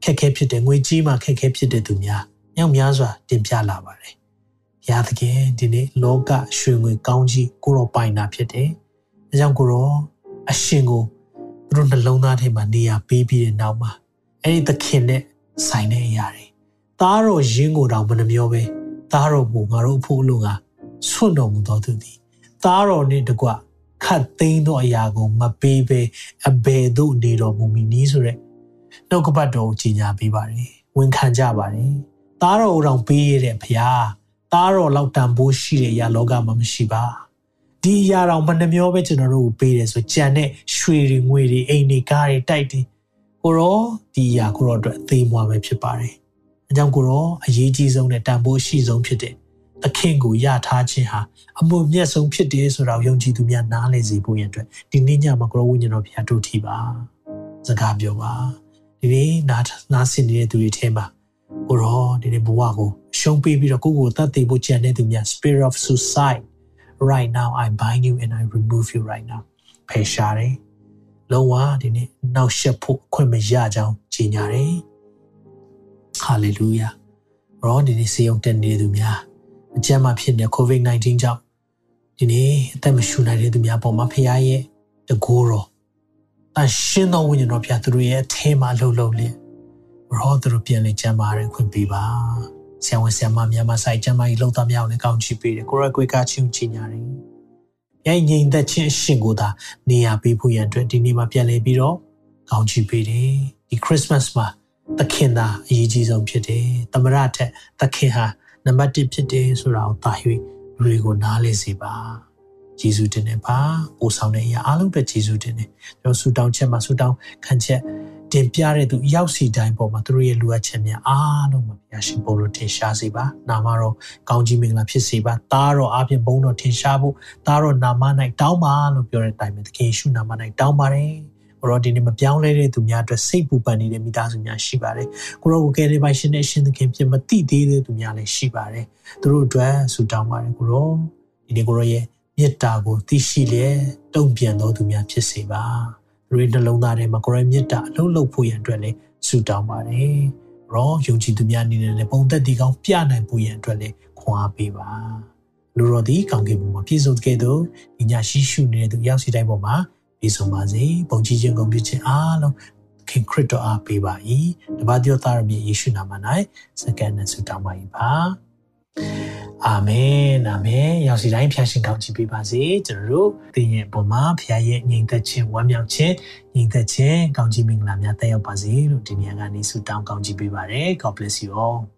ခက်ခဲဖြစ်တဲ့ငွေကြီးမှခက်ခဲဖြစ်တဲ့သူများညောင်များစွာတင်ပြလာပါတယ်။ရာသခင်ဒီနေ့လောကရွှေငွေကောင်းကြီးကိုရောပိုင်တာဖြစ်တယ်။ဒါကြောင့်ကိုရောအရှင်ကိုသူတို့နှလုံးသားထဲမှာနေရာပေးပြီးတဲ့နောက်မှာအဲ့ဒီသခင်နဲ့ဆိုင်တဲ့အရာတွေသားတော်ရင်းကိုတောင်မနှမျောပဲသားတော်ကိုငါတို့အဖို့လို့ငါဆွတ်တော်မူတော်သူသည်သားတော်နဲ့တကွ ခတ်သိမ်းသောအရာကိုမပေးဘဲအဘယ်သို့နေတော်မူမည်နည်းဆိုရက်နှုတ်ကပတ်တော်ကိုကြီးညာပေးပါတယ်ဝန်ခံကြပါတယ်သားတော်ကိုတောင်ပေးရတဲ့ဖခင်သားတော်လောက်တန်ဖိုးရှိတဲ့အရာလောကမှာမရှိပါဒီအရာတော်မနှမျောပဲကျွန်တော်တို့ကိုပေးတယ်ဆိုကြံတဲ့ရွှေတွေငွေတွေအိမ်တွေကားတွေတိုက်တွေကိုရောဒီအရာကိုရောအတွက်အသေးမွားပဲဖြစ်ပါတယ်။အဲကြောင့်ကိုရောအရေးကြီးဆုံးနဲ့တန်ဖိုးရှိဆုံးဖြစ်တဲ့ သခင်ကိုယထားခြင်းဟာအမှုမြတ်ဆုံးဖြစ်တယ်ဆိုတာကိုယုံကြည်သူများနားလည်စေဖို့ရန်အတွက်ဒီနေ့ညမှာကိုရောဝိညာဉ်တော်ဘုရားတို့ထီပါစကားပြောပါဒီနေ့နားနားဆင်နေတဲ့သူတွေထဲမှာကိုရောဒီနေ့ဘဝကိုရှုံးပေးပြီးတော့ကိုယ့်ကိုတတ်သိဖို့ကြံတဲ့သူများ spirit of suicide right now I bind you and I remove you right now ဖယ်ရှားတယ်လုံးဝဒီနေ့နောက်ရှက်ဖို့အခွင့်မရကြောင်းကြီးညာတယ် hallelujah ရောဒီနေ့စေုံတက်နေသူများ အကျမ်းမှာဖြစ်နေ covid-19 ကြောင့်ဒီနေ့အသက်မရှူနိုင်တဲ့သူများပေါ်မှာဖခင်ရဲ့တကိုးတော်အရှင်တော်ဝိညာဉ်တော်ဖခင်သူတို့ရဲ့အထဲမှာလှုပ်လှုပ်လင်းရောသူတို့ပြန်လေကျမ်းမာရခွင့်ပေးပါဆရာဝန်ဆရာမများမဆိုင်ကျမ်းမာရေးလုံသားများကိုလည်းကောင်းချီးပေးတယ်ကိုရက်ကွေကချင်းချင်ညာတယ်။ရဲ့ငြိမ်သက်ခြင်းအရှင်ကိုသာနေရာပေးဖို့ရန်အတွက်ဒီနေ့မှာပြန်လည်ပြီးတော့ကောင်းချီးပေးတယ်။ဒီ Christmas မှာသခင်သာအရေးကြီးဆုံးဖြစ်တယ်။သမရထက်သခင်ဟာ နံပါတ်1ဖြစ်တယ်ဆိုတာကိုသာ၍လူတွေကိုနားလည်စေပါ။ယေရှုတင်နေပါပို့ဆောင်တဲ့အရာအားလုံးအတွက်ယေရှုတင်နေကျွန်တော်ဆူတောင်းချက်မှာဆူတောင်းခံချက်တင်ပြတဲ့သူရောက်စီတိုင်းပေါ်မှာသူတို့ရဲ့လိုအပ်ချက်များအားလုံးမှာဘုရားရှင်ဘုံလို့ထင်ရှားစေပါနာမတော်ကောင်းကြီးမင်္ဂလာဖြစ်စေပါသားတော်အပြင်ဘုံတော်ထင်ရှားဖို့သားတော်နာမ၌တောင်းပါလို့ပြောတဲ့အတိုင်းပဲသခင်ယေရှုနာမ၌တောင်းပါတယ် ကိုရောဒီနေ့မပြောင်းလဲတဲ့သူများအတွက်စိတ်ပူပန်နေတဲ့မိသားစုများရှိပါတယ်ကိုရောကိုကယ်ရီပိုင်ရှင်နဲ့ရှင်သခင်ပြင်မတိသေးတဲ့သူများလည်းရှိပါတယ်သူတို့အတွက်ဆုတောင်းပါတယ်ကိုရောဒီနေ့ကိုရောရဲ့မေတ္တာကိုသိရှိလျက်တုံ့ပြန်တော်သူများဖြစ်စေပါတွေနှလုံးသားထဲမှာကိုရိုင်းမြတ်တာအလုံးလုံးဖို့ရန်အတွက်လည်းဆုတောင်းပါတယ်။ရောယုံကြည်သူများအနေနဲ့လည်းပုံသက်ဒီကောင်းပြနိုင်ဖို့ရန်အတွက်လည်းခွန်အားပေးပါ။လူတော်ဒီကောင်းကင်ဘုံမှာပြည့်စုံခဲ့သောဒီညရှိရှုနေတဲ့သူရောက်စီတိုင်းပေါ်မှာ ပြည့်စုံပါစေ။ပုံကြည်ခြင်းကုန်ပြခြင်းအားလုံးခင်ခရစ်တော်အားပေးပါ၏တပါးသောသားရမည်ယေရှုနာမ၌စကန်နဲ့ဆုတောင်းပါ၏ပါအာမင်အာမင်ရောက်စီတိုင်းဖျားရှင်ကောင်းချီးပေးပါစေကျွန်တော်တို့သင်ရဲ့အပေါ်မှာဖျားရဲ့ညီသက်ခြင်းဝမ်းမြောက်ခြင်းညီသက်ခြင်းကောင်းချီးမင်္ဂလာများတက်ရောက်ပါစေလို့ဒီနေ့ကနေဆုတောင်းကောင်းချီးပေးပါရစေ God bless you all